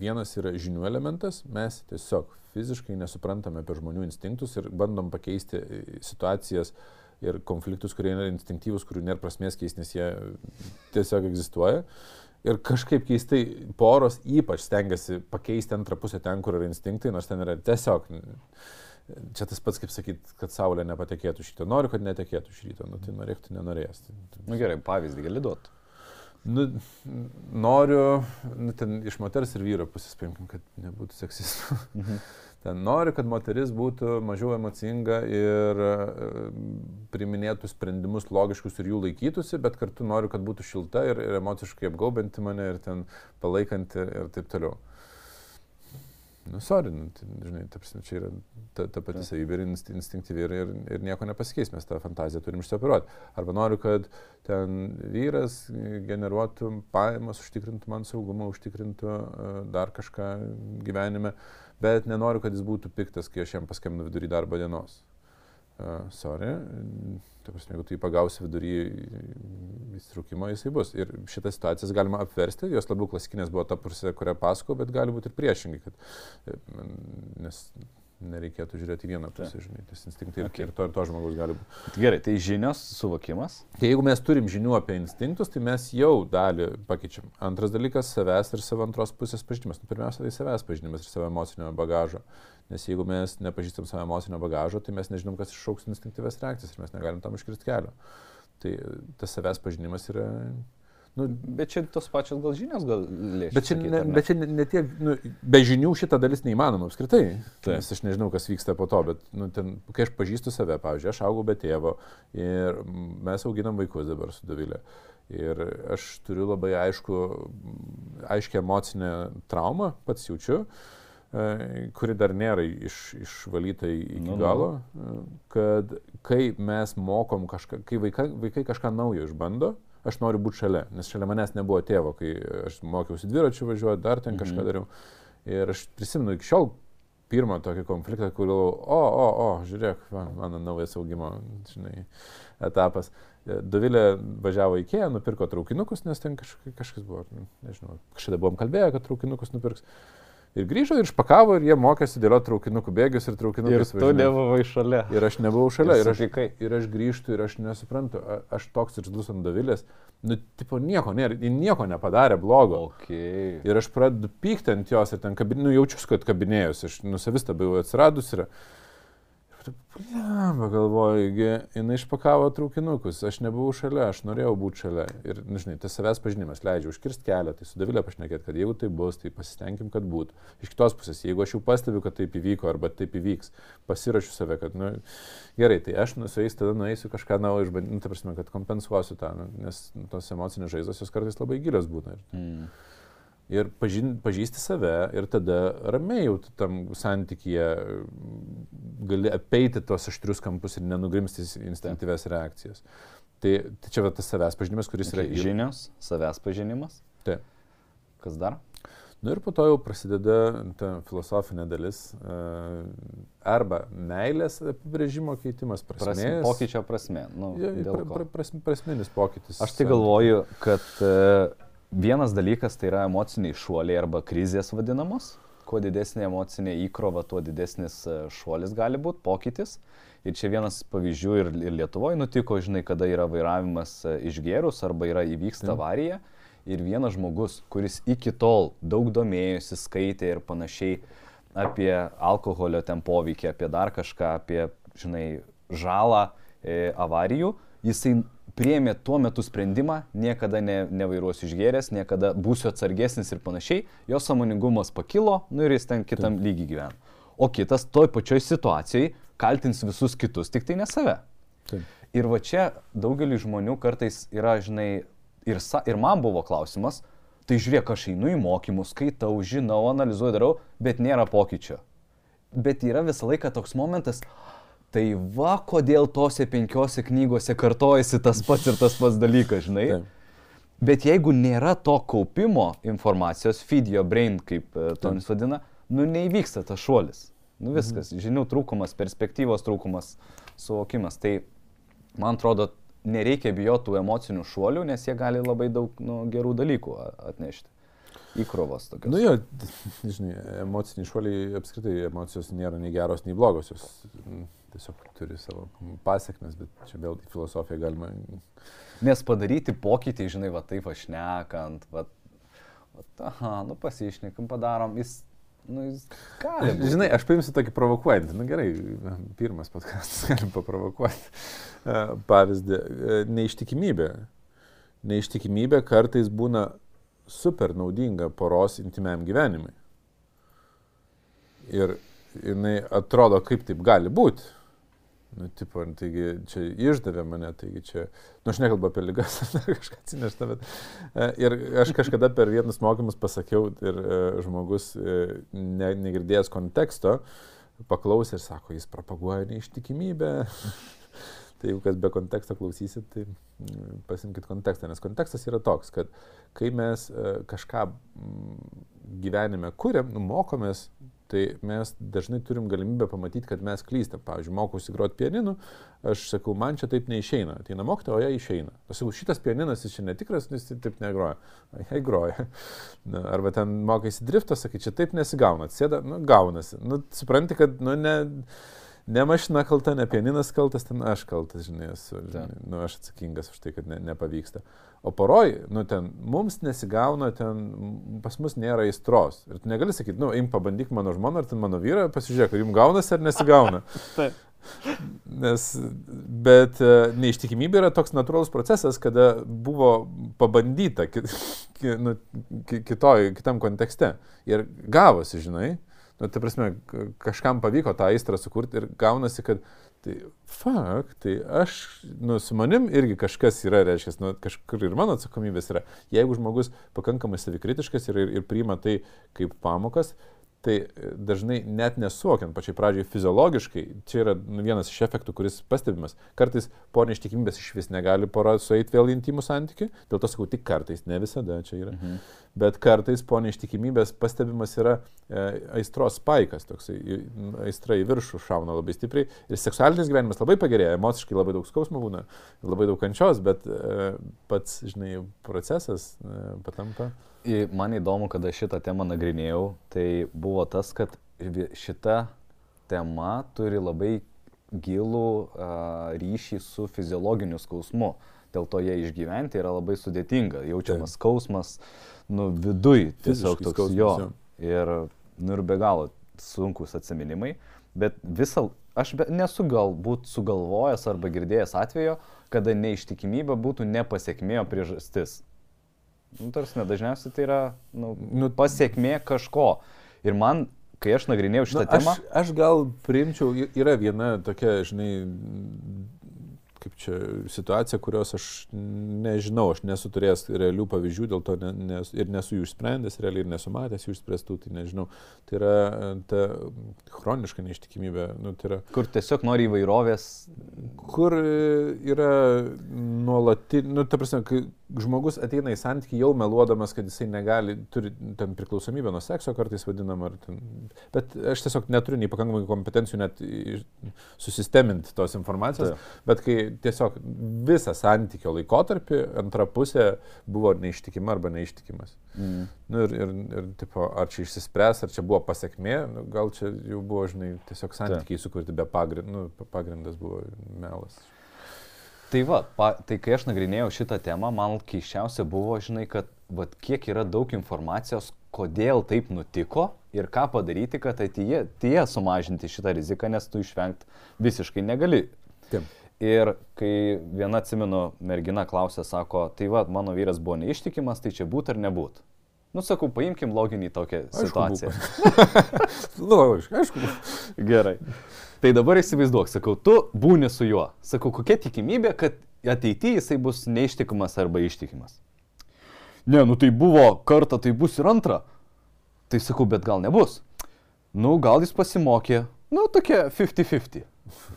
Speaker 1: Vienas yra žinių elementas, mes tiesiog fiziškai nesuprantame apie žmonių instinktus ir bandom pakeisti e, situacijas ir konfliktus, kurie yra instinktyvus, kurių nėra prasmės keisti, nes jie tiesiog egzistuoja. Ir kažkaip keistai poros ypač stengiasi pakeisti antrą pusę ten, kur yra instinktai, nors ten yra tiesiog, čia tas pats kaip sakyti, kad saulė nepatekėtų šitą. Noriu, kad netekėtų šitą, nu, tai norėtų, nenorės.
Speaker 2: Na nu, gerai, pavyzdį gali duoti.
Speaker 1: Nu, noriu, nu, ten iš moters ir vyro pusės paimkim, kad nebūtų seksistų. Mhm. Ten noriu, kad moteris būtų mažiau emocinga ir e, priminėtų sprendimus logiškus ir jų laikytųsi, bet kartu noriu, kad būtų šilta ir, ir emociškai apgaubinti mane ir ten palaikanti ir taip toliau. Nu, sorry, nu, tai, žinai, ta prasme, čia yra ta, ta pati savybė ir inst- instinktyvi ir, ir, ir nieko nepasikeis, mes tą fantaziją turim išsioperuoti. Arba noriu, kad ten vyras generuotų pajamas, užtikrintų man saugumą, užtikrintų uh, dar kažką gyvenime, bet nenoriu, kad jis būtų piktas, kai aš jam paskambinu vidury darbo dienos. Uh, sorry, ta prasme, jeigu tu jį pagausi vidury įsitraukimo, jisai bus. Ir šitas situacijas galima apversti, jos labiau klasikinės buvo ta pusė, kurią pasako, bet gali būti ir priešingai, kad, e, nes nereikėtų žiūrėti vieną pusę, žinai, tas instinktai
Speaker 2: Okay.
Speaker 1: ir to, ir to žmogaus gali būti.
Speaker 2: Gerai, tai žinios, suvokimas.
Speaker 1: Tai jeigu mes turim žinių apie instinktus, tai mes jau dalį pakeičiam. Antras dalykas - savęs ir savo antros pusės pažinimas. Nu, pirmiausia, tai savęs pažinimas ir savo emocinio bagažo. Nes jeigu mes nepažįstam savo emocinio bagažo, tai mes nežinom, kas iššauks instinktyvės reakcijas ir mes negalim tam užkirsti kelio. Tai tas savęs pažinimas yra... Nu,
Speaker 2: Bet čia tos pačios gal žinios gal lėšia.
Speaker 1: Bet čia, ne, bet čia ne, ne tiek, nu, be žinių šita dalis neįmanoma apskritai.
Speaker 2: Taip.
Speaker 1: Nes aš nežinau, kas vyksta po to, bet nu, ten, kai aš pažįstu save, pavyzdžiui, aš augau be tėvo ir mes auginam vaikus dabar su Davilė. Ir aš turiu labai aišku, aiškę emocinę traumą, pats jaučiu, e, kuri dar nėra iš, išvalyta iki
Speaker 2: Nu,
Speaker 1: nu, galo, e, kad kai mes mokom kažką, kai vaikai, vaikai kažką naujo išbando, aš noriu būti šalia, nes šalia manęs nebuvo tėvo, kai aš mokiausi dviračiu važiuoti, dar ten kažką
Speaker 2: Mhm.
Speaker 1: dariau. Ir aš prisimenu iki šiol pirmą tokį konfliktą, kur galvoju, o, o, o, žiūrėk, mano naujas augimo, žinai, etapas. Dovilė važiavo į Kėją, nupirko traukinukus, nes ten kažkas, kažkas buvo, nežinau, kažkada buvom kalbėję, kad traukinukus nupirks. Ir grįžo ir išpakavo ir jie mokėsi dėlioti traukinukų bėgius ir
Speaker 2: Ir
Speaker 1: traukinukus.
Speaker 2: tu
Speaker 1: važinėjo.
Speaker 2: nebuvai šalia.
Speaker 1: Ir aš nebuvau šalia. Ir aš,
Speaker 2: supykai.
Speaker 1: ir aš grįžtu ir aš nesuprantu, a- aš toks irzlus ant Dovilės. Nu, tipo, nieko nėra, nieko nepadarė blogo.
Speaker 2: Okay.
Speaker 1: Ir aš pradedu pykti ant jos ir ten, kabin, nu, jaučiu, kad kabinėjus, aš nusavistą buvau atsiradus ir... Lemba, galvoju, jinai išpakavo traukinukus, aš nebuvau šalia, aš norėjau būti šalia. Ir, nu, žinai, tas savęs pažinimas leidžia užkirsti kelią, tai su Davilė pašnekėti, kad jeigu tai bus, tai pasistengim, kad būtų. Iš kitos pusės, jeigu aš jau pastebiu, kad taip įvyko arba taip įvyks, pasirašiu save, kad, nu, gerai, tai aš nu, su jais tada nueisiu kažką naujo išbandyti, nu, ta prasme, kad kompensuosiu tą, nu, nes nu, tos emocinės žaizdos jos kartais labai gilios būna. Ir,
Speaker 2: Mm.
Speaker 1: Ir pažin, pažįsti save ir tada ramiai jau tam santykyje gali apeiti tuos aštrius kampus ir nenugrimsti instinktyves reakcijas. Tai, tai čia va tas savęs pažinimas, kuris
Speaker 2: Okay.
Speaker 1: yra
Speaker 2: Žinios, savęs pažinimas.
Speaker 1: Taip.
Speaker 2: Kas dar?
Speaker 1: Nu ir po to jau prasideda ta filosofinė dalis. e, Arba meilės apibrėžimo keitimas,
Speaker 2: Prasme,
Speaker 1: prasmės.
Speaker 2: pokyčio prasme. Nu,
Speaker 1: Ja, pra, pra, pras, prasminis pokytis.
Speaker 2: Aš tai galvoju, kad e, vienas dalykas tai yra emociniai šuoliai arba krizės vadinamos. Kuo didesnė emocinė įkrova, tuo didesnis e, šuolis gali būti, pokytis. Ir čia vienas pavyzdžių ir, ir Lietuvoje nutiko, žinai, kada yra vairavimas e, išgėrus arba yra įvyksta
Speaker 1: Taip.
Speaker 2: avarija. Ir vienas žmogus, kuris iki tol daug domėjosi, skaitė ir panašiai apie alkoholio ten poveikį, apie dar kažką, apie, žinai, žalą e, avarijų, jisai priėmė tuo metu sprendimą, niekada ne, nevairuosiu išgėręs, niekada būsiu atsargesnis ir panašiai, jo samoningumas pakilo, nu ir jis ten kitam lygiai gyvena. O kitas toj pačioj situacijai kaltins visus kitus, tik tai ne save.
Speaker 1: Taip.
Speaker 2: Ir va čia daugeliu žmonių kartais yra, žinai, ir, sa, ir man buvo klausimas, tai žiūrėk, aš einu į mokymus, skaitau, žinau, analizuoju, darau, bet nėra pokyčio. Bet yra visą laiką toks momentas, tai va, kodėl tose penkiose knygose kartojasi tas pats ir tas pats dalykas, žinai.
Speaker 1: Taip.
Speaker 2: Bet jeigu nėra to kaupimo informacijos, feed your brain, kaip e, Tonis vadina, nu neįvyksta tas šuolis. Nu viskas, žinių trūkumas, perspektyvos trūkumas, suvokimas. Tai man atrodo, nereikia bijoti tų emocinių šuolių, nes jie gali labai daug nu, gerų dalykų atnešti. Įkrovos tokios.
Speaker 1: Nu jo, žinai, emociniai šuoliai, apskritai emocijos nėra nei geros, nei blogos, jos mm, tiesiog turi savo pasiekmes, bet čia vėl filosofiją galima.
Speaker 2: Nes padaryti pokytį, žinai, va taip aš nekant, va, va, aha, nu pasišnekam, padarom, jis, nu gali. būt.
Speaker 1: Žinai, aš paimsiu tokį provokuojantį, na gerai, pirmas podkastas, galim paprovokuoti. E, Pavyzdį, e, neištikimybė. Neištikimybė kartais būna super naudinga poros intimiam gyvenimui. Ir jinai atrodo, kaip taip gali būti. Nu, tipo, taigi čia išdavė mane, taigi čia, nu, aš nekalbu apie lygas, kažką atsinešta, bet. e, Ir aš kažkada per vienus mokymus pasakiau ir e, žmogus, e, ne, negirdėjęs konteksto, paklausė ir sako, jis propaguoja neištikimybę. tai jeigu kas be konteksto klausysit, tai mm, pasimkite kontekstą, nes kontekstas yra toks, kad kai mes kažką mm, gyvenime kuriam, nu, mokomės, tai mes dažnai turim galimybę pamatyti, kad mes klystam. Pavyzdžiui, mokausi groti pianinu, aš sakau, man čia taip neišeina. Ateina mokytoja, o jie išeina. Aš sakau, šitas pianinas jis čia netikras, jis taip negroja. Jei groja. Na, arba ten mokaisi driftą, sakai, čia taip nesigauna. Sėda, nu, gaunasi. Nu, supranti, kad, nu, ne... Ne mašina kalta, ne pianinas kaltas, ten aš kaltas, žinai, esu, žinai, nu, aš atsakingas už tai, kad ne, nepavyksta. O poroj, nu ten, mums nesigauna, ten pas mus nėra aistros. Ir tu negali sakyti, nu, im pabandyk mano žmoną ar ten mano vyrą, pasižiūrėk, ar jums gaunasi ar nesigauna.
Speaker 3: Taip.
Speaker 1: Nes, bet e, neištikimybė yra toks natūralus procesas, kada buvo pabandyta ki, ki, nu, ki, kitoj, kitam kontekste. Ir gavosi, žinai, nu, tai prasme, kažkam pavyko tą aistrą sukurti ir gaunasi, kad tai fakt, tai aš, nu, su manim irgi kažkas yra, reiškia, nu, kažkur ir mano atsakomybės yra. Jeigu žmogus pakankamai savikritiškas ir, ir, ir priima tai kaip pamokas, tai e, dažnai net nesuokiant pačiai pradžiai fiziologiškai, čia yra nu, vienas iš efektų, kuris pastebimas. Kartais po neištikimybės iš vis negali pora sueiti vėl intimų santykių, dėl to sakau tik kartais, ne visada čia yra. Mhm. Bet kartais po neištikimybės pastebimas yra e, aistros spaikas, toksai aistra į viršų šauna labai stipriai ir seksualinis gyvenimas labai pagerėja, emociškai labai daug skausmo būna, labai daug kančios, bet e, pats, žinai, procesas e, patampa.
Speaker 2: Man įdomu, kada šitą temą nagrinėjau, tai buvo tas, kad šita tema turi labai gilų a, ryšį su fiziologiniu skausmu. Dėl to jie išgyventi yra labai sudėtinga. Jaučiamas skausmas, nu, viduj tiesiog
Speaker 1: Fiziškai
Speaker 2: toks
Speaker 1: skausmas,
Speaker 2: jo.
Speaker 1: jo.
Speaker 2: Ir, nu, ir be galo sunkus atminimai. Bet visą, aš be, nesu galbūt sugalvojęs arba girdėjęs atvejo, kada neištikimybė būtų nepasiekmė, o priežastis. Nu, tarsi, dažniausiai tai yra nu,
Speaker 1: Nu,
Speaker 2: pasiekmė kažko. Ir man, kai aš nagrinėjau šitą
Speaker 1: Nu,
Speaker 2: temą,
Speaker 1: aš, aš gal priimčiau, yra viena tokia, žinai, kaip čia situacija, kurios aš nežinau, aš nesu turėjęs realių pavyzdžių, dėl to ne, nes, ir nesu jų išsprendęs, realiai ir nesu matęs jų išspręstų, tai nežinau. Tai yra ta chroniška neištikimybė, nu, tai yra
Speaker 2: kur tiesiog nori įvairovės,
Speaker 1: kur yra nuolati, nu, ta prasme, kai žmogus ateina į santykių jau meluodamas, kad jisai negali, turi ten priklausomybę nuo sekso kartais vadinam, ar ten, bet aš tiesiog neturiu nei pakankamai kompetencijų net susisteminti tos informacijos,
Speaker 2: Taip.
Speaker 1: bet kai tiesiog visą santykio laikotarpį antra pusė buvo neištikima arba neištikimas.
Speaker 2: mm.
Speaker 1: Nu, ir, ir, ir tipo, ar čia išsispręs, ar čia buvo pasiekmė, nu, gal čia jau buvo, žinai, tiesiog santykiai sukurti be pagrindo, nu, pagrindas buvo melas.
Speaker 2: Tai va, pa, tai kai aš nagrinėjau šitą temą, man keiščiausia buvo, žinai, kad vat, kiek yra daug informacijos, kodėl taip nutiko ir ką padaryti, kad ateityje sumažinti šitą riziką, nes tu išvengti visiškai negali.
Speaker 1: Taip.
Speaker 2: Ir kai viena atsimenu mergina klausė, sako, tai va, mano vyras buvo neištikimas, tai čia būt ar nebūt. Nu, sakau, paimkim loginį tokią
Speaker 1: Aišku,
Speaker 2: situaciją.
Speaker 1: Nu, aišku.
Speaker 2: Gerai. Tai dabar įsivaizduok, sakau, tu būni su juo. Sakau, kokia tikimybė, kad ateityje jisai bus neištikimas arba ištikimas. Ne, nu tai buvo kartą, tai bus ir antrą. Tai sakau, bet gal nebus. Nu, gal jis pasimokė. Nu, tokia 50-50.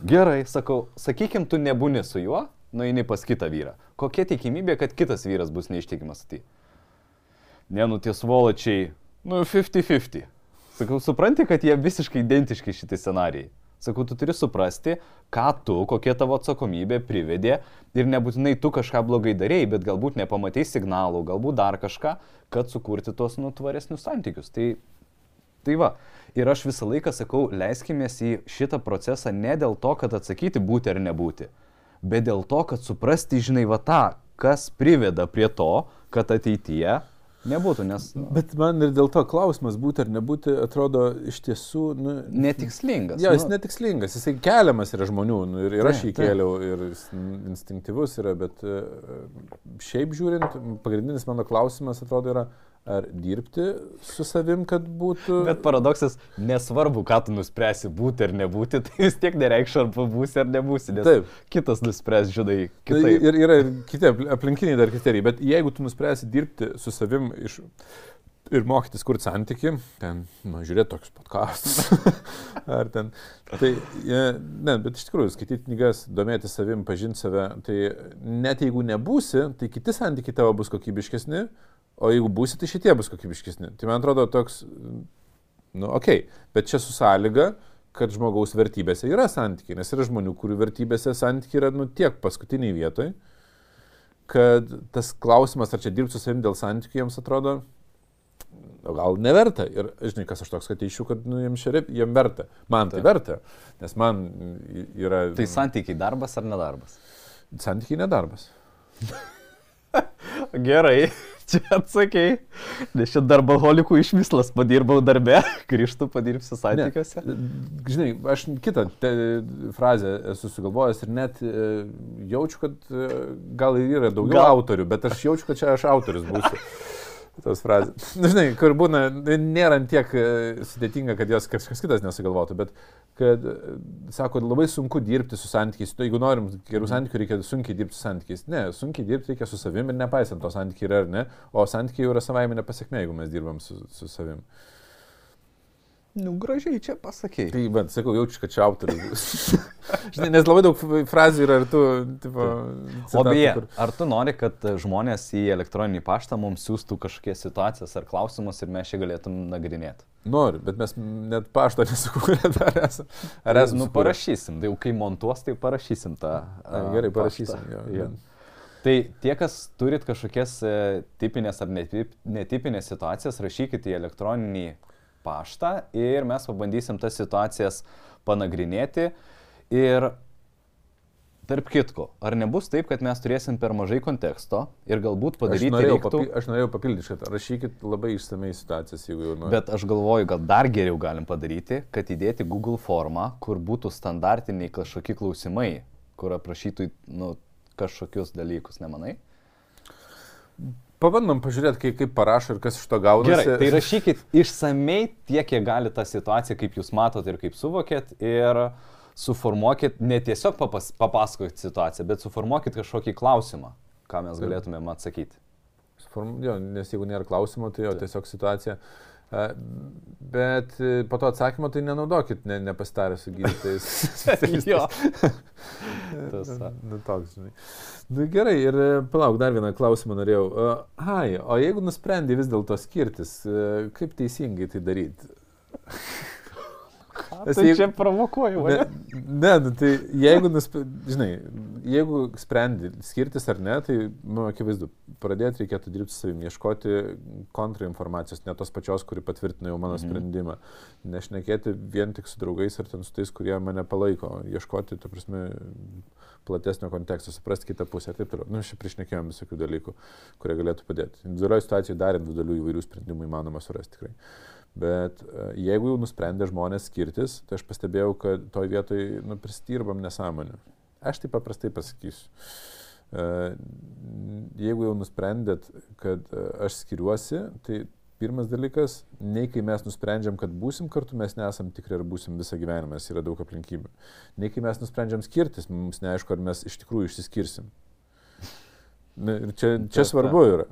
Speaker 2: Gerai, sakau, sakykim, tu nebūni su juo, nueini pas kitą vyrą. Kokia tikimybė, kad kitas vyras bus neištikimas ateityje? Ne, nu tie svoločiai, nu 50-50. Sakau, supranti, kad jie visiškai identiški šitie scenarijai. Sakau, tu turi suprasti, ką tu, kokia tavo atsakomybė privedė ir nebūtinai tu kažką blogai darėjai, bet galbūt nepamatei signalų, galbūt dar kažką, kad sukurti tuos nutvaresnius santykius. Tai, tai va, ir aš visą laiką sakau, leiskime į šitą procesą ne dėl to, kad atsakyti būti ar nebūti, bet dėl to, kad suprasti, žinai, va tą, kas priveda prie to, kad ateityje Nebūtų, nes... Nu,
Speaker 1: Bet man ir dėl to klausimas būti ar nebūti atrodo iš tiesų... Nu,
Speaker 2: netikslingas.
Speaker 1: Jo, jis
Speaker 2: nu,
Speaker 1: netikslingas, jisai keliamas yra žmonių nu, ir, ir aš jį kėliau ir jis instinktyvus yra, bet e, šiaip žiūrint, pagrindinis mano klausimas atrodo yra, ar dirbti su savim, kad būtų...
Speaker 2: Bet paradoksas, nesvarbu, ką tu nuspręsi būti ar nebūti, tai vis tiek nereikš, ar būsi ar nebūsi,
Speaker 1: Taip.
Speaker 2: kitas nuspręs, žinai,
Speaker 1: Tai
Speaker 2: kitaip.
Speaker 1: ir yra kiti apl- aplinkiniai dar kriterijai, bet jeigu tu nuspręsi dirbti su savim iš, ir mokytis kurti santyki, ten, nu, žiūrėti tokius podkastus, ar ten, tai, e, ne, bet iš tikrųjų, skaityti knygas, domėtis savim, pažinti save, tai net jeigu nebūsi, tai kiti santykiai tavo bus kokybiškesni, o jeigu būsi, tai šitie bus kokybiškesni. Tai man atrodo toks, nu, okei, okay, bet čia su sąlyga, kad žmogaus vertybėse yra santykiai, nes yra žmonių, kurių vertybėse santykiai yra, nu, tiek paskutiniai vietoj, kad tas klausimas, ar čia dirbti su savim dėl santykių, jiems atrodo, o gal neverta. Ir žinai, kas aš toks, kad eišiu, kad nu, jiems, šia, jiems verta. Man tai verta, nes man yra...
Speaker 2: Tai santykiai darbas ar nedarbas?
Speaker 1: santykiai nedarbas.
Speaker 2: Gerai, čia atsakėjai. Nes čia darboholikų išmislas padirbau darbe, grįžtu padirbsiu santykiuose.
Speaker 1: Žinai, aš kitą te, frazę esu sugalvojęs ir net e, jaučiu, kad e, gal ir yra daugiau
Speaker 2: Gal-
Speaker 1: autorių, bet aš jaučiu, kad čia aš autorius būsiu. Tos frazės. Na, žinai, kur būna, nėra tiek e, sudėtinga, kad jos kažkas kitas nesugalvotų, bet kad, e, sako, labai sunku dirbti su santykiais. Nu, jeigu norim gerų santykių, reikia sunkiai dirbti su santykiais. Ne, sunkiai dirbti reikia su savimi ir nepaisant to santykiai yra ar ne, o santykiai jau yra savaime nepasiekmė, jeigu mes dirbam su, su savimi.
Speaker 2: Nu, gražiai čia pasakėjai.
Speaker 1: Tai, bet, sakau, jaučiu, kad čia autorius. Žinai, nes labai daug frazių yra ir tu, tipo,
Speaker 2: O
Speaker 1: citatų,
Speaker 2: beje,
Speaker 1: kur-
Speaker 2: ar tu nori, kad žmonės į elektroninį paštą mums siūstų kažkokias situacijas ar klausimus ir mes čia galėtum nagrinėti?
Speaker 1: Noriu, bet mes net pašto nesukūrė dar esame. Ar esame?
Speaker 2: Nu, parašysim, tai jau kai montuos, tai parašysim tą.
Speaker 1: A, gerai,
Speaker 2: paštą.
Speaker 1: parašysim. Jo,
Speaker 2: Jo.
Speaker 1: jo.
Speaker 2: Tai tie, kas turit kažkokias e, tipinės ar netip, netipinės situacijas, rašykite į elektroninį paštą ir mes pabandysim tas situacijas panagrinėti. Ir tarp kitko, ar nebus taip, kad mes turėsim per mažai konteksto ir galbūt
Speaker 1: Aš
Speaker 2: padaryti
Speaker 1: norėjau,
Speaker 2: reiktų...
Speaker 1: papi, aš norėjau papildyti, kad rašykit labai išsamei situacijas, jeigu jau norite.
Speaker 2: Bet aš galvoju, gal dar geriau galim padaryti, kad įdėti Google formą, kur būtų standartiniai kažkokie klausimai, kur aprašytų nu, kažkokius dalykus, nemanai?
Speaker 1: Pabandom pažiūrėti, kaip, kaip parašo ir kas iš to gaunasi.
Speaker 2: Gerai, tai rašykit išsamei tiek, kiek gali tą situaciją, kaip jūs matot ir kaip suvokėt ir suformuokit, ne tiesiog papas, papasakokit situaciją, bet suformuokit kažkokį klausimą, ką mes galėtumėm atsakyti.
Speaker 1: Form, jo, nes jeigu nėra klausimo, tai jo, tiesiog situacija. Bet e, po to atsakymo tai nenaudokit, ne, nepasitarę su gydytojais.
Speaker 2: Jo. Tiesa.
Speaker 1: Nu, toks, žinai. Nu, gerai, ir e, palauk, dar vieną klausimą norėjau. A, Ai, o jeigu nusprendai vis dėlto skirtis, e, kaip teisingai tai daryti? Nes
Speaker 2: Tai
Speaker 1: jeigu-
Speaker 2: čia provokuoju,
Speaker 1: Ne,
Speaker 2: ne?
Speaker 1: nu, tai jeigu, nusp... žinai, jeigu sprendi skirtis ar ne, tai, nu, akivaizdu, pradėti reikėtų dirbti su savimi, ieškoti kontrainformacijos, ne tos pačios, kuri patvirtina jau mano
Speaker 2: Mhm.
Speaker 1: sprendimą. Nešnekėti vien tik su draugais ar ten su tais, kurie mane palaiko, ieškoti, ta prasme, platesnio konteksto, suprasti kitą pusę ir taip toliau. Nu, šiaip priešnekėjom visokių dalykų, kurie galėtų padėti. Individualioje situacijoje dar individualių įvairių sprendimų įmanoma surasti tikrai. Bet e, jeigu jau nusprendė žmonės skirtis, tai aš pastebėjau, kad toj vietoj nu, pristirbam nesąmonę. Aš tai paprastai pasakysiu. E, Jeigu jau nusprendėt, kad e, aš skiriuosi, tai pirmas dalykas, nei kai mes nusprendžiam, kad būsim kartu, mes nesam tikri, ar būsim visą gyvenimą, nes yra daug aplinkybių. Nei kai mes nusprendžiam skirtis, mums neaišku, ar mes iš tikrųjų išsiskirsim. Ir čia, čia
Speaker 2: Taip,
Speaker 1: svarbu yra.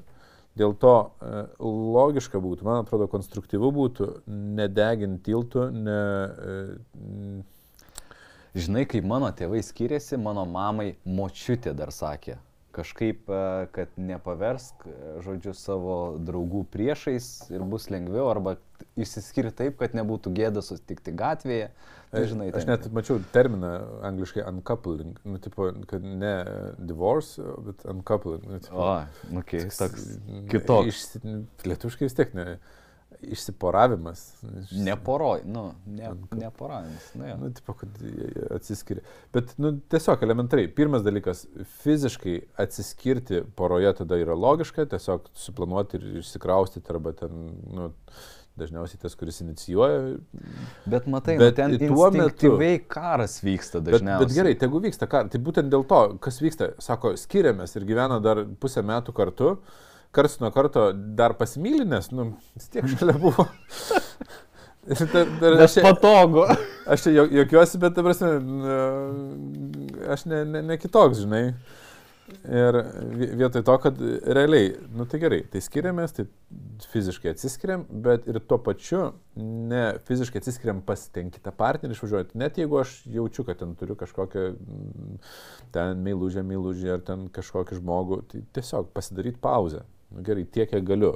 Speaker 1: Dėl to e, logiška būtų, man atrodo, konstruktyvu būtų nedeginti tiltų, ne... e,
Speaker 2: Žinai, kai mano tėvai skiriasi, mano mamai močiutė dar sakė, kažkaip, e, kad nepaversk, žodžiu, savo draugų priešais ir bus lengviau, arba išsiskiri taip, kad nebūtų gėda susitikti gatvėje. Žinai,
Speaker 1: aš net mačiau terminą angliškai uncoupling, nu, tipo, kad ne divorce, bet uncoupling. Nu, tipo,
Speaker 2: O, nu, okay, toks
Speaker 1: mm,
Speaker 2: kitoks.
Speaker 1: Išsi... Lietuviškai vis tiek ne. išsiporavimas.
Speaker 2: Neporoj, nu, ne, neporavimas. Nu, jo.
Speaker 1: Nu, tipo, kad atsiskiria. Bet, nu, tiesiog elementariai. Pirmas dalykas - fiziškai atsiskirti poroje tada yra logiška, tiesiog suplanuoti ir išsikraustyti arba ten, nu, dažniausiai tas, kuris inicijuoja.
Speaker 2: Bet matai,
Speaker 1: Bet
Speaker 2: bet ten
Speaker 1: tuo metu-
Speaker 2: karas vyksta
Speaker 1: Bet,
Speaker 2: dažniausiai.
Speaker 1: bet gerai, tegu vyksta ką. Tai būtent dėl to, kas vyksta, sako, skiriamės ir gyvena dar pusę metų kartu. Karts nuo karto dar pasimylinės, nu, vis tiek šalia buvo. Dar-
Speaker 2: Nes
Speaker 1: aš
Speaker 2: patogu.
Speaker 1: Aš čia juokiuosi, bet, ta prasme, aš ne, ne, ne kitoks, žinai. Ir vi- vietoj to, kad realiai, nu tai gerai, tai skiriamės, tai fiziškai atsiskiriam, bet ir tuo pačiu ne fiziškai atsiskiriam pas ten kitą partnerį išvažiuoti. Net jeigu aš jaučiu, kad ten turiu kažkokią mm, ten meilužę, meilužę ar ten kažkokį žmogų, tai tiesiog pasidaryti pauzę. Nu, gerai, tiek, kiek galiu.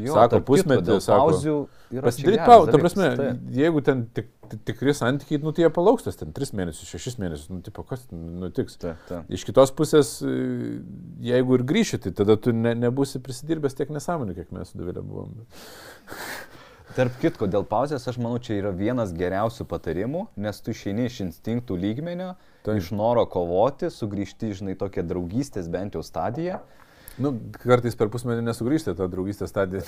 Speaker 2: Jo,
Speaker 1: Sako, pusmetį, sako, Pasidaryti pauzę, ta prasme,
Speaker 2: taip.
Speaker 1: jeigu ten tik, tik, tikri santykiai, nu tai jie palauks tas ten 3 mėnesius, 6 mėnesius, nu tipo, kas nutiks.
Speaker 2: Taip, taip.
Speaker 1: Iš kitos pusės, e, jeigu ir grįši, tai tada tu ne, nebūsi prisidirbęs tiek nesąmonių, kiek mes su Davilė buvom.
Speaker 2: Tarp kitko, dėl pauzės aš manau, čia yra vienas geriausių patarimų, nes tu išeini iš instinktų lygmenio,
Speaker 1: Taip.
Speaker 2: iš noro kovoti, sugrįžti, žinai, tokią draugystės bent jau stadiją.
Speaker 1: Nu, kartais per pusmetį nesugrįžti tą draugystės stadiją.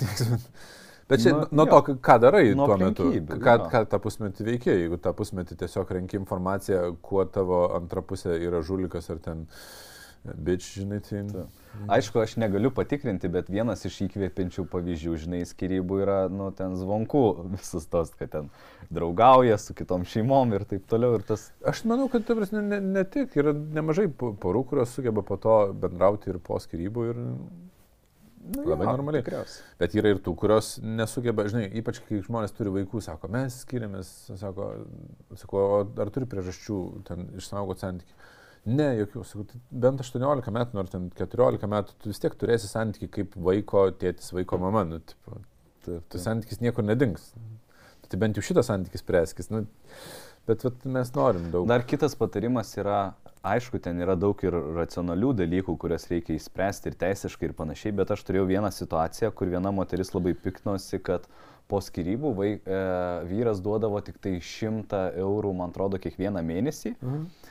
Speaker 1: Bet čia
Speaker 2: Nu,
Speaker 1: nuo
Speaker 2: jo.
Speaker 1: to, ką- darai
Speaker 2: Nuo
Speaker 1: tuo metu, ką, ką tą pusmetį veikia, jeigu tą pusmetį tiesiog renki informaciją, kuo tavo antra pusė yra žulikas ar ten bitch, žinai, tai...
Speaker 2: Aišku, aš negaliu patikrinti, bet vienas iš įkvėpiančių pavyzdžių, žinai, skirybų yra, nu, ten zvonkų visus tos, kad ten draugauja su kitom šeimom ir taip toliau. Ir tas,
Speaker 1: Aš manau, kad ta prasme, ne, ne tik, yra nemažai po- porų, kurios sugeba po to bendrauti ir po skirybų ir
Speaker 2: nu,
Speaker 1: labai normaliai.
Speaker 2: Tikriausiai.
Speaker 1: Bet yra ir tų, kurios nesugeba, žinai, ypač kai žmonės turi vaikų, sako, mes skiriamės, sako, sako ar turi priežasčių ten išsaugoti santykių. Ne, jokių, sakau, tai bent 18 metų, ar ten 14 metų, tu vis tiek turėsi santykių kaip vaiko, tėtis, vaiko mama, nu, tipo, tu santykis niekur nedings. Tai bent jau šitas santykis preskis, nu, bet vat, mes norim daug.
Speaker 2: Dar kitas patarimas yra, aišku, ten yra daug ir racionalių dalykų, kurias reikia įspręsti ir teisiškai ir panašiai, bet aš turėjau vieną situaciją, kur viena moteris labai piknosi, kad po skirybų vai, e, vyras duodavo tik tai 100 eurų, man atrodo, kiekvieną mėnesį.
Speaker 1: Mhm.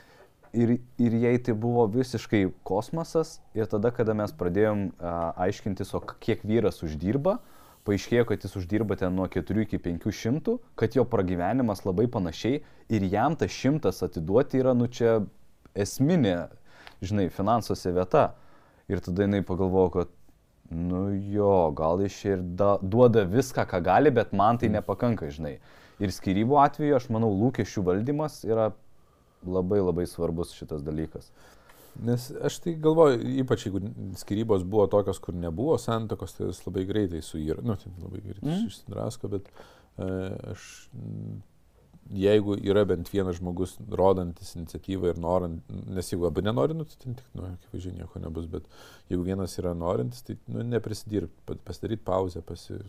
Speaker 2: Ir, ir jai tai buvo visiškai kosmosas. Ir tada, kada mes pradėjom a, aiškintis, o kiek vyras uždirba, paaiškėjo, kad jis uždirba ten nuo 4 iki 500, kad jo pragyvenimas labai panašiai ir jam tas šimtas atiduoti yra, nu čia esminė, žinai, finansuose vieta. Ir tada jinai pagalvojo, kad, nu jo, gal iš ir da, duoda viską, ką gali, bet man tai nepakanka, žinai. Ir skirybų atveju, aš manau, lūkesčių valdymas yra labai labai svarbus šitas dalykas.
Speaker 1: Nes aš tai galvoju, ypač jeigu skirybos buvo tokios, kur nebuvo santokos, tai jis labai greitai suyra, nu, tai labai greitai
Speaker 2: Mm.
Speaker 1: išsidrasko, bet e, aš, jeigu yra bent vienas žmogus rodantis iniciatyvą ir norint, nes jeigu abu nenori, nu, tai ten tik, nu, akivaizdžiai nieko nebus, bet jeigu vienas yra norintis, tai, nu, neprisidirbti, pasidaryti pauzę, pasi...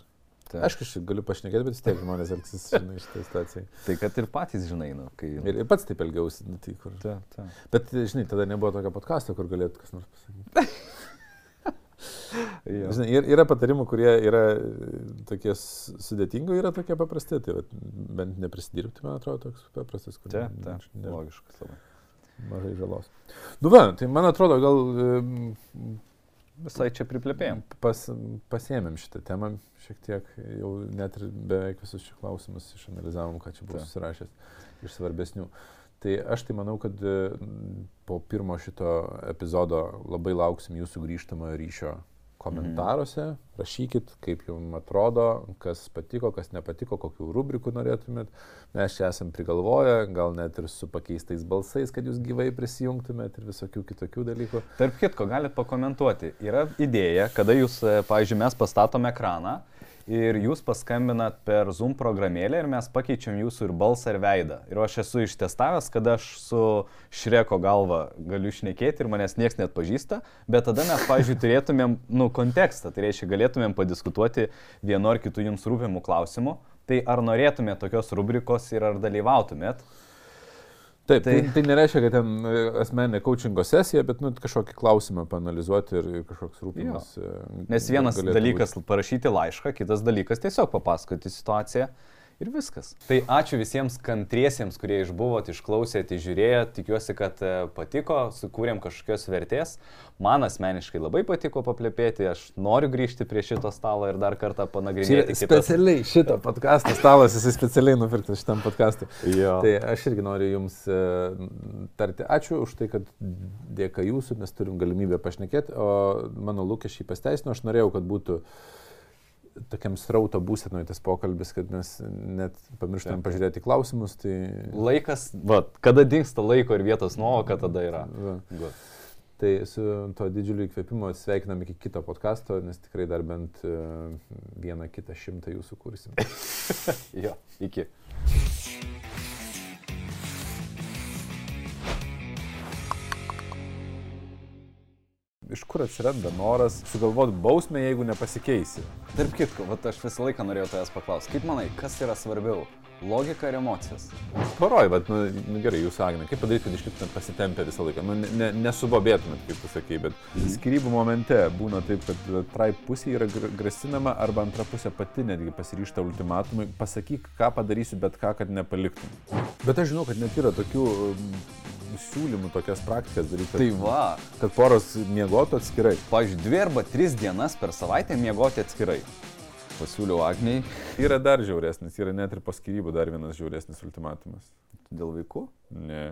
Speaker 2: Tai,
Speaker 1: Aišku, aš galiu pašnekėti, bet vis tiek žmonės elgsis, žinai, šitą situaciją.
Speaker 2: tai kad ir patys žinai, nu, kai...
Speaker 1: Ir, ir pats taip elgiausi, nu, tai kur.
Speaker 2: Ta, ta.
Speaker 1: Bet, žinai, tada nebuvo tokio podkasto, kur galėtų kas nors pasakyti. Žinai, yra patarimų, kurie yra e, tokie sudėtingi, yra tokie paprasti. Tai vat, bent neprisidirbti, man atrodo, toks paprastas, kur
Speaker 2: Taip, taip,
Speaker 1: ne-
Speaker 2: logiškas labai.
Speaker 1: mažai žalos. Nu, va, tai man atrodo, gal em,
Speaker 2: Visai čia priplėpėjom.
Speaker 1: pas, pasiemėm šitą temą šiek tiek, jau net ir beveik visus šių klausimus išanalizavom, ką čia buvau
Speaker 2: Taip.
Speaker 1: susirašęs iš svarbesnių. Tai aš tai manau, kad po pirmo šito epizodo labai lauksim jūsų grįžtamojo ryšio komentaruose. Mhm. Rašykit, kaip jums atrodo, kas patiko, kas nepatiko, kokių rubrikų norėtumėt. Mes čia esam prigalvoję, gal net ir su pakeistais balsais, kad jūs gyvai prisijungtumėt ir visokių kitokių dalykų.
Speaker 2: Tarp kitko, galit pakomentuoti. Yra idėja, kada jūs, e, pavyzdžiui, mes pastatom ekraną ir jūs paskambinat per Zoom programėlę ir mes pakeičiam jūsų ir balsą ir veidą. Ir aš esu ištestavęs, kada aš su Šreko galva galiu šnekėti ir manęs niekas net pažįsta, bet tada mes, pavyzdžiui, turėtumėm, nu, kontekstą, tai reiškia, galėtumėm padiskutuoti vienu ar kitu jums rūpimų klausimu. Tai ar norėtumėt tokios rubrikos ir ar dalyvautumėt?
Speaker 1: Taip, tai, tai, tai nereiškia, kad ten e, asmeninė coachingo sesija, bet nu, kažkokį klausimą panalizuoti ir kažkoks rūpimas.
Speaker 2: Jo. Nes vienas dalykas būti. parašyti laišką, kitas dalykas tiesiog papasakoti situaciją ir viskas. Tai ačiū visiems kantriesiems, kurie išbuvot, išklausėt, žiūrėjot, tikiuosi, kad e, patiko, sukūrėm kažkokios vertės. Man asmeniškai labai patiko paplepėti, aš noriu grįžti prie šito stalo ir dar kartą panagrinėti.
Speaker 1: Kitas... Specialiai šito podcast'o stalas, jis specialiai nupirktas šitam podcast'ui. Tai aš irgi noriu Jums e, tarti ačiū už tai, kad dėka Jūsų mes turim galimybę pašnekėti, o mano lūkesčiai pasteisino, aš norėjau, kad būtų uh, tokiam srauto būsenoje tas pokalbis, kad mes net pamirštam ja. pažiūrėti klausimus. Tai...
Speaker 2: Laikas, va, kada dinksta laiko ir vietos nuovoka, tada yra.
Speaker 1: Tai su to didžiuliu įkvėpimu sveikinam iki kito podkasto, nes tikrai dar bent uh, vieną kitą šimtą jūsų kursim.
Speaker 2: jo, iki.
Speaker 1: Iš kur atsiranda noras sugalvoti bausmę, jeigu nepasikeisi?
Speaker 2: Tarp kitko, vat aš visą laiką norėjau tavęs paklausti, kaip manai, kas yra svarbiau? Logika ar emocijos?
Speaker 1: Poroj, bet, nu, nu gerai, jūs Agne, kaip padaryti, kad išliktumėt pasitempę visą laiką? Nu, ne, nesubobėtumėt, kaip tu sakai, bet skirybų momente būna taip, kad trai pusė yra grasinama arba antra pusė pati netgi pasiryšta ultimatumui, pasakyk, ką padarysiu, bet ką, kad nepaliktum. Bet aš žinau, kad net yra tokių siūlymų tokias praktikas daryti.
Speaker 2: Tai va.
Speaker 1: Kad poros miegotų atskirai.
Speaker 2: Pavyzdžiui, dvi arba tris dienas per savaitę miegoti atskirai. Pasiūliau Agniai.
Speaker 1: Yra dar žiauresnis, yra net ir po skirybų dar vienas žiauresnis ultimatumas.
Speaker 2: Dėl vaikų?
Speaker 1: Ne.